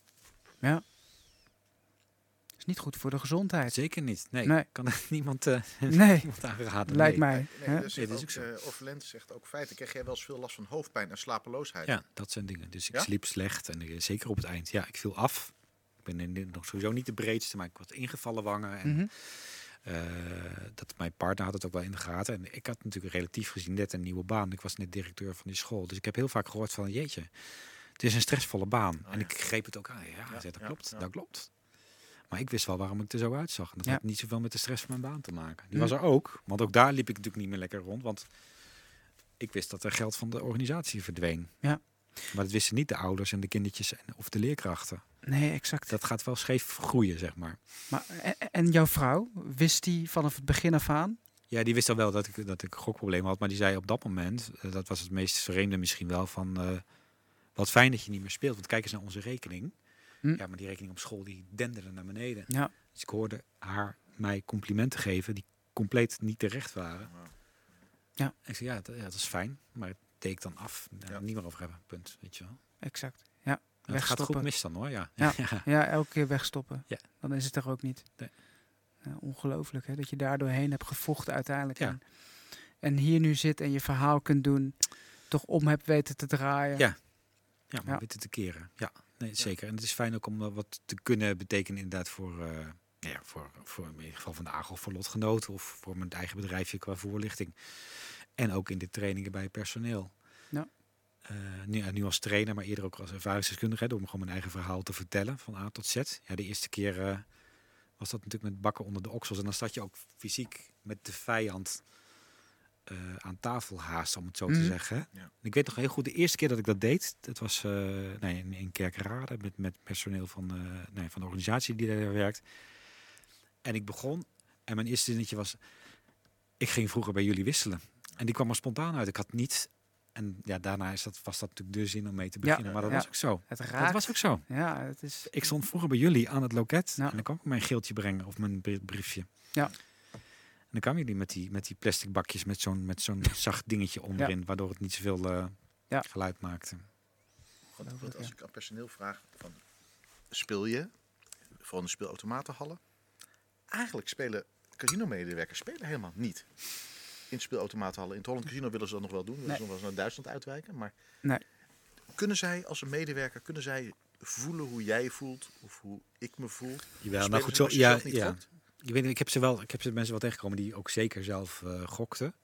is niet goed voor de gezondheid. Zeker niet. Nee, Nee. kan er niemand, eh Nee, niemand aanraden. lijkt nee. mij. Nee, hè? dus Nee, zegt dat is ook, ook eh, Orphelent zegt ook feiten. Krijg jij wel eens veel last van hoofdpijn en slapeloosheid? Ja, dat zijn dingen. Dus ik Ja? sliep slecht. En ik- zeker op het eind. Ja, ik viel af. Ik ben in, nog sowieso niet de breedste, maar ik had ingevallen wangen. En Mhm. Eh, dat mijn partner had het ook wel in de gaten. En ik had natuurlijk relatief gezien net een nieuwe baan. Ik was net directeur van die school. Dus ik heb heel vaak gehoord van, jeetje, het is een stressvolle baan. Oh, en ja. ik greep het ook aan. Ja, Ja, zei, dat ja, klopt, ja. dat klopt. Maar ik wist wel waarom ik er zo uitzag. En dat Ja. had niet zoveel met de stress van mijn baan te maken. Die Mm. was er ook, want ook daar liep ik natuurlijk niet meer lekker rond. Want ik wist dat er geld van de organisatie verdween. Ja. Maar dat wisten niet de ouders en de kindertjes en, of de leerkrachten. Nee, exact. Dat gaat wel scheef groeien, zeg maar. Maar, en, en jouw vrouw, wist die vanaf het begin af aan? Ja, die wist al wel dat ik, dat ik gokproblemen had. Maar die zei op dat moment, eh, dat was het meest vreemde misschien wel, van eh, wat fijn dat je niet meer speelt. Want kijk eens naar onze rekening. Hm. Ja, maar die rekening op school die denderde naar beneden. Ja. Dus ik hoorde haar mij complimenten geven die compleet niet terecht waren. Ja. Ik zei, ja, dat, ja, dat is fijn. Maar het deed ik dan af. Daar Ja. niet meer over hebben, punt. Weet je wel. Exact. Het gaat goed mis dan hoor, ja. Ja. ja elke keer wegstoppen. Ja. Dan is het er ook niet. Nee. Ja, ongelooflijk, hè? Dat je daar doorheen hebt gevochten uiteindelijk. En, en hier nu zit en je verhaal kunt doen. Toch om hebt weten te draaien. Ja. Ja, maar weten te keren. Ja, nee, zeker. En het is fijn ook om eh, wat te kunnen betekenen inderdaad voor, nou ja, voor, voor in ieder geval van de AGO voor lotgenoten of voor mijn eigen bedrijfje qua voorlichting. En ook in de trainingen bij personeel. Eh, nu, ja, nu als trainer, maar eerder ook als ervaringsdeskundige, door me gewoon mijn eigen verhaal te vertellen van A tot Z. Ja, de eerste keer eh, was dat natuurlijk met bakken onder de oksels. En dan zat je ook fysiek met de vijand eh, aan tafel haast, om het zo Mhm. te zeggen. hè. Ja. En Ik weet nog heel goed, de eerste keer dat ik dat deed, dat was eh, nee, in, in Kerkrade met, met personeel van, eh, nee, van de organisatie die daar werkt. En ik begon en mijn eerste zinnetje was, ik ging vroeger bij jullie wisselen. En die kwam er spontaan uit. Ik had niet, en ja, daarna is dat, was dat natuurlijk de zin om mee te Ja, beginnen. maar dat ja. was ook zo. Het Dat was ook zo. Ja, het is... Ik stond vroeger bij jullie aan het loket Ja. en dan kwam ik mijn geeltje brengen of mijn brie- briefje. Ja. En dan kwamen jullie met die, met die plastic bakjes met zo'n met zo'n zacht dingetje onderin, waardoor het niet zoveel eh, Ja. geluid maakte. Als ik aan personeel vraag, van, speel je voor een speelautomatenhallen? Eigenlijk spelen casino-medewerkers spelen helemaal niet. In speelautomatenhallen. In het Holland Casino willen ze dat nog wel doen. Willen Nee. ze nog wel eens naar Duitsland uitwijken. Maar Nee. kunnen zij als een medewerker, kunnen zij voelen hoe jij voelt? Of hoe ik me voel? Jawel, nou ze goed, zo, ja, ja. Ik weet niet, ik heb ze wel, ik heb ze mensen wel tegengekomen die ook zeker zelf eh, gokten.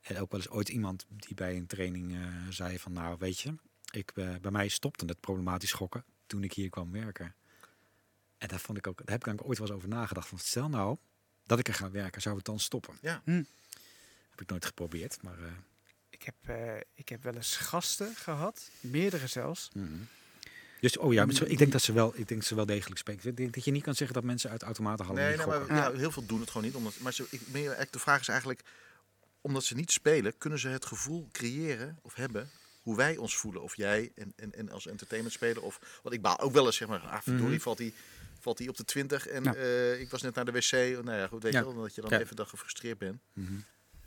En ook wel eens ooit iemand die bij een training eh, zei van, nou weet je, ik, eh, bij mij stopte het problematisch gokken toen ik hier kwam werken. En daar vond ik ook, daar heb ik eigenlijk ooit wel eens over nagedacht. Van, stel nou dat ik er ga werken, zou het dan stoppen? Ja. Hm. Heb ik nooit geprobeerd, maar. eh, Ik heb, eh, ik heb wel eens gasten gehad, meerdere zelfs. mhm. Dus, oh ja, ik denk dat ze wel, ik denk dat ze wel degelijk spreken. Ik denk dat je niet kan zeggen dat mensen uit automatenhallen Nee, niet nee, gokken. maar ja, heel veel doen het gewoon niet. Omdat, maar ze, ik, meer, de vraag is eigenlijk, omdat ze niet spelen, kunnen ze het gevoel creëren of hebben hoe wij ons voelen. Of jij en, en, en als entertainment speler. Of, want ik baal ook wel eens, zeg maar, ah, verdorie, Mhm. valt hij valt hij op de 20 en Ja. eh, ik was net naar de wc. Nou ja, goed, weet Ja. je wel, dat je dan Ja. even dan gefrustreerd bent. Mhm.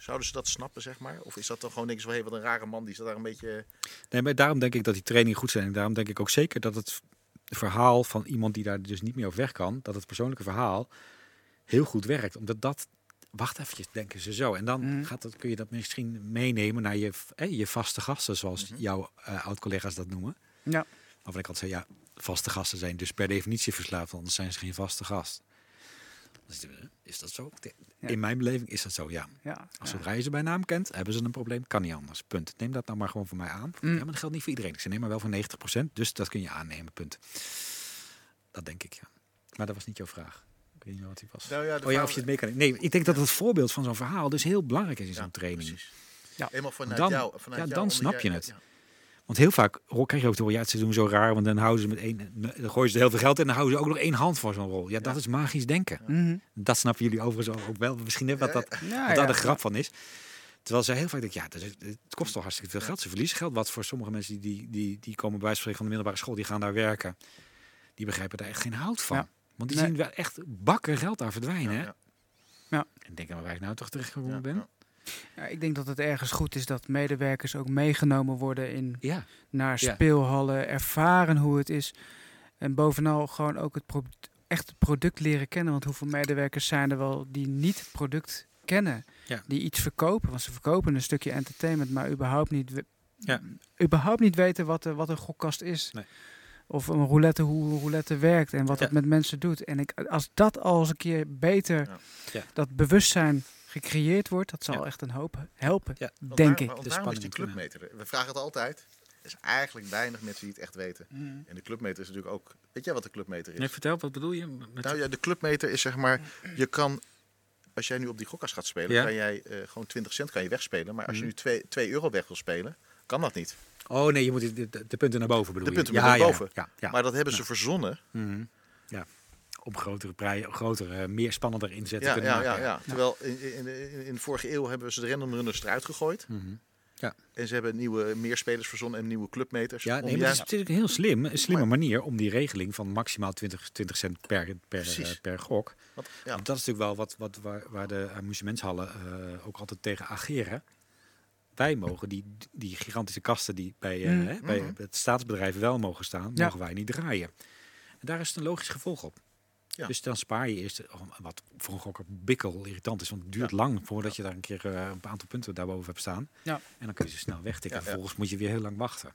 Zouden ze dat snappen, zeg maar? Of is dat dan gewoon niks van, hé, wat een rare man, die staat daar een beetje... Nee, maar daarom denk ik dat die trainingen goed zijn. En daarom denk ik ook zeker dat het verhaal van iemand die daar dus niet meer over weg kan, dat het persoonlijke verhaal heel goed werkt. Omdat dat, wacht eventjes, denken ze zo. En dan Mhm. gaat dat, kun je dat misschien meenemen naar je, eh, je vaste gasten, zoals Mhm. jouw eh, oud-collega's dat noemen. Ja. Waarvan ik altijd zei, ja, vaste gasten zijn dus per definitie verslaafd, anders zijn ze geen vaste gast. Dus, eh, is dat zo? Ja. In mijn beleving is dat zo, ja. Ja, Als ja. zodra je ze bij naam kent, hebben ze een probleem. Kan niet anders. Punt. Neem dat nou maar gewoon voor mij aan. Mm. Ja, maar dat geldt niet voor iedereen. Ik zei, neem maar wel voor 90%. Dus dat kun je aannemen. Punt. Dat denk ik, ja. Maar dat was niet jouw vraag. Ik weet niet meer wat die was. Nou ja, oh ja, of je het mee kan. Nee, ik denk dat het voorbeeld van zo'n verhaal dus heel belangrijk is in zo'n Ja, training. precies. Ja. Helemaal vanuit Dan- jou. Vanuit ja, jou, dan snap jij- je het. ja. Want heel vaak krijg je ook te horen, ja, ze doen zo raar, want dan houden ze met één, dan gooien ze heel veel geld in en dan houden ze ook nog één hand voor zo'n rol. Ja, dat Ja. is magisch denken. Mhm. Dat snappen jullie overigens ook wel. Misschien net wat dat Ja, wat daar ja. de grap van is. Terwijl zij heel vaak denken, ja, het kost toch hartstikke veel geld. Ze verliezen geld. Wat voor sommige mensen die, die, die, komen bij van de middelbare school, die gaan daar werken. Die begrijpen daar echt geen hout van. Want die Nee. zien wel echt bakken geld daar verdwijnen. Ja, En denken, waar ik nou toch terechtgekomen ja, ben? Ja. Ik denk dat het ergens goed is dat medewerkers ook meegenomen worden in, Ja. naar speelhallen, ervaren hoe het is. En bovenal gewoon ook het echt het product leren kennen. Want hoeveel medewerkers zijn er wel die niet het product kennen? Die iets verkopen, want ze verkopen een stukje entertainment, maar überhaupt niet, überhaupt niet weten wat, de, wat een gokkast is. Nee. Of een roulette, hoe een roulette werkt en wat Ja. het met mensen doet. En ik, als dat al eens een keer beter, Ja. Ja. dat bewustzijn gecreëerd wordt, dat zal Ja. echt een hoop helpen, Ja. Denk daar- ik. Want De is die clubmeter. We vragen het altijd. Er is eigenlijk weinig mensen die het echt weten. En de clubmeter is natuurlijk ook... Weet jij wat de clubmeter is? Nee, vertel, wat bedoel je? Met... Nou ja, de clubmeter is zeg maar... Je kan... Als jij nu op die gokkas gaat spelen, Ja. kan jij eh, gewoon 20 cent kan je wegspelen. Maar als je Mhm. nu 2, 2 euro weg wil spelen, kan dat niet. Oh nee, je moet de, de, de punten naar boven bedoel De punten ja, naar boven. Ja, ja. Maar dat hebben ze verzonnen. Mhm. ja. Om grotere prijzen, grotere, meer spannender inzetten Ja, kunnen ja, maken. ja, ja. Terwijl in, in, in, in de vorige eeuw hebben ze de random runners eruit gegooid. Mhm. En ze hebben nieuwe meerspelers verzonnen en nieuwe clubmeters. Ja, om nee, maar dat is natuurlijk heel slim. Een slimme manier om die regeling van maximaal 20, 20 cent per, per, eh, per gok. want- ja. Want dat is natuurlijk wel wat, wat, waar, waar de amusementshallen eh, ook altijd tegen ageren. Wij mogen die, die gigantische kasten die bij, eh, Mm. hè, bij Mhm. het staatsbedrijf wel mogen staan, Ja. mogen wij niet draaien. En daar is het een logisch gevolg op. Ja. Dus dan spaar je eerst, oh, wat voor een gokker bikkel irritant is, want het duurt lang voordat je daar een keer eh, een aantal punten daarboven hebt staan. Ja. En dan kun je ze snel wegtikken. Vervolgens moet je weer heel lang wachten.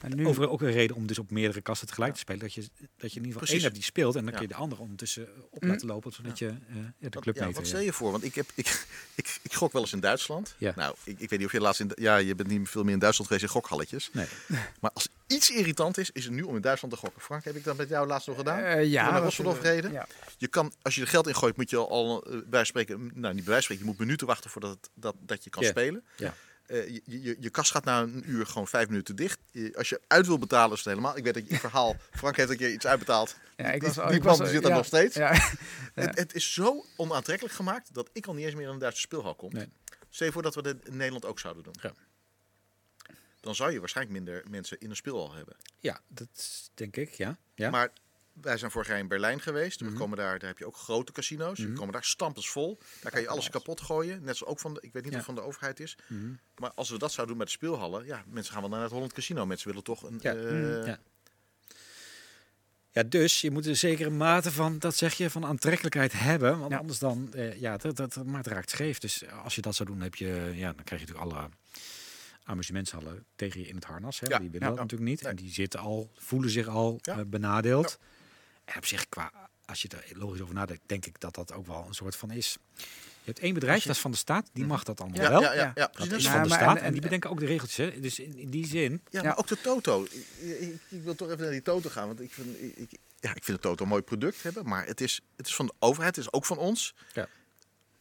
En nu, Over ook een reden om dus op meerdere kasten tegelijk te spelen. Dat je, dat je in ieder geval Precies. één hebt die speelt en dan Ja. kun je de andere ondertussen op laten lopen, zodat je eh, ja, de Wat, club ja, mee wat te- stel je voor? Want ik, heb, ik, ik, ik gok wel eens in Duitsland. Ja. Nou, ik, ik weet niet of je laatst in... Ja, je bent niet veel meer in Duitsland geweest in gokhalletjes. Nee. Maar als iets irritant is, is het nu om in Duitsland te gokken. Frank, heb ik dat met jou laatst nog gedaan? eh, ja, naar dat, Rosendorf eh, reden? Ja. Je kan, als je er geld in gooit, moet je al, eh, bij spreken, nou niet bij wijze van spreken, je moet minuten wachten voordat het, dat, dat je kan spelen. Ja. Eh, je, je, je kast gaat na een uur gewoon vijf minuten dicht. Je- als je uit wil betalen, is het helemaal. Ik weet dat je verhaal, Frank heeft een keer iets uitbetaald. Ja, ik Die- was, die ik man was, zit daar ja, nog steeds. Ja, Het, het is zo onaantrekkelijk gemaakt dat ik al niet eens meer in een Duitse speelhal kom. Nee. Stel je voor dat we dat in Nederland ook zouden doen. Ja. Dan zou je waarschijnlijk minder mensen in een speelhal hebben. Ja, dat denk ik, ja. ja. Maar wij zijn vorig jaar in Berlijn geweest. We Mhm. komen daar, daar heb je ook grote casino's. We Mhm. komen daar stampensvol. Daar kan je alles kapot gooien. Net zoals ook van de, ik weet niet Ja. of het van de overheid is. Mhm. Maar als we dat zouden doen met de speelhallen, ja, mensen gaan wel naar het Holland Casino. Mensen willen toch een. Ja. eh, Mm, ja. Ja, dus je moet een zekere mate van, dat zeg je, van aantrekkelijkheid hebben. Want Ja. anders dan, eh, ja, dat, dat, dat maakt raakt scheef. Dus als je dat zou doen, heb je, ja, dan krijg je natuurlijk alle amusementshallen tegen je in het harnas. Hè? Ja. Die willen Ja. dat natuurlijk niet. Nee. En die zitten al, voelen zich al Ja. eh, benadeeld. En op zich, qua, als je er logisch over nadenkt, denk ik dat dat ook wel een soort van is. Je hebt één bedrijf, je- dat is van de staat, die mag dat allemaal ja, wel. ja, ja, Ja. Dat is van de staat en- en, die en- bedenken ook de regeltjes. Hè? Dus in, in die zin, Ja, Ja. maar ook de Toto. Ik, wil toch even naar die Toto gaan. Want ik vind, ik, ik- ja, ik vind de Toto een mooi product hebben. Maar het is, het is van de overheid. Het is ook van ons. Ja.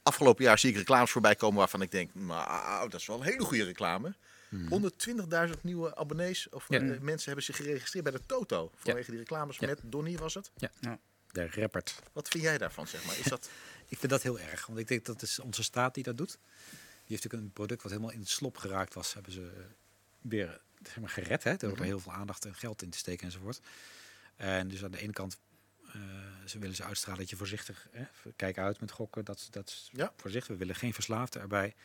Afgelopen jaar zie ik reclames voorbij komen waarvan ik denk... Nou, dat is wel een hele goede reclame. Hmm. 120.000 nieuwe abonnees of Ja. eh, mensen hebben zich geregistreerd bij de Toto. Vanwege die reclames Ja. met Donnie was het. de rappert. Wat vind jij daarvan, zeg maar? Is dat... Ik vind dat heel erg, want ik denk dat is onze staat die dat doet. Die heeft natuurlijk een product wat helemaal in het slop geraakt was, hebben ze weer zeg maar, gered. Hè, door er Mhm. heel veel aandacht en geld in te steken enzovoort. En dus aan de ene kant eh, ze willen ze uitstralen dat je voorzichtig, hè, kijk uit met gokken, dat, dat is Ja. voorzichtig. We willen geen verslaafden erbij.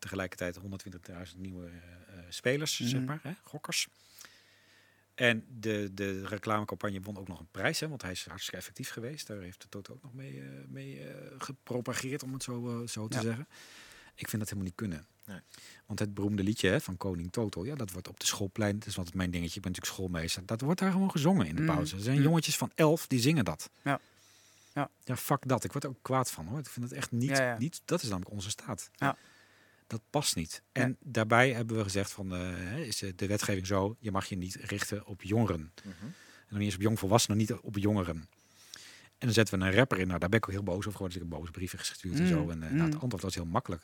Tegelijkertijd 120.000 nieuwe eh, eh, spelers, zeg Mhm. maar, hè, gokkers. En de, de reclamecampagne won ook nog een prijs, hè, want hij is hartstikke effectief geweest. Daar heeft de Toto ook nog mee, eh, mee gepropageerd, om het zo, zo te Ja. zeggen. Ik vind dat helemaal niet kunnen. Nee. Want het beroemde liedje hè, van Koning Toto, ja, dat wordt op de schoolplein, dat is wat mijn dingetje, ik ben natuurlijk schoolmeester, dat wordt daar gewoon gezongen in de Mm. pauze. Er zijn Mm. jongetjes van elf die zingen dat. Ja. Ja. Ja, fuck dat. Ik word er ook kwaad van hoor. Ik vind het echt niet, Ja, ja. niet dat is namelijk onze staat. Ja. Dat past niet. En daarbij hebben we gezegd van, eh, hè, is de, wetgeving zo, je mag je niet richten op jongeren. Mhm. En dan niet eens op jongvolwassenen, niet op jongeren. En dan zetten we een rapper in. Nou, daar ben ik ook heel boos over geworden. Dus ik heb boze brieven gestuurd en Mm, zo. En eh, nou, het mm. antwoord was heel makkelijk.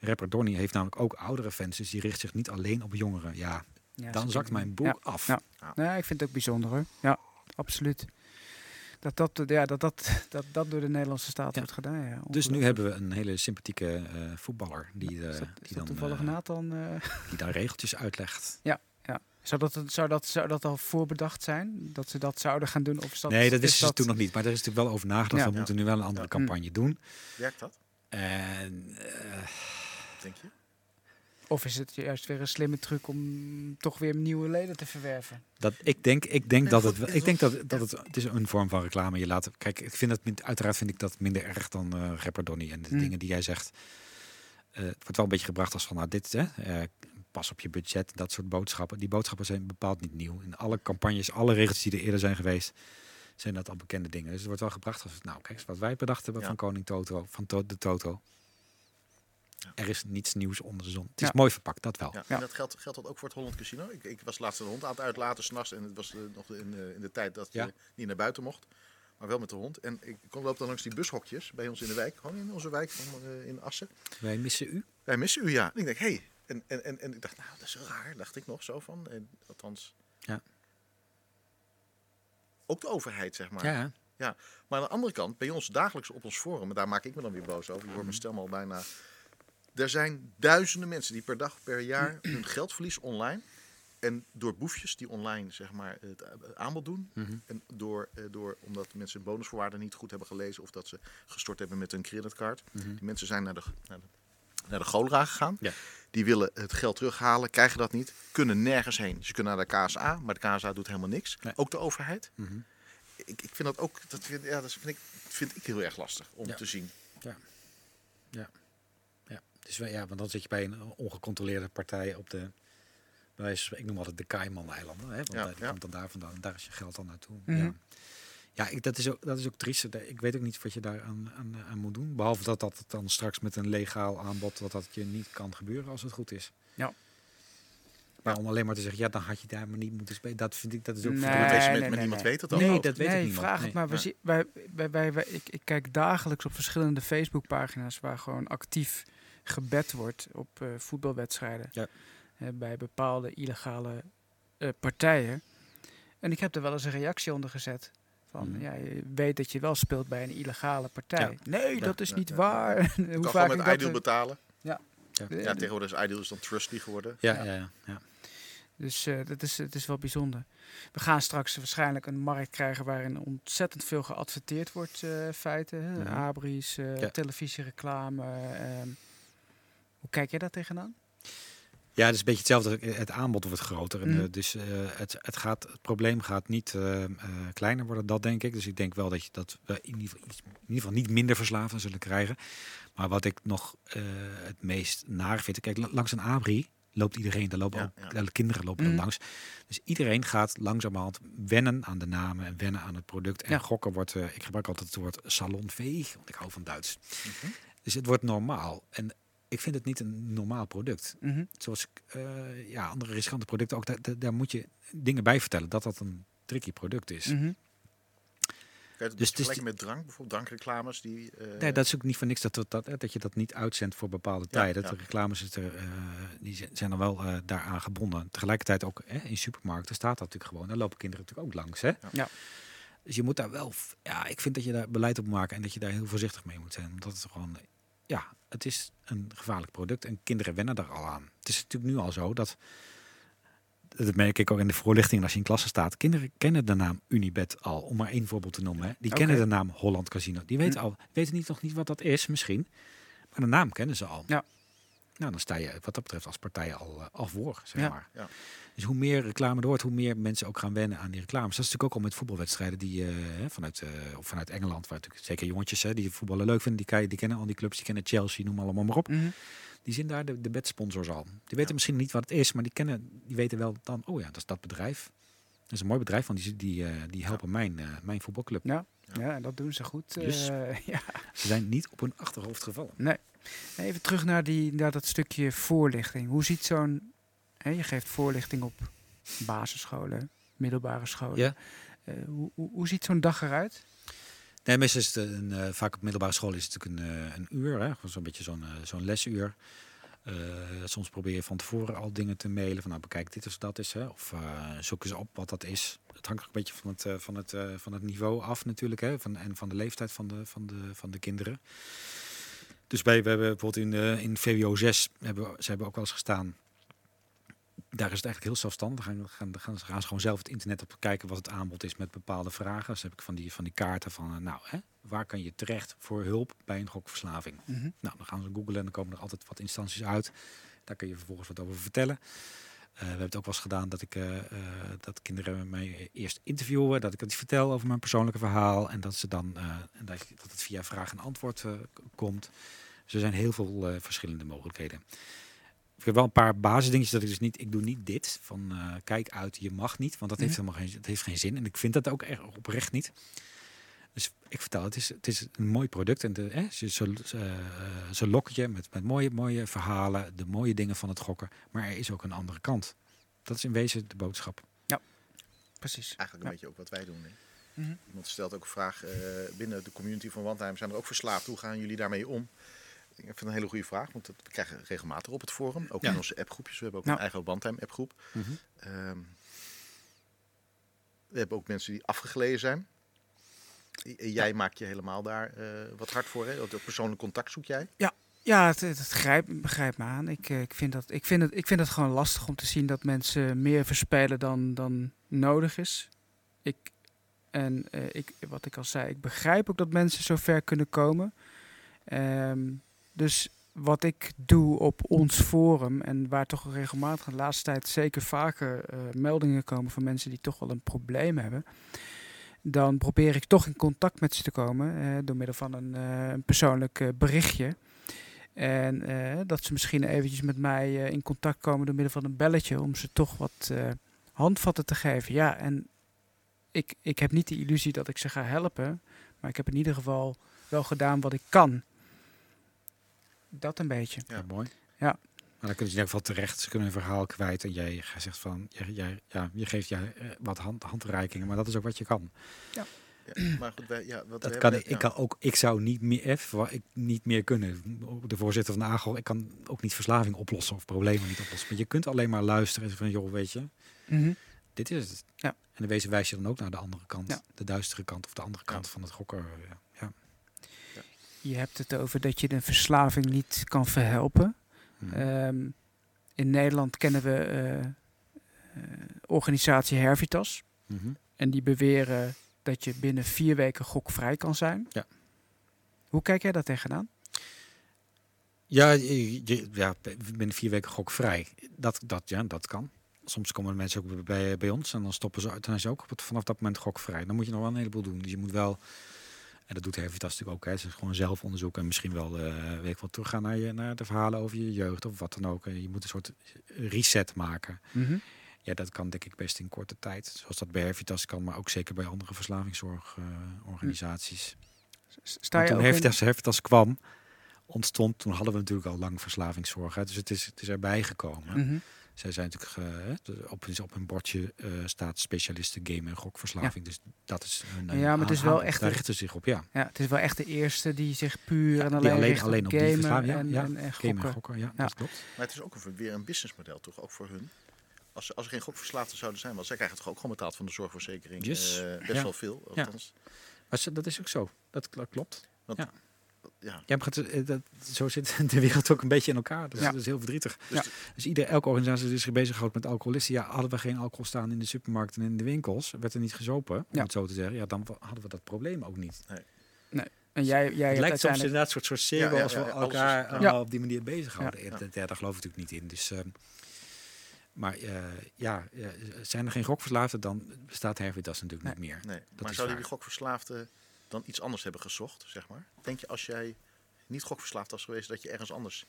Rapper Donny heeft namelijk ook oudere fans, dus die richt zich niet alleen op jongeren. Ja, Ja, dan zakt mijn boek Ja, af. ja. Ik vind het ook bijzonder hoor. Ja, absoluut. Dat dat, ja, dat, dat, dat, dat door de Nederlandse staat Ja. wordt gedaan. Ja. Dus nu hebben we een hele sympathieke eh, voetballer die, eh, Is dat, is die, dan, toevallig eh, Nathan? eh, die daar regeltjes uitlegt. zou, dat, zou, dat, zou dat al voorbedacht zijn? Dat ze dat zouden gaan doen? Of dat, nee, dat is wisten ze toen nog niet. Maar er is natuurlijk wel over nagedacht. Ja. We moeten nu wel een andere Ja. campagne doen. Werkt dat, En eh, denk je? Of is het juist weer een slimme truc om toch weer nieuwe leden te verwerven? dat, ik denk, ik denk dat het, ik denk dat, dat het, het is een vorm van reclame. Je laat, kijk, ik vind dat, uiteraard vind ik dat minder erg dan eh rapper Donny en de Hmm. dingen die jij zegt. Eh, het wordt wel een beetje gebracht als van, nou dit, hè, eh, pas op je budget, dat soort boodschappen. Die boodschappen zijn bepaald niet nieuw. In alle campagnes, alle regels die er eerder zijn geweest, zijn dat al bekende dingen. Dus het wordt wel gebracht als, nou kijk eens wat wij bedacht hebben Ja. van Koning Toto, van to de Toto. Ja. Er is niets nieuws onder de zon. Het Ja. is mooi verpakt, dat wel. Ja. Ja. En dat geldt, geldt dat ook voor het Holland Casino? Ik, ik was laatst een hond aan het uitlaten s'nachts en het was eh, nog in, eh, in de tijd dat Ja. je niet naar buiten mocht. Maar wel met de hond. En ik kon loop dan langs die bushokjes bij ons in de wijk. Gewoon in onze wijk van, eh, in Assen. Wij missen u. Wij missen u, ja. En ik denk, hé. Hey. En, en, en, en ik dacht, nou, dat is raar. Dacht ik nog zo van. En, althans. Ja. Ook de overheid, zeg maar. Ja, Maar aan de andere kant, bij ons dagelijks op ons forum, en daar maak ik me dan weer boos over, je hoort mijn stem al bijna. Er zijn duizenden mensen die per dag, per jaar hun geld verliezen online. En door boefjes die online zeg maar, het aanbod doen. Mhm. En door, eh, door, omdat mensen hun bonusvoorwaarden niet goed hebben gelezen of dat ze gestort hebben met hun creditcard. Mhm. Die mensen zijn naar de, naar de, naar de gegaan. Ja. Die willen het geld terughalen, krijgen dat niet, kunnen nergens heen. Ze kunnen naar de KSA, maar de KSA doet helemaal niks. Nee. Ook de overheid. Mhm. ik, ik vind dat ook, dat vind, ja, dat vind ik, vind ik heel erg lastig om Ja. te zien. Dus ja, want dan zit je bij een ongecontroleerde partij op de, ik noem altijd de Cayman-eilanden, hè, want Ja, die ja. komt dan daar vandaan en daar is je geld dan naartoe. Mhm. Ja, ja ik, dat, is ook, dat is ook triest. Ik weet ook niet wat je daar aan, aan, aan moet doen, behalve dat dat dan straks met een legaal aanbod, dat dat je niet kan gebeuren als het goed is. Ja. Maar om alleen maar te zeggen, ja, dan had je daar maar niet moeten spelen, dat vind ik, dat is ook Nee, nee, met niemand nee. weet het al. Nee, ook. dat weet nee, ik niemand. vraag het maar. We zien, wij, wij, wij, wij- ik, ik kijk dagelijks op verschillende Facebookpagina's waar gewoon actief gebed wordt op eh, voetbalwedstrijden. Ja. Bij bepaalde illegale eh, partijen. En ik heb er wel eens een reactie onder gezet. Van, Mhm. ja, je weet dat je wel speelt bij een illegale partij. Ja. Nee, dat is ja, niet ja. waar. Hoe Je kan vaak met. Ideal eh, betalen. eh, Ja, tegenwoordig is Ideal is dan Trustly geworden. Ja, Ja. ja, ja, ja. Dus eh, dat is, het is wel bijzonder. We gaan straks waarschijnlijk een markt krijgen waarin ontzettend veel geadverteerd wordt, eh feiten. Hè? Mhm. Abris, eh, Ja. televisiereclame. Hoe kijk jij daar tegenaan? Ja, het is een beetje hetzelfde. Het aanbod wordt groter. En, Mhm. eh, dus eh, het, het, gaat, het probleem gaat niet eh, eh, kleiner worden, dat denk ik. Dus ik denk wel dat, je, dat we in ieder, geval, iets- in ieder geval niet minder verslaafden zullen krijgen. Maar wat ik nog eh, het meest naar vind... Kijk, la- langs een abri loopt iedereen. Daar lopen Ja, ook ja. de kinderen lopen Mhm. er langs. Dus iedereen gaat langzamerhand wennen aan de namen en wennen aan het product. En Ja. gokken wordt... ik gebruik altijd het woord salonveeg, want ik hou van Duits. Mhm. Dus het wordt normaal. En ik vind het niet een normaal product Mhm. zoals eh, ja, andere riskante producten ook, daar, daar, moet je dingen bij vertellen dat dat een tricky product is. Mhm. Je het Dus het is met drank, bijvoorbeeld drankreclames die... eh, Nee, dat is ook niet voor niks dat, dat, dat, dat je dat niet uitzendt voor bepaalde Ja, tijden. ja. De reclames is er, eh, die zijn- zijn er wel eh, daaraan gebonden. Tegelijkertijd ook hè, in supermarkten staat dat natuurlijk gewoon. Daar lopen kinderen natuurlijk ook langs. Hè? Ja. Dus je moet daar wel, ja, ik vind dat je daar beleid op moet maken en dat je daar heel voorzichtig mee moet zijn. Omdat het gewoon, ja, het is een gevaarlijk product en kinderen wennen daar al aan. Het is natuurlijk nu al zo dat, dat merk ik ook in de voorlichting als je in klasse staat. Kinderen kennen de naam Unibet al, om maar één voorbeeld te noemen. Hè. Die kennen de naam Holland Casino. Die weten Hm. al, weten niet nog niet wat dat is misschien, maar de naam kennen ze al. Ja. Nou, dan sta je wat dat betreft als partij al, eh, al voor, zeg Ja. maar. Ja. Dus hoe meer reclame er wordt, hoe meer mensen ook gaan wennen aan die reclames. Dat is natuurlijk ook al met voetbalwedstrijden die eh, hè, vanuit, eh, of vanuit Engeland, waar natuurlijk zeker jongetjes hè, die voetballen leuk vinden, die, kijken, die kennen al die clubs, die kennen Chelsea, noem allemaal maar op. Mhm. Die zien daar de, de bedsponsors al. Die weten Ja. misschien niet wat het is, maar die, kennen, die weten wel dan, oh ja, dat is dat bedrijf. Dat is een mooi bedrijf, want die, die, eh, die helpen mijn, eh, mijn voetbalclub. Ja. Ja, dat doen ze goed. Dus- Eh, ja. Ze zijn niet op hun achterhoofd gevallen. Even terug naar, die, naar dat stukje voorlichting. Hoe ziet zo'n... hè, je geeft voorlichting op basisscholen, middelbare scholen. Ja. Eh, hoe, hoe, hoe ziet zo'n dag eruit? Nee, meestal is het een, eh, vaak op middelbare school is het natuurlijk een, een uur, zo'n beetje zo'n zo'n lesuur. Eh, soms probeer je van tevoren al dingen te mailen van nou bekijk dit of dat is, hè? of eh, zoek eens op wat dat is. Het hangt ook een beetje van het, eh, van het, van het niveau af natuurlijk, hè? Van, en van de leeftijd van de, van de, van de kinderen. Dus bij, we hebben bijvoorbeeld in, in VWO 6, hebben, ze hebben ook wel eens gestaan. Daar is het eigenlijk heel zelfstandig. Gaan, gaan, gaan, ze gaan ze gewoon zelf het internet op kijken wat het aanbod is met bepaalde vragen. Dus heb ik van die, van die kaarten van, eh, nou, hè, waar kan je terecht voor hulp bij een gokverslaving? Mhm. Nou, dan gaan ze googlen en dan komen er altijd wat instanties uit. Daar kun je vervolgens wat over vertellen. Eh, we hebben het ook wel eens gedaan dat ik eh, dat kinderen mij eerst interviewen, dat ik het vertel over mijn persoonlijke verhaal en dat ze dan en dat, dat het via vraag en antwoord komt. Dus er zijn heel veel verschillende mogelijkheden. Ik heb wel een paar basisdingetjes dat ik dus niet, ik doe niet dit van eh, kijk uit, je mag niet, want dat heeft Mhm. helemaal geen, het heeft geen zin en ik vind dat ook echt oprecht niet. Dus ik vertel, het is, het is een mooi product en de, hè, ze, ze, ze, eh, ze lokken je met, met mooie, mooie verhalen, de mooie dingen van het gokken. Maar er is ook een andere kant. Dat is in wezen de boodschap. Precies. Eigenlijk een Ja. beetje ook wat wij doen. Hè? Iemand stelt ook een vraag eh, binnen de community van Wandheim. Zijn er ook verslaafd? Hoe gaan jullie daarmee om? Ik vind het een hele goede vraag, want dat krijgen we regelmatig op het forum. Ook Ja. in onze appgroepjes. We hebben ook Ja. een eigen Wandheim appgroep. Ehm, we hebben ook mensen die afgegleden zijn. J- Jij maakt je helemaal daar eh, wat hard voor. Hè? Dat persoonlijk contact zoek jij. Ja, het, het, het grijpt, begrijpt me aan. Ik, eh, ik, vind dat, ik, vind het, ik vind het gewoon lastig om te zien dat mensen meer verspelen dan, dan nodig is. Ik, en eh, ik, wat ik al zei, ik begrijp ook dat mensen zo ver kunnen komen. Ehm, dus wat ik doe op ons forum en waar toch regelmatig de laatste tijd zeker vaker eh, meldingen komen van mensen die toch wel een probleem hebben. dan probeer ik toch in contact met ze te komen eh, door middel van een, eh, een persoonlijk berichtje. En dat ze misschien eventjes met mij in contact komen door middel van een belletje om ze toch wat handvatten te geven. Ja, en ik, ik heb niet de illusie dat ik ze ga helpen, maar ik heb in ieder geval wel gedaan wat ik kan. Dat een beetje. Ja. Ja, mooi. Ja. Maar dan kunnen ze in ieder geval terecht. Ze kunnen hun verhaal kwijt. En jij zegt van, jij, jij, ja, je geeft jij eh, wat hand, handreikingen. Maar dat is ook wat je kan. Ja, maar goed, wij, ja, wat Dat we kan hebben ik, kan ook, ik zou niet meer, even, ik niet meer kunnen. De voorzitter van de AGO, ik kan ook niet verslaving oplossen of problemen niet oplossen. Maar je kunt alleen maar luisteren en van, joh, weet je, Mhm. dit is het. Ja. En in wezen wijs je dan ook naar de andere kant. Ja. De duistere kant of de andere kant Ja. van het gokken. Je hebt het over dat je de verslaving niet kan verhelpen. Hm. Ehm, in Nederland kennen we eh, eh, organisatie Hervitas. Mhm. En die beweren dat je binnen vier weken gokvrij kan zijn. Ja. Hoe kijk jij daar tegenaan? Ja, je, je- ja, binnen vier weken gokvrij. Dat, dat, ja, dat kan. Soms komen mensen ook bij, bij ons en dan stoppen ze uit. Dan zijn ze ook op het, vanaf dat moment gokvrij. Dan moet je nog wel een heleboel doen. Dus je moet wel, en dat doet Hervitas natuurlijk ook, hè, het is gewoon zelfonderzoek en misschien wel, eh weet ik wel, teruggaan naar, je, naar de verhalen over je jeugd of wat dan ook. Je moet een soort reset maken. Ja, dat kan denk ik best in korte tijd. Zoals dat bij Hervitas kan, maar ook zeker bij andere verslavingszorgorganisaties. S- Sta je toen ook in- Hervitas, Hervitas kwam, ontstond, toen hadden we natuurlijk al lang verslavingszorg. Hè, dus het is, het is erbij gekomen. Mhm. Zij zijn natuurlijk eh, op, op hun bordje eh, staat specialisten game en gokverslaving. Dus dat is hun, hun Ja, maar het is wel echt Daar een- richten ze zich op, ja. Ja, het is wel echt de eerste die zich puur Ja, en die alleen, alleen- richt op alleen op die gamen verslaving, ja, en, ja. en, en Game en gokken. gokken, ja, Ja. dat klopt. Maar het is ook een, weer een businessmodel toch, ook voor hun. Als, ze- als er geen gokverslaafden zouden zijn, want zij krijgen toch ook gewoon betaald van de zorgverzekering. Yes. eh, best Ja. wel veel, Ja. althans. Maar ze- dat is ook zo. Dat, dat klopt. Ja. Ja, maar het, eh, dat, zo zit de wereld ook een beetje in elkaar. Dus Ja. dat is heel verdrietig. Ja. Dus ieder, elke organisatie die zich bezighoudt met alcoholisten. Ja, hadden we geen alcohol staan in de supermarkt en in de winkels, werd er niet gezopen, om Ja. het zo te zeggen. Ja, dan hadden we dat probleem ook niet. En jij, jij Het lijkt soms uiteindelijk... inderdaad een soort, soort cirkel Ja, ja, als we elkaar ja. allemaal op die manier bezighouden. Ja. Ja. Daar geloof ik natuurlijk niet in. Dus, ehm, maar eh, ja, ja, zijn er geen gokverslaafden, dan bestaat Hervitas natuurlijk niet meer. Nee. Maar waar. die gokverslaafden dan iets anders hebben gezocht, zeg maar? Denk je als jij niet gokverslaafd was geweest, dat je ergens anders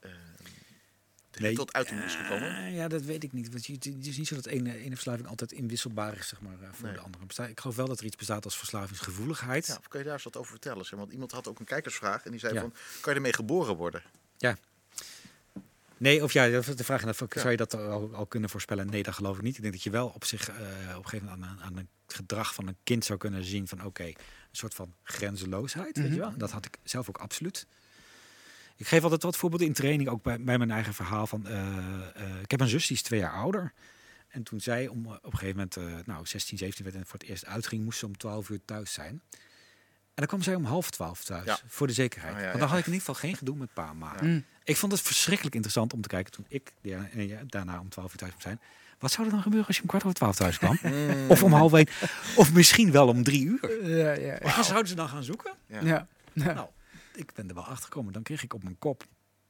eh, tot uiting is gekomen? ja, dat weet ik niet. Want je, het is niet zo dat ene, ene verslaving altijd inwisselbaar is zeg maar, eh, voor Nee. de andere. Besta- Ik geloof wel dat er iets bestaat als verslavingsgevoeligheid. Ja, kan je daar eens wat over vertellen? Zeg? Want iemand had ook een kijkersvraag en die zei Ja. van, kan je ermee geboren worden? Nee, of ja, dat is de vraag is, zou je dat al, al kunnen voorspellen? Nee, dat geloof ik niet. Ik denk dat je wel op zich eh, op een gegeven moment aan, aan het gedrag van een kind zou kunnen zien van oké, een soort van grenzeloosheid, weet Mhm. je wel? Dat had ik zelf ook absoluut. Ik geef altijd wat voorbeelden in training, ook bij, bij mijn eigen verhaal van, eh, eh, ik heb een zus die is twee jaar ouder. En toen zij om, op een gegeven moment, nou 16, 17 werd en voor het eerst uitging, moest ze om 12 uur thuis zijn. En dan kwam zij om half twaalf thuis, Ja. voor de zekerheid. Ja, Want ja. dan had ik in ieder geval geen gedoe met pa en ma. Ja. Mm. Ik vond het verschrikkelijk interessant om te kijken toen ik ja, en ja, daarna om 12 uur thuis moet zijn. Wat zou er dan gebeuren als je om kwart over twaalf thuis kwam? of om half één? Of misschien wel om drie uur? Ja, ja, ja. Wat zouden ze dan gaan zoeken? Ja. Nou, ik ben er wel achter gekomen. Dan kreeg ik op mijn kop.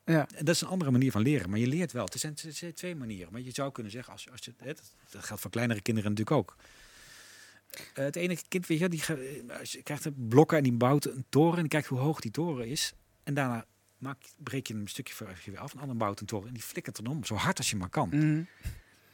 ja. En dat is een andere manier van leren. Maar je leert wel. Het zijn, zijn twee manieren. Maar je zou kunnen zeggen, als, als je, hè, dat, dat geldt voor kleinere kinderen natuurlijk ook. Eh, het ene kind, weet je, die eh, je krijgt een blokken en die bouwt een toren. En die kijkt hoe hoog die toren is. En daarna maak, breek je hem een stukje voor je weer af. Een ander bouwt een toren en die flikkert erom. Zo hard als je maar kan. Mm.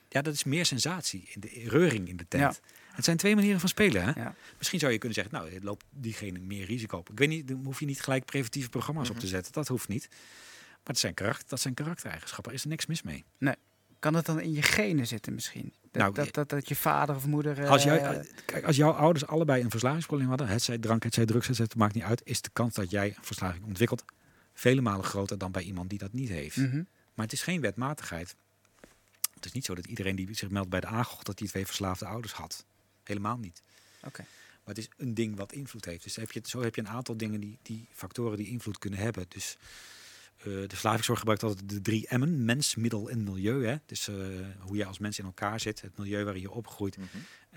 Ja, dat is meer sensatie. In de reuring in de tent. Het zijn twee manieren van spelen. Hè? Ja. Misschien zou je kunnen zeggen, nou, loopt diegene meer risico op. Ik weet niet, dan hoef je niet gelijk preventieve programma's op te zetten. Dat hoeft niet. Maar het zijn karakter, dat zijn karaktereigenschappen. Er is er niks mis mee. Kan het dan in je genen zitten misschien? Dat, Nou, dat, dat, dat je vader of moeder... Als, eh, kijk, als jouw ouders allebei een verslavingsprobleem hadden, het zij drank, het zij drugs, het zij- het maakt niet uit, is de kans dat jij een verslaving ontwikkelt vele malen groter dan bij iemand die dat niet heeft. mhm. Maar het is geen wetmatigheid. Het is niet zo dat iedereen die zich meldt bij de AGOG, dat die twee verslaafde ouders had. Helemaal niet. Oké. Maar het is een ding wat invloed heeft. Dus heb je, zo heb je een aantal dingen die, die factoren die invloed kunnen hebben. Dus eh, de verslavingszorg gebruikt altijd de drie M'en. Mens, middel en milieu. Hè? Dus eh, hoe je als mens in elkaar zit. Het milieu waarin je opgroeit. Mhm.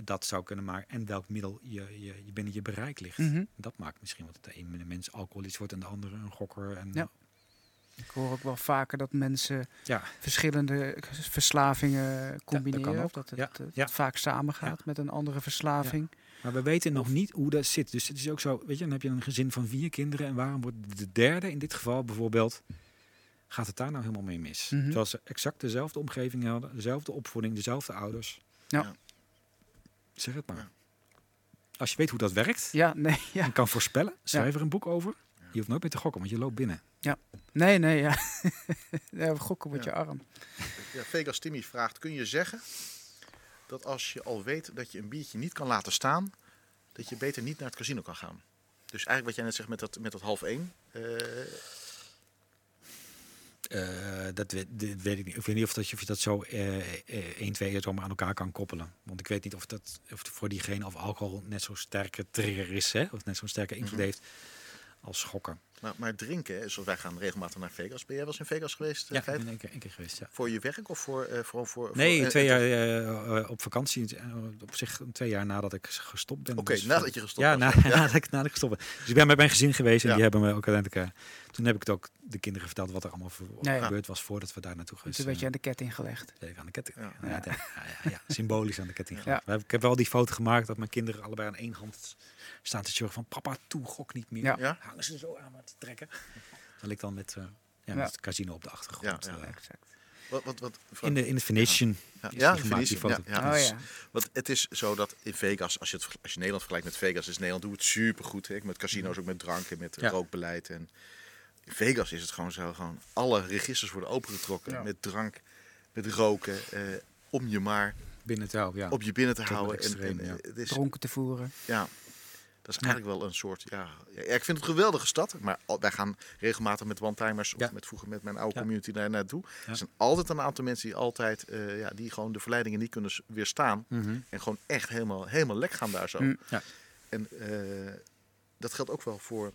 Dat zou kunnen maken. En welk middel je, je, je binnen je bereik ligt. Mhm. Dat maakt misschien wat de ene mens alcoholist wordt en de andere een gokker. En, Ja. Ik hoor ook wel vaker dat mensen ja. verschillende verslavingen combineren. kan of ook. dat het, Ja, eh, ja. vaak samengaat met een andere verslaving. Maar we weten nog niet hoe dat zit. Dus het is ook zo, weet je, dan heb je een gezin van vier kinderen. En waarom wordt de derde in dit geval bijvoorbeeld, gaat het daar nou helemaal mee mis? Mhm. Terwijl ze exact dezelfde omgeving hadden, dezelfde opvoeding, dezelfde ouders. Ja. Ja. Zeg het maar. Ja. Als je weet hoe dat werkt Ja, nee, ja. en kan voorspellen, schrijf er een boek over. Je hoeft nooit meer te gokken, want je loopt binnen. Nee, nee, ja. ja gokken wordt Ja. je arm. Ja, Vegas Timmy vraagt, kun je zeggen dat als je al weet dat je een biertje niet kan laten staan, dat je beter niet naar het casino kan gaan? Dus eigenlijk wat jij net zegt met dat, met dat half één. eh, Eh, dat weet, ik niet. Ik weet niet of, dat, je- of je dat zo eh, 1, 2 zomaar aan elkaar kan koppelen. Want ik weet niet of dat of voor diegene of alcohol net zo'n sterke trigger is, hè? of net zo'n sterke invloed Mhm. heeft als schokken. maar, maar drinken, hè, zoals wij gaan regelmatig naar Vegas. Ben jij wel eens in Vegas geweest? eh, Ja, ik ben één keer, één keer geweest. Ja. Voor je werk of voor, eh voor, voor Nee, voor, eh, twee jaar op vakantie. op zich twee jaar nadat ik gestopt ben. Oké, Dus nadat je gestopt ja, was. na, nadat, ik, nadat ik gestopt ben. Dus ik ben met mijn gezin geweest en Ja. die hebben me ook uiteindelijk... eh, toen heb ik het ook de kinderen verteld wat er allemaal Nee. gebeurd was voordat we daar naartoe geweest Toen werd je aan de ketting gelegd. Even aan de ketting. Ja. Ja. Ja, ja, ja, ja, symbolisch aan de ketting. Ja. gelegd. Ik heb wel die foto gemaakt dat mijn kinderen allebei aan één hand staan te zorgen van papa, toe, gok niet meer. Ja. Ja? Hangen ze zo aan me te trekken. Dan ik dan met, eh, ja, Ja. met het casino op de achtergrond. Ja, ja. eh, Exact. Wat, wat, wat, in, de, in de Venetian. ja, ja, ja, ja. Oh Dus- ja. Want het is zo dat in Vegas, als je, het, als je Nederland vergelijkt met Vegas, is Nederland doet het supergoed. Hè? Met casino's, ook met drank en met Ja. rookbeleid. En in Vegas is het gewoon zo, gewoon alle registers worden opengetrokken Ja. met drank, met roken, eh, om je maar Binnen te houden, ja. op je binnen te houden. En, extreem, en, ja. eh, het is, Dronken te voeren. ja, dat is eigenlijk wel een soort, ja, ja, ik vind het een geweldige stad. Maar wij gaan regelmatig met one-timers, of Ja. met vroeger met mijn oude community daar naartoe. Er zijn altijd een aantal mensen die altijd, eh, ja, die gewoon de verleidingen niet kunnen weerstaan. Mhm. En gewoon echt helemaal, helemaal lek gaan daar zo. Mm. Ja. En eh, dat geldt ook wel voor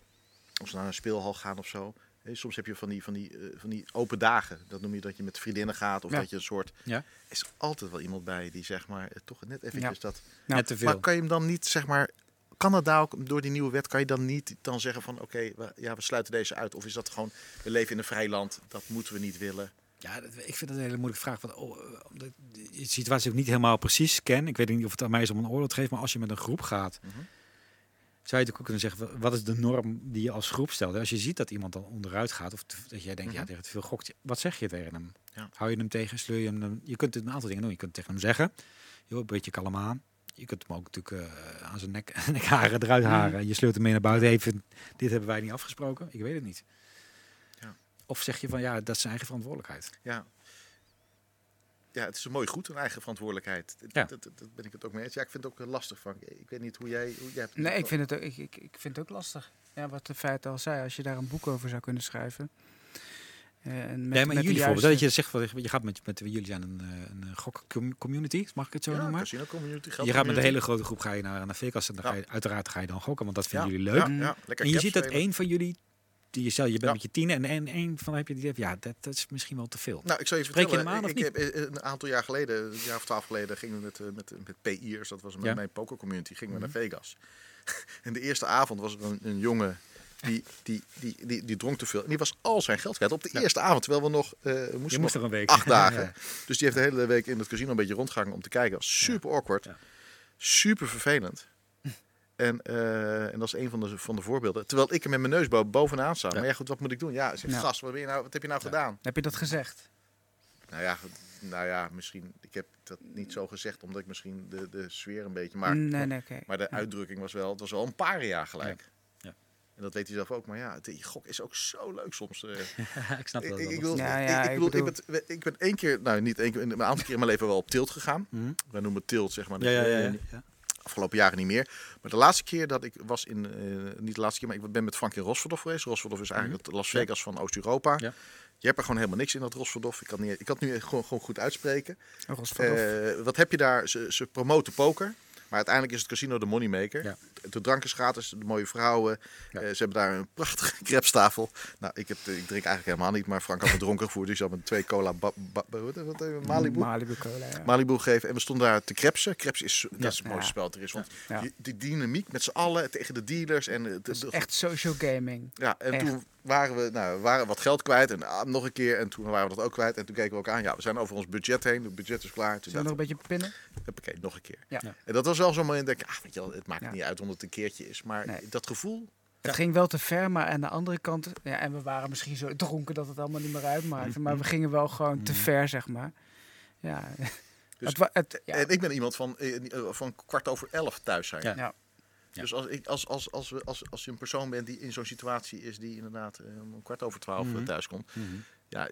als we naar een speelhal gaan of zo. Hè, soms heb je van die, van, die, eh, van die open dagen. Dat noem je dat je met vriendinnen gaat. Of Ja. dat je een soort... Ja. Er is altijd wel iemand bij die zeg maar eh, toch net eventjes dat... Ja. Net te veel. Maar kan je hem dan niet zeg maar... Kan dat daar ook door die nieuwe wet, kan je dan niet dan zeggen van oké, we, ja, we sluiten deze uit? Of is dat gewoon, we leven in een vrij land, dat moeten we niet willen? Ja, dat, ik vind dat een hele moeilijke vraag. Want, oh, eh, de situatie ook niet helemaal precies ken. Ik weet niet of het aan mij is om een oordeel te geven. Maar als je met een groep gaat, Mhm. zou je ook kunnen zeggen, wa- wat is de norm die je als groep stelt? Als je ziet dat iemand dan onderuit gaat, of dat jij denkt, ja, Mhm. tegen te veel gokt, wat zeg je tegen hem? Ja. Hou je hem tegen, sleur je hem? Je kunt een aantal dingen doen. Je kunt tegen hem zeggen, joh, een beetje kalm aan. Je kunt hem ook natuurlijk eh, aan zijn nek, nekharen eruit Mhm. haren. Je sleurt hem mee naar buiten. Even, dit hebben wij niet afgesproken. Ik weet het niet. Ja. Of zeg je van, ja, dat is zijn eigen verantwoordelijkheid. Ja. Ja, het is een mooi goed, een eigen verantwoordelijkheid. Dat, Ja. dat, dat, dat ben ik het ook mee eens. Ja, ik vind het ook lastig van. Ik weet niet hoe jij. Hoe jij hebt Nee, ik vind, het ook, ik, ik, ik vind het ook lastig. Ja, wat de feit al zei, als je daar een boek over zou kunnen schrijven. Eh, en met, nee, maar met jullie juiste- voorbeeld, dat je zegt, van, je gaat met, met jullie zijn een, eh, een gokcommunity, mag ik het zo ja, noemen? casino community. Je gaat met een hele grote groep ga je naar, naar Vegas en dan Ja. ga je, uiteraard ga je dan gokken, want dat vinden Ja, jullie leuk. Ja, ja, lekker en je ziet dat één van jullie, die je, stel, je bent Ja. met je tienen en één, één van heb je die ja, dat, dat is misschien wel te veel. Nou, ik zal je Spreek je vertellen. of ik, ik heb eh, een aantal jaar geleden, een jaar of twaalf geleden, gingen we met, met, met PI'ers, dat was met Ja. mijn pokercommunity, gingen we Mhm. naar Vegas. en de eerste avond was er een, een jongen die, die, die, die, die dronk te veel. En die was al zijn geld kwijt op de Ja. eerste avond, terwijl we nog eh, je moesten moest nog er een week. acht dagen. Ja. Dus die heeft de hele week in het casino een beetje rondgehangen om te kijken. Dat was super awkward. Super vervelend. En, eh, en dat is een van de, van de voorbeelden. Terwijl ik er met mijn neus bo- bovenaan sta. Ja. Maar ja, goed, wat moet ik doen? Ja, zeg, Ja. gast, wat, ben je nou, wat heb je nou gedaan? Heb je dat gezegd? Nou ja, nou ja, misschien. Ik heb dat niet zo gezegd, omdat ik misschien de, de sfeer een beetje. Maar, nee, nee, maar de uitdrukking was wel, het was wel een paar jaar gelijk. En dat weet hij zelf ook. Maar ja, het, je gok is ook zo leuk soms. eh. ik snap dat ik, wel. ik, wil, Ja, ik- ja, ik, ik bedoel, ik, bedoel- ben, ik ben één keer, nou niet één keer, een aantal keer in mijn leven wel op tilt gegaan. Mhm. Wij noemen het tilt, zeg maar. Ja, ja, ja, ja. Eh, ja. Afgelopen jaren niet meer. Maar de laatste keer dat ik was in, eh, niet de laatste keer, maar ik ben met Frank in Rosverdorf geweest. Rosverdorf is eigenlijk het Las Ja. Vegas van Oost-Europa. Ja. Je hebt er gewoon helemaal niks in dat Rosverdorf. Ik kan, niet, ik kan het nu gewoon, gewoon goed uitspreken. Eh, wat heb je daar? Ze, ze promoten poker. Maar uiteindelijk is het casino de moneymaker. Ja. De drank is gratis, de mooie vrouwen. Ja. Eh, ze hebben daar een prachtige crepestafel. Nou, ik, heb, ik drink eigenlijk helemaal niet, maar Frank had me dronken gevoerd. Dus ik had me twee cola ba- ba- wat, wat, eh, Malibu. Malibu Cola, ja. Malibu geven. En we stonden daar te krepsen. Kreps is, dat is het mooiste spel dat er is. Want die dynamiek met z'n allen tegen de dealers. En, eh, Dat is echt social gaming. ja, en echt. toen waren we, nou, we waren wat geld kwijt en ah, nog een keer. En toen waren we dat ook kwijt. En toen keken we ook aan, ja, we zijn over ons budget heen. Het budget is klaar. Toen Zullen we nog een beetje pinnen? ik, huppakee, nog een keer. Ja. Ja. En dat was wel zo'n moment dat ik, ah, weet je wel, het maakt Ja. niet uit omdat het een keertje is. Maar Nee. dat gevoel, Het ging wel te ver, maar aan de andere kant... Ja, en we waren misschien zo dronken dat het allemaal niet meer uitmaakte. Maar we gingen wel gewoon te Mhm. ver, zeg maar. Ja. Dus- het, ja. En ik ben iemand van, eh, eh, van kwart over elf thuis zijn. Ja. Ja. Dus als, ik, als, als, als, we, als, als je een persoon bent die in zo'n situatie is die inderdaad eh, om kwart over twaalf eh, Mhm. thuis komt. Mhm. Ja,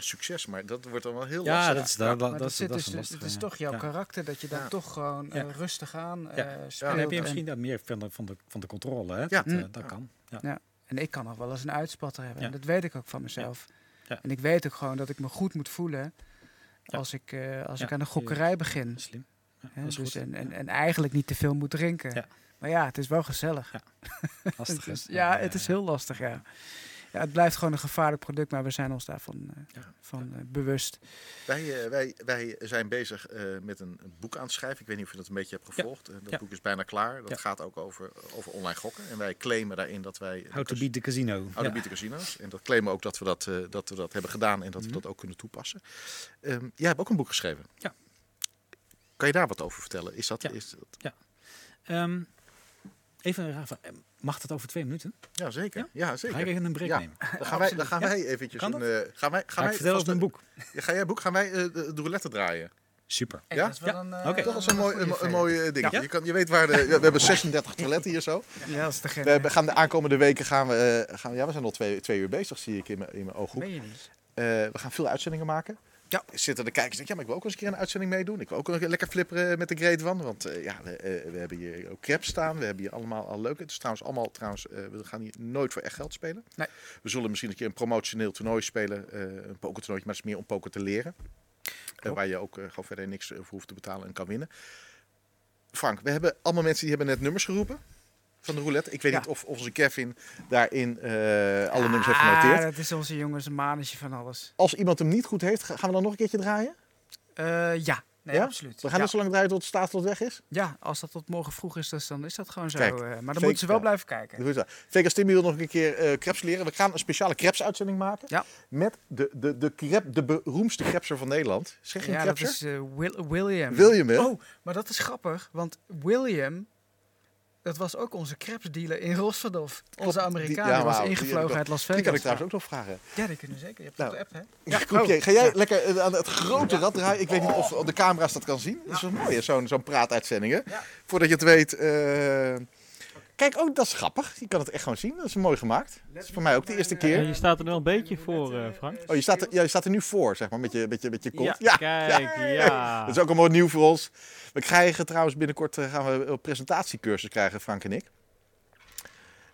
succes, maar dat wordt dan wel heel Ja, lastig. dat is, dat, dat, maar dat, dat is- zit dat is dus, het is ja. toch jouw Ja. karakter dat je dan Ja. toch gewoon Ja. eh, rustig aan eh Ja. Ja, speelt. dan heb je en- misschien dat meer van de, van de, van de controle. Hè? Ja. Dat, Mm. dat Ja. kan. Ja. En ik kan nog wel eens een uitspatter hebben. Ja. En dat weet ik ook van mezelf. Ja. En ik weet ook gewoon dat ik me goed moet voelen Ja. als, ik, eh, als Ja, ik aan de gokkerij begin. Slim. Hè, dus en, en, en eigenlijk niet te veel moet drinken. Ja. Maar ja, het is wel gezellig. Ja. Lastig, hè? Dus, ja, het is heel lastig, ja. ja. Het blijft gewoon een gevaarlijk product, maar we zijn ons daarvan eh, Ja. van, eh, bewust. Wij, eh, wij, wij zijn bezig eh, met een, een boek aan het schrijven. Ik weet niet of je dat een beetje hebt gevolgd. Dat Ja. boek is bijna klaar. Dat Ja. gaat ook over, over online gokken. En wij claimen daarin dat wij... How to beat the casino. How to Ja. beat the casino's. En dat claimen ook dat we dat, eh, dat, we dat hebben gedaan en dat Mhm. we dat ook kunnen toepassen. Ehm, jij hebt ook een boek geschreven. Ja. Kan je daar wat over vertellen? Is dat, Ja. is dat Ehm, even een raar vraag. Mag dat over twee minuten? ja, zeker. Ja? Ja, Ga ik zeker. even een break Ja. nemen? Dan gaan wij, dan gaan Ja. wij eventjes Kan een... eh, gaan wij, gaan Ga wij ik vertellen vast over mijn een- boek? Ja, Ga jij boek? Gaan wij eh, de, de roulette draaien? Super. Echt, Ja? dat is wel Ja. een, eh, Oké. Toch is een mooi, een, een mooi ding. Ja. Je, kan, je weet waar de... we hebben 36 toiletten hier zo. Ja, dat is te gek. We gaan de aankomende weken gaan we... gaan, ja, we zijn al twee, twee uur bezig, zie ik in mijn, in mijn ooghoek. Meen je niet? Eh, we gaan veel uitzendingen maken. Ja. Zitten de kijkers denken, ja, maar ik wil ook eens een keer een uitzending meedoen. Ik wil ook nog lekker flipperen met de Great One. Want eh, ja, we, eh, we hebben hier ook crepes staan. We hebben hier allemaal al leuke. Het is trouwens allemaal, trouwens, eh, we gaan hier nooit voor echt geld spelen. Nee. We zullen misschien een keer een promotioneel toernooi spelen. een pokertoernooi, maar het is meer om poker te leren. Klopt. waar je ook gewoon verder niks voor hoeft te betalen en kan winnen. Frank, we hebben allemaal mensen die hebben net nummers geroepen van de roulette. Ik weet Ja. niet of, of onze Kevin daarin eh, alle nummers heeft Ah, genoteerd. dat is onze jongens een manetje van alles. Als iemand hem niet goed heeft, ga- gaan we dan nog een keertje draaien? Eh, ja, nee, Ja? absoluut. We gaan ja. net zo lang draaien tot de staat tot weg is. ja, als dat tot morgen vroeg is, dus dan is dat gewoon zo. Kijk, eh, maar dan fake- moeten ze wel ja. blijven kijken. Vegas Timmy wil nog een keer crepes leren. We gaan een speciale crepes-uitzending maken. Ja. Met de, de, de, crep, de beroemdste crepser van Nederland. Zeg je een Ja, dat is Wil- William. William, hè? Oh, maar dat is grappig, want William, dat was ook onze crepes-dealer in Rosverdorf. Onze die- Amerikaan, ja, die was die ingevlogen uit Las Die Vegas. kan ik trouwens ook nog vragen. Ja, die kunnen zeker. Je hebt Nou, de app, hè? Ja, oh. Ga jij lekker eh, aan het grote rad draaien? Ik weet niet of de camera's dat kan zien. Dat is wel mooi, zo'n zo'n praatuitzending. hè? Voordat je het weet... eh, Kijk, oh, dat is grappig. Je kan het echt gewoon zien. Dat is mooi gemaakt. Dat is voor mij ook de eerste Ja, keer. je staat er wel een beetje voor, eh, Frank. Oh, je staat, er, ja, je staat er nu voor, zeg maar, met je, met je, met je kont. Ja, kijk, ja. Dat is ook allemaal nieuw voor ons. We krijgen trouwens binnenkort eh, gaan we een presentatiecursus krijgen, Frank en ik.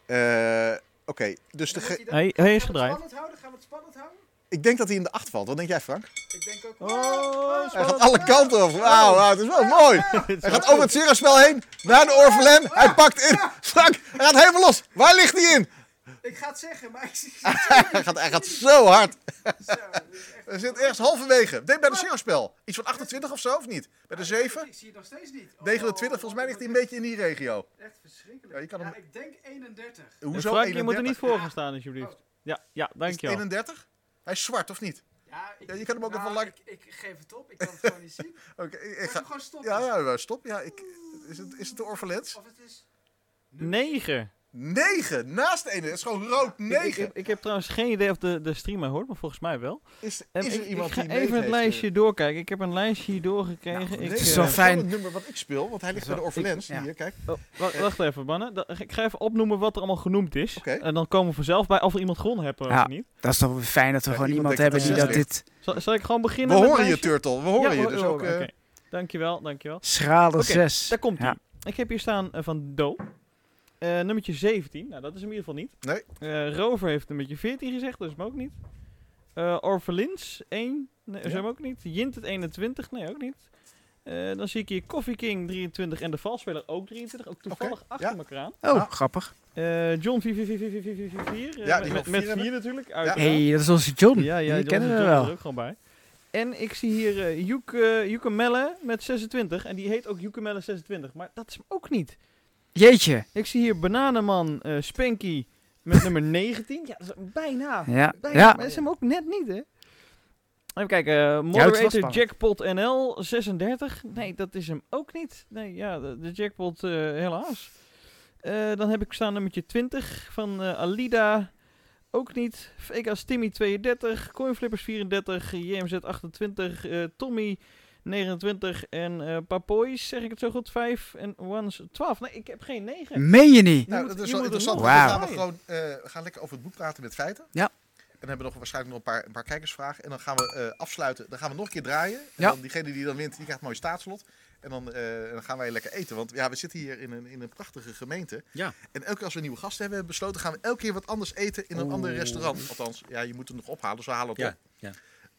Eh, Oké, dus de ge- Hij, hij is gedraaid. Spannend houden? Gaan we het spannend houden? Ik denk dat hij in de acht valt. Wat denk jij, Frank? Ik denk ook... Oh, Hij gaat alle kanten op. Wauw, wauw, het is wel mooi. Hij gaat over het cirkelspel heen, naar de Orphelin. Hij pakt in. Frank, hij gaat helemaal los. Waar ligt hij in? Ik ga het zeggen, maar ik zie Hij gaat, hij gaat zo hard. het zo. Echt- Hij zit ergens halverwege. Denk bij de cirkelspel. Iets van 28 of zo, of niet? Bij de 7? Ik zie het nog steeds niet. Oh, 29, volgens mij ligt hij een beetje in die regio. Echt verschrikkelijk. Ja, je kan hem- ik denk 31. Hoezo Frank, je moet er 31? niet voor gaan staan, alsjeblieft. Ja, ja, Is het dankjewel. 31? Hij is zwart, of niet? Ja, ik, Ja, je kan hem ook nou, even lang- Ik, ik geef het op, ik kan het gewoon niet zien. Oké, ik Ik ga... gewoon stoppen. Ja, ja, stop. Ja, ik... is, het, is het de Orphelins? Of het is... 9. 9, naast de ene. Het is gewoon rood Ik, ik, 9. ik heb trouwens geen idee of de, de streamer hoort, maar volgens mij wel. Is, er ik, iemand ik ga die even het lijstje doorkijken. Ik heb een lijstje hier doorgekregen. Nou, ik, negen is eh, wel fijn. het nummer wat ik speel, want hij ligt bij de Orphelins. ja. Hier, kijk. oh, wa- wacht even, mannen. Da- Ik ga even opnoemen wat er allemaal genoemd is. Oké. En dan komen we vanzelf bij of er iemand gewonnen heeft of Ja. niet. Dat is toch fijn dat we Ja, gewoon iemand hebben die dat het dit... Zal, zal ik gewoon We beginnen met horen je? Turtle. We horen je. Dus ook... eh, oké. Dankjewel, dankjewel. Schrale Oké, 6. Daar komt hij. Ik heb hier staan eh, van Do. Eh, nummertje 17. Nou, dat is hem in ieder geval niet. Nee. Eh, Rover heeft nummertje 14 gezegd. Dat is hem ook niet. Eh Orphelins 1. Nee, dat is Ja. hem ook niet. Jint het 21. Nee, ook niet. Eh, dan zie ik hier Coffee King 23 en de valspeler ook 23. Ook toevallig achter ja. elkaar aan. Oh, Ja. grappig. Eh, John 44444. Ja, die met, met vier 4 hebben. natuurlijk. Ja. uiteraard. hey, dat is onze John. Ja, ja, die kennen we wel. er ook gewoon bij. En ik zie hier eh Joeke, Joeke Melle met 26. En die heet ook Joeke Melle 26. Maar dat is hem ook niet. Jeetje. Ik zie hier Bananenman, eh Spanky, Met nummer 19. Ja, dat is bijna. Ja. bijna. Ja. Maar dat is hem ook net niet, hè? Even kijken. was moderator. Jackpot NL 36. Nee, dat is hem ook niet. Nee, ja, de, de Jackpot eh, helaas. Dan heb ik staan nummertje 20 van Alida. Ook niet. Vegas Timmy 32. Coinflippers 34. JMZ 28. eh, Tommy 29. En eh Papoys, zeg ik het zo goed, 5. En Ones 12. Nee, ik heb geen 9. Meen je niet? Nou, moet- dat is wel er interessant. Dan gaan we gewoon eh, we gaan lekker over het boek praten met feiten. Ja. En dan hebben we nog waarschijnlijk nog een paar, een paar kijkersvragen. En dan gaan we eh, afsluiten. Dan gaan we nog een keer draaien. En Ja. dan diegene die dan wint, die krijgt een mooi staatslot. En dan, eh, dan gaan wij lekker eten. Want ja, we zitten hier in een, in een prachtige gemeente. Ja. En elke keer als we nieuwe gasten hebben besloten, gaan we elke keer wat anders eten in een ander restaurant. Althans, ja, je moet het nog ophalen, dus we halen het Ja, op. ja.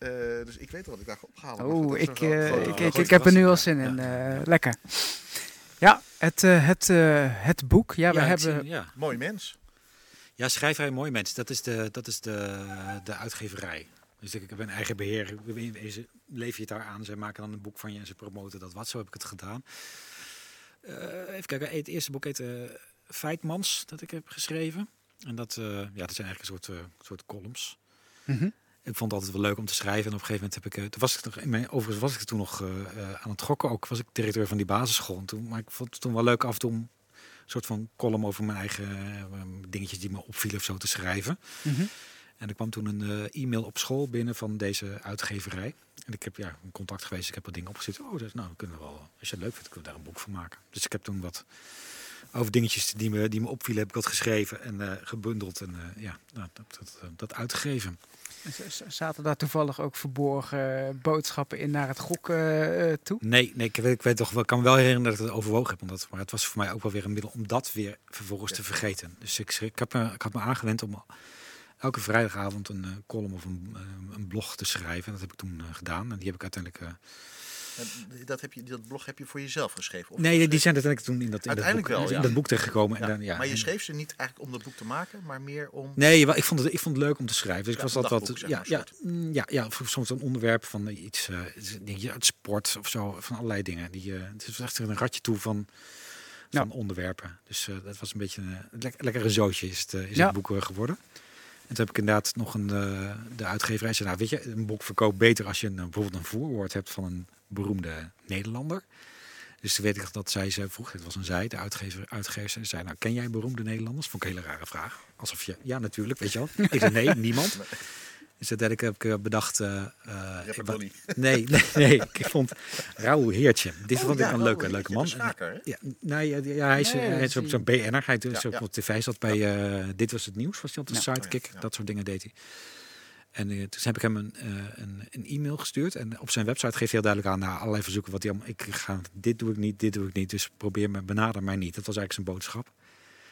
Eh, dus ik weet wel wat ik daar ga ophalen. Ik, wel eh, ik, ik, ik heb er nu al zin in. eh, lekker. Ja, het, eh, het, eh, het boek. Ja, we hebben... zie- ja. Mooi mens. Ja, schrijverij Mooi Mens, dat is de, dat is de, de uitgeverij. Dus ik, heb een eigen beheer. Ze leef je het daar aan. Zij maken dan een boek van je en ze promoten dat wat. Zo heb ik het gedaan. Eh, even kijken. Het eerste boek heet eh, Feitmans, dat ik heb geschreven. En dat, eh, ja, dat zijn eigenlijk een soort, eh, soort columns. Mhm. Ik vond het altijd wel leuk om te schrijven. En op een gegeven moment heb ik, eh, toen was ik nog in mijn, overigens was ik toen nog eh, eh, aan het gokken. Ook was ik directeur van die basisschool. En toen, maar ik vond het toen wel leuk af en toe om een soort van column over mijn eigen eh, dingetjes die me opvielen of zo te schrijven. Mhm. En er kwam toen een e-mail op school binnen van deze uitgeverij. En ik heb ja, in contact geweest. Ik heb wat dingen opgezet. Oh, dus, nou, kunnen we wel, als je het leuk vindt, kunnen we daar een boek van maken. Dus ik heb toen wat over dingetjes die me, die me opvielen, heb ik wat geschreven en gebundeld. En ja, nou, dat, dat, dat, dat uitgegeven. Zaten daar toevallig ook verborgen boodschappen in naar het gokken eh, toe? Nee, nee ik, weet, ik weet toch wel, ik kan me wel herinneren dat ik het overwogen heb. Omdat, maar het was voor mij ook wel weer een middel om dat weer vervolgens te vergeten. Dus ik, ik, heb me, ik had me aangewend om elke vrijdagavond een eh, column of een, eh, een blog te schrijven. En dat heb ik toen eh, gedaan. En die heb ik uiteindelijk... eh, dat, heb je, dat blog heb je voor jezelf geschreven? Of nee, die zijn uiteindelijk toen in dat, in dat, Uiteindelijk boek, wel, in dat boek terechtgekomen. Ja, En dan, ja, maar je schreef ze niet eigenlijk om dat boek te maken, maar meer om... Nee, wel, ik vond, het, ik vond het leuk om te schrijven. Dus Ja, ik was altijd dagboek, wat. zeg Ja, ja, mm, ja, ja, soms een onderwerp van iets, eh, denk je, uit sport of zo, van allerlei dingen. Die, eh, het is echt een ratje toe van, van onderwerpen. Dus eh, dat was een beetje een uh, lek, lekkere zootje is het, is Ja. het boek geworden. En toen heb ik inderdaad nog een, eh, de uitgeverij zei, nou weet je, een boek verkoopt beter als je een, bijvoorbeeld een voorwoord hebt van een beroemde Nederlander. Dus toen weet ik dat zij ze vroeg, het was een zij, de uitgever, uitgever, ze zei, nou ken jij beroemde Nederlanders? Vond ik een hele rare vraag. Alsof je, ja natuurlijk, weet je wel. Ik zei nee, niemand. Dus uiteindelijk heb ik eh, bedacht, eh, eh, ik- nee, nee, nee, ik vond Raoul Heertje. Dit Oh, vond ja, ik een Raoul leuke, leuke man. Ja, nou, ja, ja, hij is, Nee, hij is op is zo'n BN'er. Hij zo ja. op tv zat bij Dit Was Het Nieuws. Was hij altijd sidekick. Oh. Dat soort dingen deed hij. En eh, toen heb ik hem een, eh, een, een e-mail gestuurd. En op zijn website geeft hij heel duidelijk aan... Nou, allerlei verzoeken wat hij allemaal... Ik ga, dit doe ik niet, dit doe ik niet. Dus probeer me, benader mij niet. Dat was eigenlijk zijn boodschap.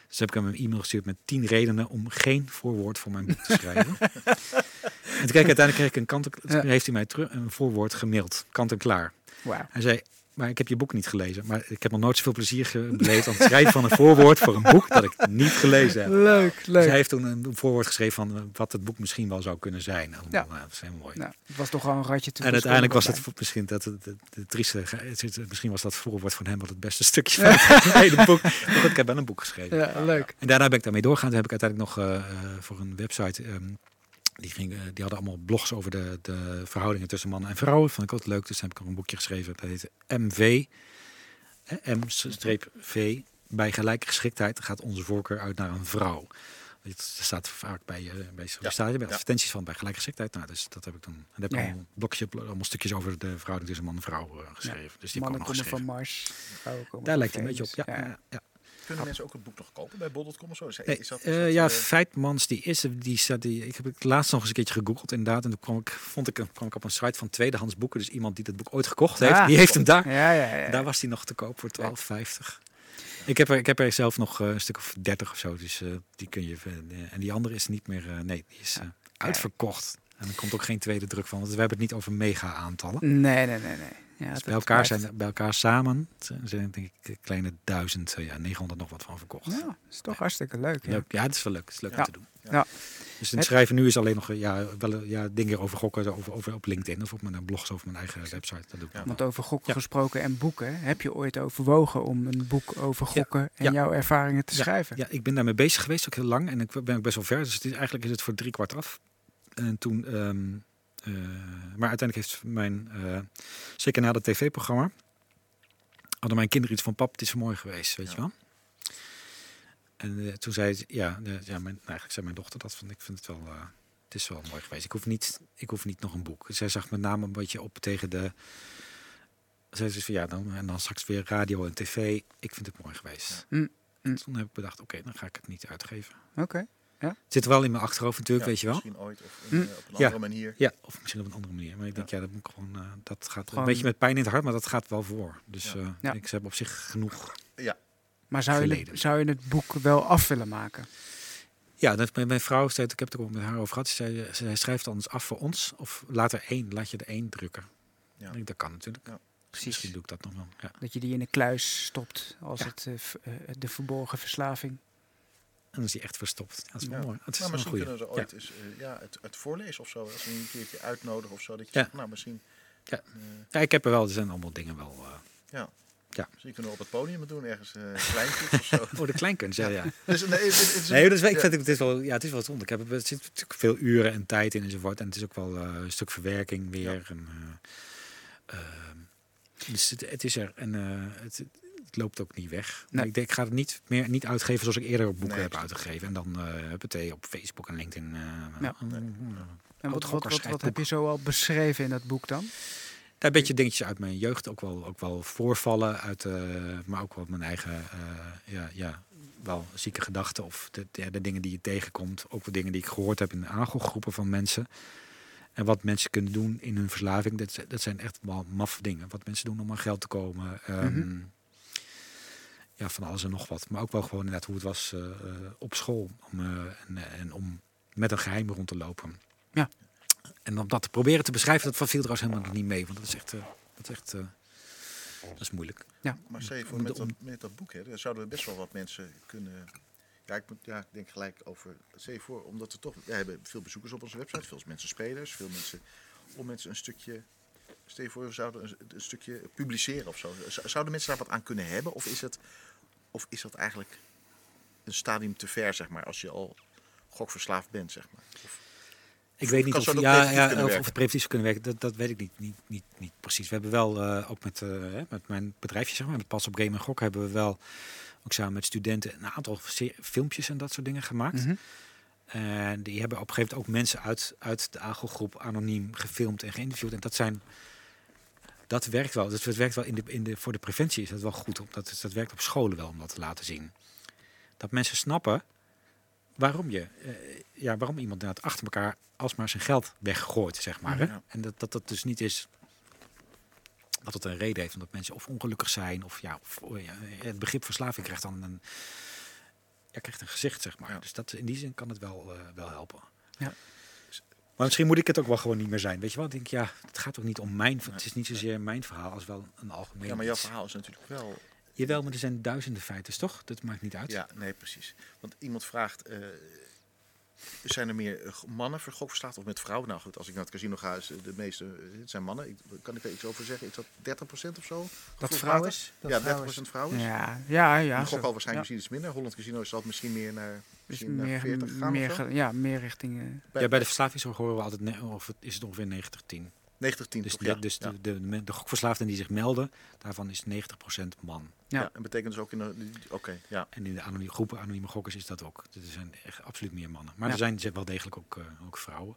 Dus heb ik hem een e-mail gestuurd met tien redenen... om geen voorwoord voor mijn boek te schrijven. en toen kreeg ik uiteindelijk kreeg ik een kant, heeft hij mij terug een voorwoord gemaild. Kant en klaar. Hij zei, maar ik heb je boek niet gelezen. Maar ik heb nog nooit zoveel plezier beleefd aan het schrijven van een voorwoord voor een boek dat ik niet gelezen heb. Leuk, Dus leuk. hij heeft toen een voorwoord geschreven van eh, wat het boek misschien wel zou kunnen zijn. Allemaal, Ja. nou, dat is helemaal mooi. Nou, het was toch al een ratje toe. en uiteindelijk was het wel misschien dat het, het trieste, misschien was dat voorwoord van hem wel het beste stukje van het hele boek. Maar goed, ik heb wel een boek geschreven. Ja, leuk. En daarna ben ik daarmee doorgaan. Toen heb ik uiteindelijk nog eh, eh, voor een website. ehm, die, ging, die hadden allemaal blogs over de, de verhoudingen tussen mannen en vrouwen. Vond ik ook leuk. Dus toen heb ik ook een boekje geschreven. Dat heet MV. M-V. Bij gelijke geschiktheid gaat onze voorkeur uit naar een vrouw. Het staat vaak bij, eh bij sollicitatie, bij ja. advertenties van bij gelijke geschiktheid. Nou, dus dat heb ik toen. En daar heb ik Ja, allemaal blokje, allemaal stukjes over de verhouding tussen man en vrouw eh, geschreven. Dus die Mannen komen geschreven. van Mars. vrouwen komen Daar van lijkt hij een beetje op. Venus. Ja, ja. ja. Kunnen mensen ook het boek nog kopen bij bol.com of zo? Is, Nee, is dat, is eh, ja, Feitmans, die is. Die staat, die, ik heb het laatst nog eens een keertje gegoogeld inderdaad. En toen kwam ik, vond ik, kwam ik op een site van tweedehands boeken. Dus iemand die dat boek ooit gekocht heeft, Ah. die heeft hem daar. Ja, ja, ja. Daar was die nog te koop voor 12,50. Ik heb, er, ik heb er zelf nog eh, een stuk of 30 of zo. Dus eh, die kun je. en die andere is niet meer. nee, die is uitverkocht. En er komt ook geen tweede druk van, want we hebben het niet over mega aantallen. Nee, nee, nee, nee. Ja, Dus bij, elkaar blijft- zijn, bij elkaar samen zijn denk ik een kleine duizend, eh, ja, 900 nog wat van verkocht. Ja, dat is toch hartstikke leuk. Ja. Leuk. Ja, het is wel leuk. Het is leuk Ja. om te doen. Ja. Dus het Het- schrijven nu is alleen nog eh, ja, wel, eh, ja, dingen over gokken over, over op LinkedIn of op mijn blogs over mijn eigen website. Dat doe ik. Want over gokken Ja. gesproken en boeken, heb je ooit overwogen om een boek over gokken en Ja. jouw ervaringen te schrijven? Ja, ik ben daarmee bezig geweest, ook heel lang. En ik ben ook best wel ver. Dus het is, eigenlijk is het voor drie kwart af. En toen, ehm, eh, maar uiteindelijk heeft mijn, eh, zeker na dat tv-programma, hadden mijn kinderen iets van, pap, het is mooi geweest, weet Ja. je wel. En eh, toen zei, ze- ja, ja mijn, nou, eigenlijk zei mijn dochter dat, van, ik vind het wel, het is wel mooi geweest. Ik hoef, niet, ik hoef niet nog een boek. Zij zag met name een beetje op tegen de, zij zei van ja, dan, en dan straks weer radio en tv. Ik vind het mooi geweest. Mm, mm. Toen heb ik bedacht, oké, dan ga ik het niet uitgeven. Oké. Het zit wel in mijn achterhoofd natuurlijk, Ja, weet je wel. Misschien ooit of in, Hm. eh, op een Ja. andere manier. Ja, of misschien op een andere manier. Maar ik denk, ja, dat moet ik gewoon, eh, dat gaat Gewoon- een beetje met pijn in het hart, maar dat gaat wel voor. Dus Ja. eh, Ja. ik heb op zich genoeg. Maar zou je, het, zou je het boek wel af willen maken? Ja, dat, mijn, mijn vrouw zei, ik heb het er ook met haar over gehad. Ze zei, ze zei, schrijf het anders af voor ons. Of laat er één, laat je er één drukken. Ja. Ik denk, dat kan natuurlijk. Ja. Dus Misschien doe ik dat nog wel. Ja. Dat je die in een kluis stopt als Ja. het, de verborgen verslaving. En dan is hij echt verstopt. Ja, dat is wel Ja. mooi. Het is een misschien kunnen ze ooit eens eh, ja, het, het voorlezen of zo. Als we een keertje uitnodigen of zo. Dat je Ja. zegt, nou misschien... Ja. Ja, ik heb er wel, er zijn allemaal dingen wel. eh, misschien kunnen we op het podium doen. Ergens eh kleintjes of zo. Oh, de kleinkunst, ja, ja. Dus, nee, het, het is Nee, dat ik ja. vind het, is wel, ja, het is wel zonde. Ik heb, er zit natuurlijk veel uren en tijd in enzovoort. En het is ook wel een stuk verwerking weer. En, eh, ehm, dus het, het is er en eh, het, het loopt ook niet weg. Nee. ik denk, ik ga het niet meer niet uitgeven zoals ik eerder boeken Nee, heb uitgegeven. En dan heb het op Facebook en LinkedIn. eh, Ja. En wat, wat, wat, wat Oud-gokkers heb je zo al beschreven in dat boek dan? Daar een beetje dingetjes uit mijn jeugd, ook wel, ook wel voorvallen, uit, eh, maar ook wel mijn eigen, eh, ja, ja, wel zieke gedachten of de, de, de dingen die je tegenkomt. Ook wel dingen die ik gehoord heb in de aangelgroepen van mensen. En wat mensen kunnen doen in hun verslaving, dat, dat zijn echt wel maf dingen. Wat mensen doen om aan geld te komen. ehm, Mhm. Ja, van alles en nog wat. Maar ook wel gewoon inderdaad hoe het was eh, eh, op school. Om, eh, en, en om met een geheim rond te lopen. Ja. En om dat te proberen te beschrijven, dat viel trouwens helemaal niet mee. Want dat is echt, eh, dat is, echt, eh, dat is moeilijk. Maar stel je voor, Om met dat, om- met dat boek, hè, daar zouden we best wel wat mensen kunnen... Ja, ik, moet, ja, ik denk gelijk over... Stel je voor, omdat we toch... We hebben veel bezoekers op onze website, veel mensen spelers, veel mensen... Om mensen een stukje... Stel je voor, we zouden een, een stukje publiceren of zo. Zouden mensen daar wat aan kunnen hebben? Of is, het, of is dat eigenlijk een stadium te ver, zeg maar, als je al gokverslaafd bent, zeg maar? Of, Ik weet niet of, ja, preventief ja, kunnen of, werken? of het preventief zou kunnen werken. Dat, dat weet ik niet, niet, niet, niet precies. We hebben wel, eh, ook met, eh, hè, met mijn bedrijfje, zeg maar, met Pas op Game en Gok, hebben we wel, ook samen met studenten, een aantal filmpjes en dat soort dingen gemaakt. Mhm. En die hebben op een gegeven moment ook mensen uit, uit de AGO-groep anoniem gefilmd en geïnterviewd. En dat zijn. Dat werkt wel. Dus het werkt wel in de, in de, voor de preventie is dat wel goed. Omdat het, dat werkt op scholen wel om dat te laten zien. Dat mensen snappen waarom je, eh, ja, waarom iemand inderdaad achter elkaar alsmaar zijn geld weggooit, zeg maar. hè. Ja. En dat, dat dat dus niet is dat het een reden heeft omdat mensen of ongelukkig zijn of ja, of, oh ja het begrip verslaving krijgt dan een, ja, krijgt een gezicht, zeg maar. Dus dat, in die zin kan het wel, eh, wel helpen. Ja. Maar misschien moet ik het ook wel gewoon niet meer zijn. Weet je wel? Ik denk, ja, het gaat ook niet om mijn... Het is niet zozeer mijn verhaal als wel een algemeen ja, maar jouw verhaal is natuurlijk wel Jawel, maar er zijn duizenden feiten, toch? Dat maakt niet uit. Ja, nee, precies. Want iemand vraagt, zijn er meer eh, mannen voor gokverslaafd of met vrouwen? Nou goed, als ik naar het casino ga, is eh, de meeste eh, het zijn mannen. Ik, kan ik er iets over zeggen? Is dat 30% of zo? Dat Gevoelsmatig? vrouw is? Dat ja, vrouw 30% is. vrouwen. is. Ja, ja, ja. Gok al waarschijnlijk Ja. misschien iets minder. Holland Casino zal het misschien meer naar, Dus misschien naar meer, 40 gaan meer, of zo? ge- ja, meer richting... eh, Ja, bij de verslavingszorg horen we altijd, of het is het ongeveer 90-10. 90, 10 Dus, toch? de, Ja, dus ja. de, de, de, de gokverslaafden die zich melden, daarvan is 90% man. ja. Ja, en betekent dus ook in de... Oké, ja. En in de anonieme groepen, anonieme gokkers, is dat ook. Er zijn echt absoluut meer mannen. Maar Ja. er zijn ze- wel degelijk ook, eh, ook vrouwen.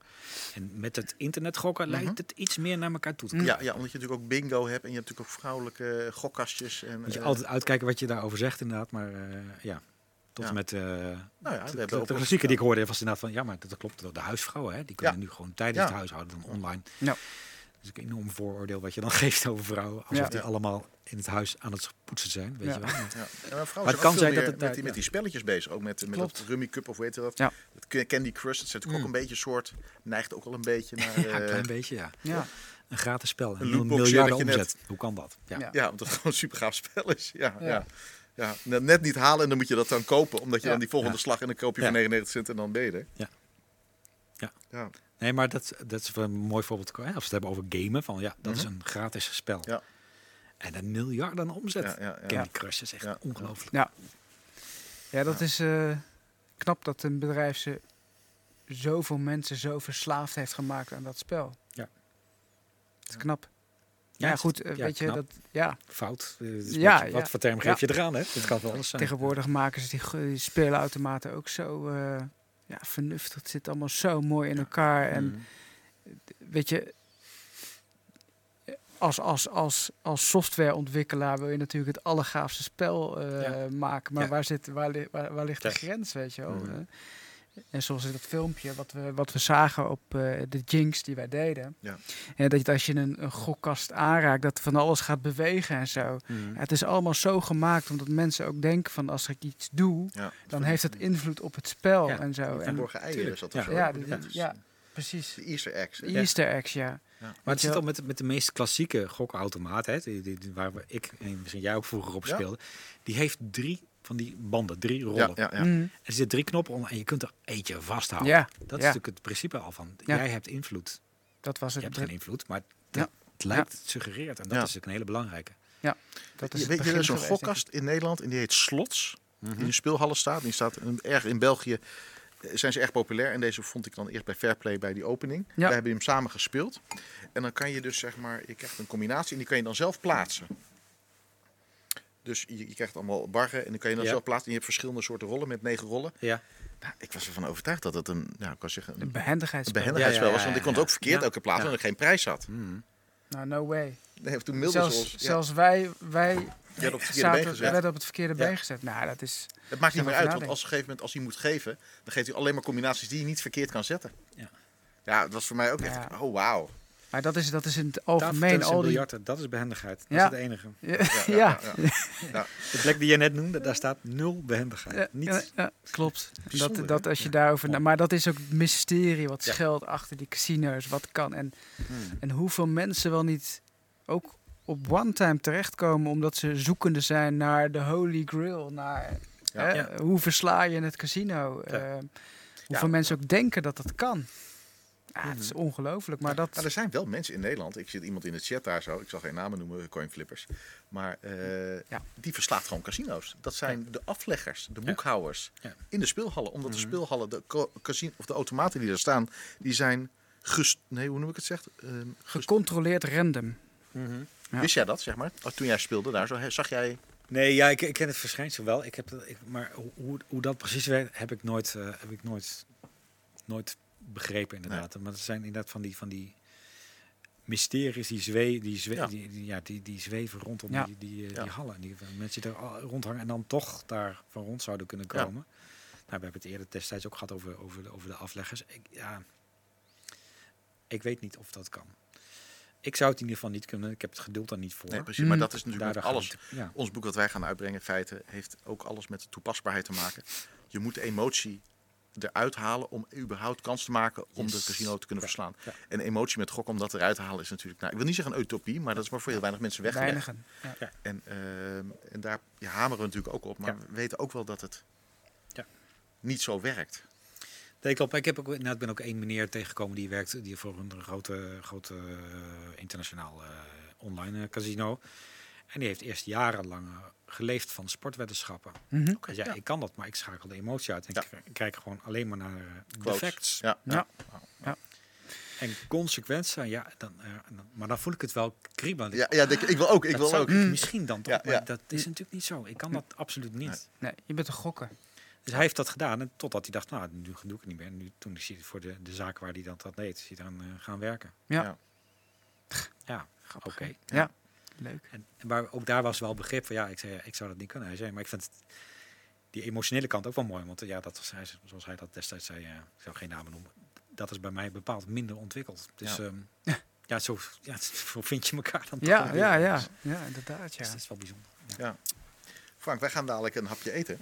En met het internet gokken Mhm. lijkt het iets meer naar elkaar toe te komen. Ja, ja, omdat je natuurlijk ook bingo hebt en je hebt natuurlijk ook vrouwelijke gokkastjes. En, Moet je eh, altijd uitkijken wat je daarover zegt inderdaad. Maar eh, ja, tot Ja. met... eh Nou ja, de, de, klassieke die ik hoorde was inderdaad van... Ja, maar dat klopt. De huisvrouwen, hè, die kunnen Ja. nu gewoon tijdens Ja. het huishouden dan online. Is een enorm vooroordeel wat je dan geeft over vrouwen. Alsof Ja. die allemaal in het huis aan het poetsen zijn. Weet Ja. je wel. Ja. En maar vrouwen Maar het kan zijn dat het met, die, met die spelletjes bezig. Ook met, met dat Rummy Cup of weet je dat? Ja. Het Candy Crush, dat zit ook Mm. een beetje soort... Neigt ook wel een beetje naar... Ja, een eh, klein beetje, ja. Ja. Een gratis spel. Een Een miljarden dat je net- omzet. Hoe kan dat? Ja. Ja. Ja, omdat het gewoon een super gaaf spel is. Ja, ja. Ja. ja. net- net niet halen en dan moet je dat dan kopen. Omdat je Ja. dan die volgende Ja. slag en dan koop je Ja. voor 99 cent en dan ben je er. Ja. Ja. Ja. Nee, maar dat, dat is een mooi voorbeeld. Als we het hebben over gamen, van ja, dat is Mhm. een gratis spel. Ja. En een miljarden omzet. Ja, ja, ja. Candy Crush is echt Ja. ongelooflijk. Ja, dat is eh, knap dat een bedrijf ze zoveel mensen zo verslaafd heeft gemaakt aan dat spel. Ja. Dat is knap. Ja, goed, eh, ja, weet je, knap. dat, ja, Fout. Ja, ja. Wat voor term geef je eraan, hè? Het kan wel alles zijn. tegenwoordig maken ze die, die speelautomaten ook zo eh, ja, vernuftig. Het zit allemaal zo mooi in elkaar. En Mhm. weet je, als, als, als, als softwareontwikkelaar wil je natuurlijk het allergaafste spel eh, Ja. maken. Maar Ja. waar, zit, waar, waar, waar ligt de grens, weet je wel? Mhm. En zoals in dat filmpje wat we, wat we zagen op eh, de Jinx die wij deden. Ja. En dat je- als je een, een gokkast aanraakt, dat van alles gaat bewegen en zo. Mhm. Het is allemaal zo gemaakt omdat mensen ook denken van als ik iets doe, Ja. dan heeft het invloed op het spel Ja, en zo. En, Verborgen eieren is dat Ja. zo? Ja, precies. De Easter eggs. De Easter eggs, ja. Ja. Maar het je zit al met, met de meest klassieke gokautomaat, hè, die, die, die- waar we, ik en misschien jij ook vroeger op Ja. speelde. Die heeft drie van die banden, drie rollen. Ja, ja, ja. Mhm. Er zitten drie knoppen onder en je kunt er eentje vasthouden. Ja, Dat is ja. natuurlijk het principe al van. Ja. Jij hebt invloed. dat was Je het. hebt geen invloed, maar het, Ja. het lijkt, het suggereert. En dat Ja. is natuurlijk een hele belangrijke. dat is Je weet je, er is een gokkast in Nederland en die heet Slots. Mhm. Die in de speelhallen staat. Die staat een- erg in België. eh, Zijn ze erg populair en deze vond ik dan eerst bij Fairplay bij die opening. Ja. We hebben hem samen gespeeld. En dan kan je dus zeg maar, je krijgt een combinatie en die kan je dan zelf plaatsen. Dus je, je krijgt allemaal barren en dan kan je dan Ja. zelf plaatsen. En je hebt verschillende soorten rollen met negen rollen. Ja. Nou, ik was ervan overtuigd dat het een, nou, ik kan zeggen, Een een behendigheidsspel. behendigheidsspel Ja, ja, was. Want ik kon het ook verkeerd Ja. elke plaats Ja. omdat ik geen prijs had. Mhm. Nou, no way. Nee, toen Zelfs, ons. Zelfs wij, wij je hebt op het verkeerde zaten, been gezet. werden op het verkeerde Ja. been gezet. Nou, dat is... Het maakt niet meer uit, want als, op een gegeven moment, als hij moet geven, dan geeft hij alleen maar combinaties die je niet verkeerd kan zetten. Ja. Ja, dat was voor mij ook echt, Ja. oh wauw. Maar dat is, dat is in het algemeen en al die... biljarten, dat is behendigheid. Dat Ja. is het enige. Ja, Ja, ja. De plek die je net noemde, daar staat nul behendigheid. Ja, Niet, ja, ja, klopt. Bijzonder, Dat, dat als je daarover... Maar dat is ook het mysterie wat schuilt achter die casino's. Wat kan. En, Mhm. en hoeveel mensen wel niet ook op one time terechtkomen... omdat ze zoekende zijn naar de holy grail. Naar hè, hoe versla je het casino. Eh, hoeveel mensen ook denken dat dat kan. Ja, het Mhm. is ongelooflijk. Maar dat... Nou, er zijn wel mensen in Nederland, ik zit iemand in de chat daar zo, ik zal geen namen noemen, coinflippers, maar eh, Ja. die verslaat gewoon casino's. Dat zijn de afleggers, de boekhouders Ja. in de speelhallen. Omdat de Mhm. speelhallen, de casino, of de automaten die er staan, die zijn ges, nee, hoe noem ik het zeg? Ehm, Gecontroleerd random. Mhm. Ja. Wist jij dat, zeg maar? Oh, Toen jij speelde daar, zo, hè, zag jij... Nee, ja, ik, ik ken het verschijnsel wel. Ik heb, ik, maar hoe- hoe, hoe dat precies werkt, heb ik nooit, eh, heb ik nooit, nooit begrepen inderdaad. Maar het zijn inderdaad van die, van die mysteries die, zwee, die, Ja. die, die- ja, die, die zweven rondom Ja. die, die, die hallen. Die mensen die er rondhangen en dan toch daar van rond zouden kunnen komen. Nou, we hebben het eerder destijds ook gehad over, over, de, over de afleggers. Ik, ja, ik weet niet of dat kan. Ik zou het in ieder geval niet kunnen. Ik heb het geduld daar niet voor. Nee, precies, maar dat is natuurlijk Daardoor alles. Ons boek dat wij gaan uitbrengen, feiten, heeft ook alles met de toepasbaarheid te maken. Je moet emotie eruit halen om überhaupt kans te maken om de casino te kunnen Ja, verslaan. ja. En emotie met gok om dat eruit te halen is natuurlijk, nou, ik wil niet zeggen een utopie, maar dat is maar voor heel weinig mensen weggelegd. Weinigen. Ja. En, ehm, en daar ja, hameren we natuurlijk ook op, maar Ja. we weten ook wel dat het Ja. niet zo werkt. Nee, klopt. Ik heb ook, nou, ik ben ook één meneer tegengekomen die werkt die voor een grote, grote eh, internationaal eh, online eh, casino. En die heeft eerst jarenlang eh, geleefd van sportweddenschappen. Mhm. Dus ja, ik kan dat, maar ik schakel de emotie uit. En Ja. ik kijk gewoon alleen maar naar eh, de facts. Ja, Ja. En consequent zijn, ja, dan, eh, dan- maar dan voel ik het wel kriebelen. ja, ja ik- ik wil ook, ik dat wil ook. ik Mm. misschien dan toch, Ja, maar ja. dat is natuurlijk niet zo. Ik kan dat absoluut niet. Nee. Nee, je bent een gokker. Dus hij heeft dat gedaan en totdat hij dacht, nou, nu doe ik het niet meer. En nu, toen is hij voor de, de zaak waar hij dat, dat deed, is hij dan gaan werken. Ja. Ja. Ja, oké. Ja. Leuk. En, maar ook daar was wel begrip van, ja, ik zei, ja, ik zou dat niet kunnen. Hij zei, maar ik vind het, die emotionele kant ook wel mooi. Want eh, ja, dat was hij, zoals hij dat destijds zei, eh, ik zou geen namen noemen. Dat is bij mij bepaald minder ontwikkeld. Dus Ja. ehm, Ja, zo, ja, zo vind je elkaar dan. toch Ja, wel ja, weer. ja. Dus Ja, inderdaad, ja. dat is wel bijzonder. Frank, wij gaan dadelijk een hapje eten.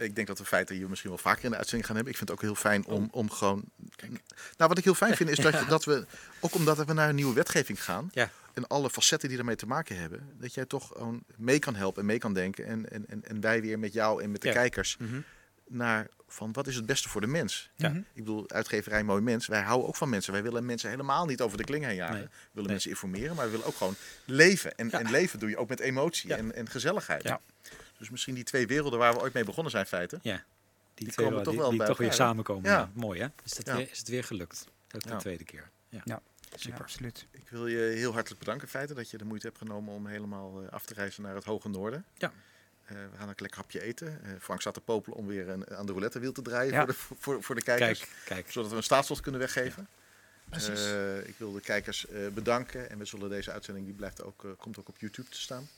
Ik denk dat we feiten hier misschien wel vaker in de uitzending gaan hebben. Ik vind het ook heel fijn om, om gewoon... Nou, wat ik heel fijn vind is dat, dat we, ook omdat we naar een nieuwe wetgeving gaan... Ja. en alle facetten die daarmee te maken hebben... dat jij toch gewoon mee kan helpen en mee kan denken. En, en, en, en wij weer met jou en met de Ja. kijkers Mhm. naar van wat is het beste voor de mens. Ja. Mhm. Ik bedoel, uitgeverij Mooi Mens. Wij houden ook van mensen. Wij willen mensen helemaal niet over de kling heen jagen. Nee. We willen Nee. mensen informeren, maar we willen ook gewoon leven. En, Ja. en leven doe je ook met emotie en, en gezelligheid. Ja. Dus misschien die twee werelden waar we ooit mee begonnen zijn, feiten. Ja. Die, Die twee komen wel- toch die, wel die bij toch weer elkaar, samenkomen. Ja. Ja. Mooi hè? Is, dat Ja. weer, is het weer gelukt? Ook de Ja. tweede keer. Ja. Ja. Super. Ja, absoluut. Ik wil je heel hartelijk bedanken, feiten, dat je de moeite hebt genomen om helemaal eh, af te reizen naar het hoge noorden. Ja. Eh, we gaan een lekker hapje eten. Eh, Frank staat te popelen om weer een, aan de roulettewiel te draaien Ja. voor, de, voor, voor de kijkers. Kijk, kijk. Zodat we een staatslot kunnen weggeven. Precies. Eh, ik wil de kijkers eh, bedanken. En we zullen deze uitzending, die blijft ook, komt ook op YouTube te staan.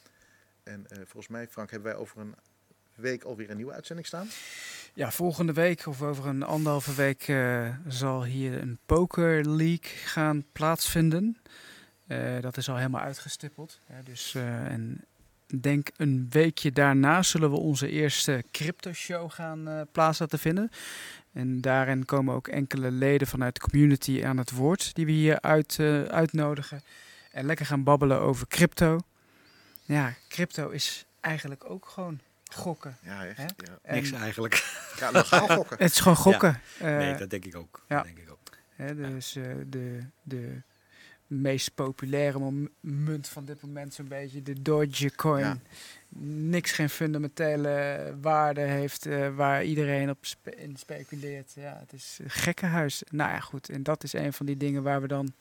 En eh, volgens mij, Frank, hebben wij over een week alweer een nieuwe uitzending staan. Ja, volgende week of over een anderhalve week eh, zal hier een Poker League gaan plaatsvinden. Eh, dat is al helemaal uitgestippeld. Hè, dus, eh, en denk een weekje daarna zullen we onze eerste crypto show gaan plaats laten vinden. En daarin komen ook enkele leden vanuit de community aan het woord die we hier uit, uitnodigen. En lekker gaan babbelen over crypto. Ja, crypto is eigenlijk ook gewoon gokken. Ja, echt. Ja. En Niks eigenlijk. ja legaal gokken. Het is gewoon gokken. nee, Eh, dat denk ik ook. ja. Dat denk ik ook. Hè, dus eh, de, de meest populaire munt van dit moment zo'n beetje de Dogecoin. Ja. Niks geen fundamentele waarde heeft eh, waar iedereen op spe- in speculeert. Ja, het is een gekkenhuis. Nou ja, goed. En dat is een van die dingen waar we dan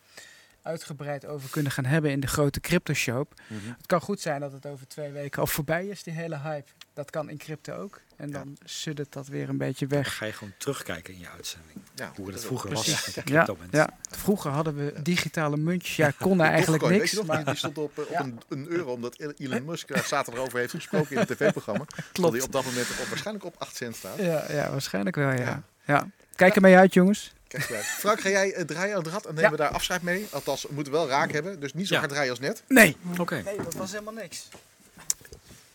uitgebreid over kunnen gaan hebben in de grote crypto shop. Mhm. Het kan goed zijn dat het over twee weken al voorbij is, die hele hype. Dat kan in crypto ook. En Ja. dan suddert dat weer een beetje Dan weg. ga je gewoon terugkijken in je uitzending. Ja, Hoe het dat- vroeger Precies. was Ja, ja, vroeger hadden we digitale muntjes. Ja, konden eigenlijk Dogecoin, niks. Weet je nog, die, maar die stond op, eh, op Ja. een, een euro, omdat Elon Musk daar zaterdag over heeft gesproken in het tv-programma. Terwijl die klopt. op dat moment op, waarschijnlijk op 8 cent staat. Ja, ja, waarschijnlijk wel, ja. Ja. ja. Kijk er mee uit, jongens. Kijk. Frank, ga jij eh, draaien aan het rad en nemen Ja. we daar afscheid mee? Althans, we moeten wel raak hebben, dus niet zo Ja. hard draaien als net. Nee. Oké. Nee, dat was helemaal niks.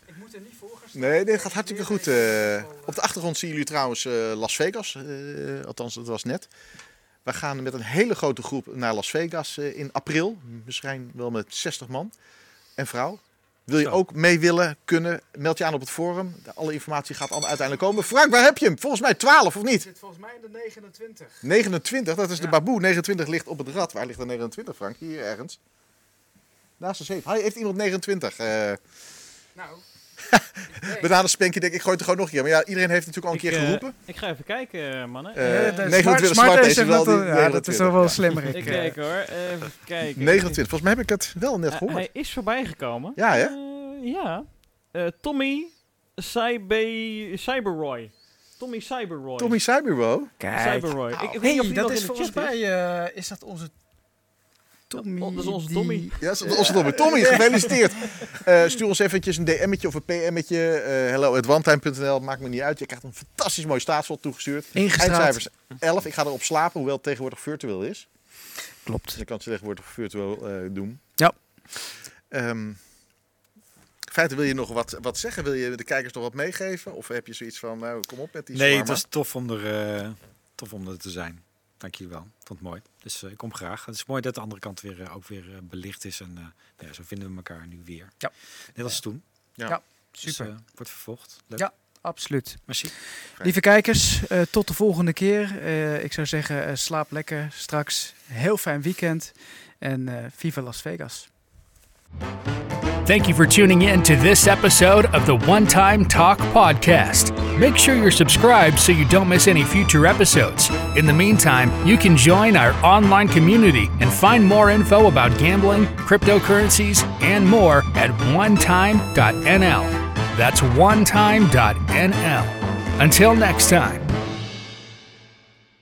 Ik moet er niet voor gaan staan. Nee, dit gaat hartstikke goed. eh. op de achtergrond zien jullie trouwens eh, Las Vegas. eh, althans, dat was net. We gaan met een hele grote groep naar Las Vegas eh, in april. Misschien wel met 60 man en vrouw. Wil je ook mee willen, kunnen, meld je aan op het forum. De- Alle informatie gaat allemaal uiteindelijk komen. Frank, waar heb je hem? Volgens mij 12 of niet? zit volgens mij in de 29. 29, dat is de baboe. 29 ligt op het rad. Waar ligt er 29, Frank? Hier ergens. Naast de zeep. Hij heeft iemand 29. eh Nou. met de spankie denk ik, ik gooi het er gewoon nog een keer. Maar ja, iedereen heeft natuurlijk al een Ik, keer eh, geroepen. ik ga even kijken, eh, mannen. Eh, Eh, 29 smart is wel die Ja, dat is toch 29, wel ja. slimmer. ik kijk hoor, even kijken. 29. Volgens mij heb ik het wel net gehoord. hij is voorbij gekomen. Ja, hè? Eh, ja. Eh, Tommy Cyber Cyberroy. Tommy Cyberroy. Tommy Cyberwo. Kijk. Cyberroy. Ik, ik weet Hey, niet of die dat is volgens is. mij, eh, is dat onze Tommy? dat is onze die- Tommy. Ja, dat is onze Tommy. Tommy, gefeliciteerd. Eh, stuur ons eventjes een DM'tje of een PM'tje. Eh hello at onetime.nl. Maakt me niet uit. Je krijgt een fantastisch mooi staatslot toegestuurd. Eindcijfers 11. Ik ga erop slapen, hoewel het tegenwoordig virtueel is. Klopt. Dus ik kan het tegenwoordig virtueel eh, doen. Ja. Ehm, feiten, wil je nog wat, wat zeggen? Wil je de kijkers nog wat meegeven? Of heb je zoiets van, nou, kom op met die Nee, het was tof om er, eh, tof om er te zijn. Dank je wel. Ik vond het mooi. Dus eh, ik kom graag. Het is mooi dat de andere kant weer, eh, ook weer eh, belicht is. En eh, ja, zo vinden we elkaar nu weer. Ja. Net als toen. Ja. Dus, Super. eh, wordt vervolgd. Leuk. Ja. Absoluut. Merci. Lieve kijkers, eh, tot de volgende keer. Eh, ik zou zeggen, slaap lekker straks. Heel fijn weekend. En eh viva Las Vegas. Thank you for tuning in to this episode of the One Time Talk Podcast. Make sure you're subscribed so you don't miss any future episodes. In the meantime, you can join our online community and find more info about gambling, cryptocurrencies, and more at onetime.nl. That's onetime.nl. Until next time.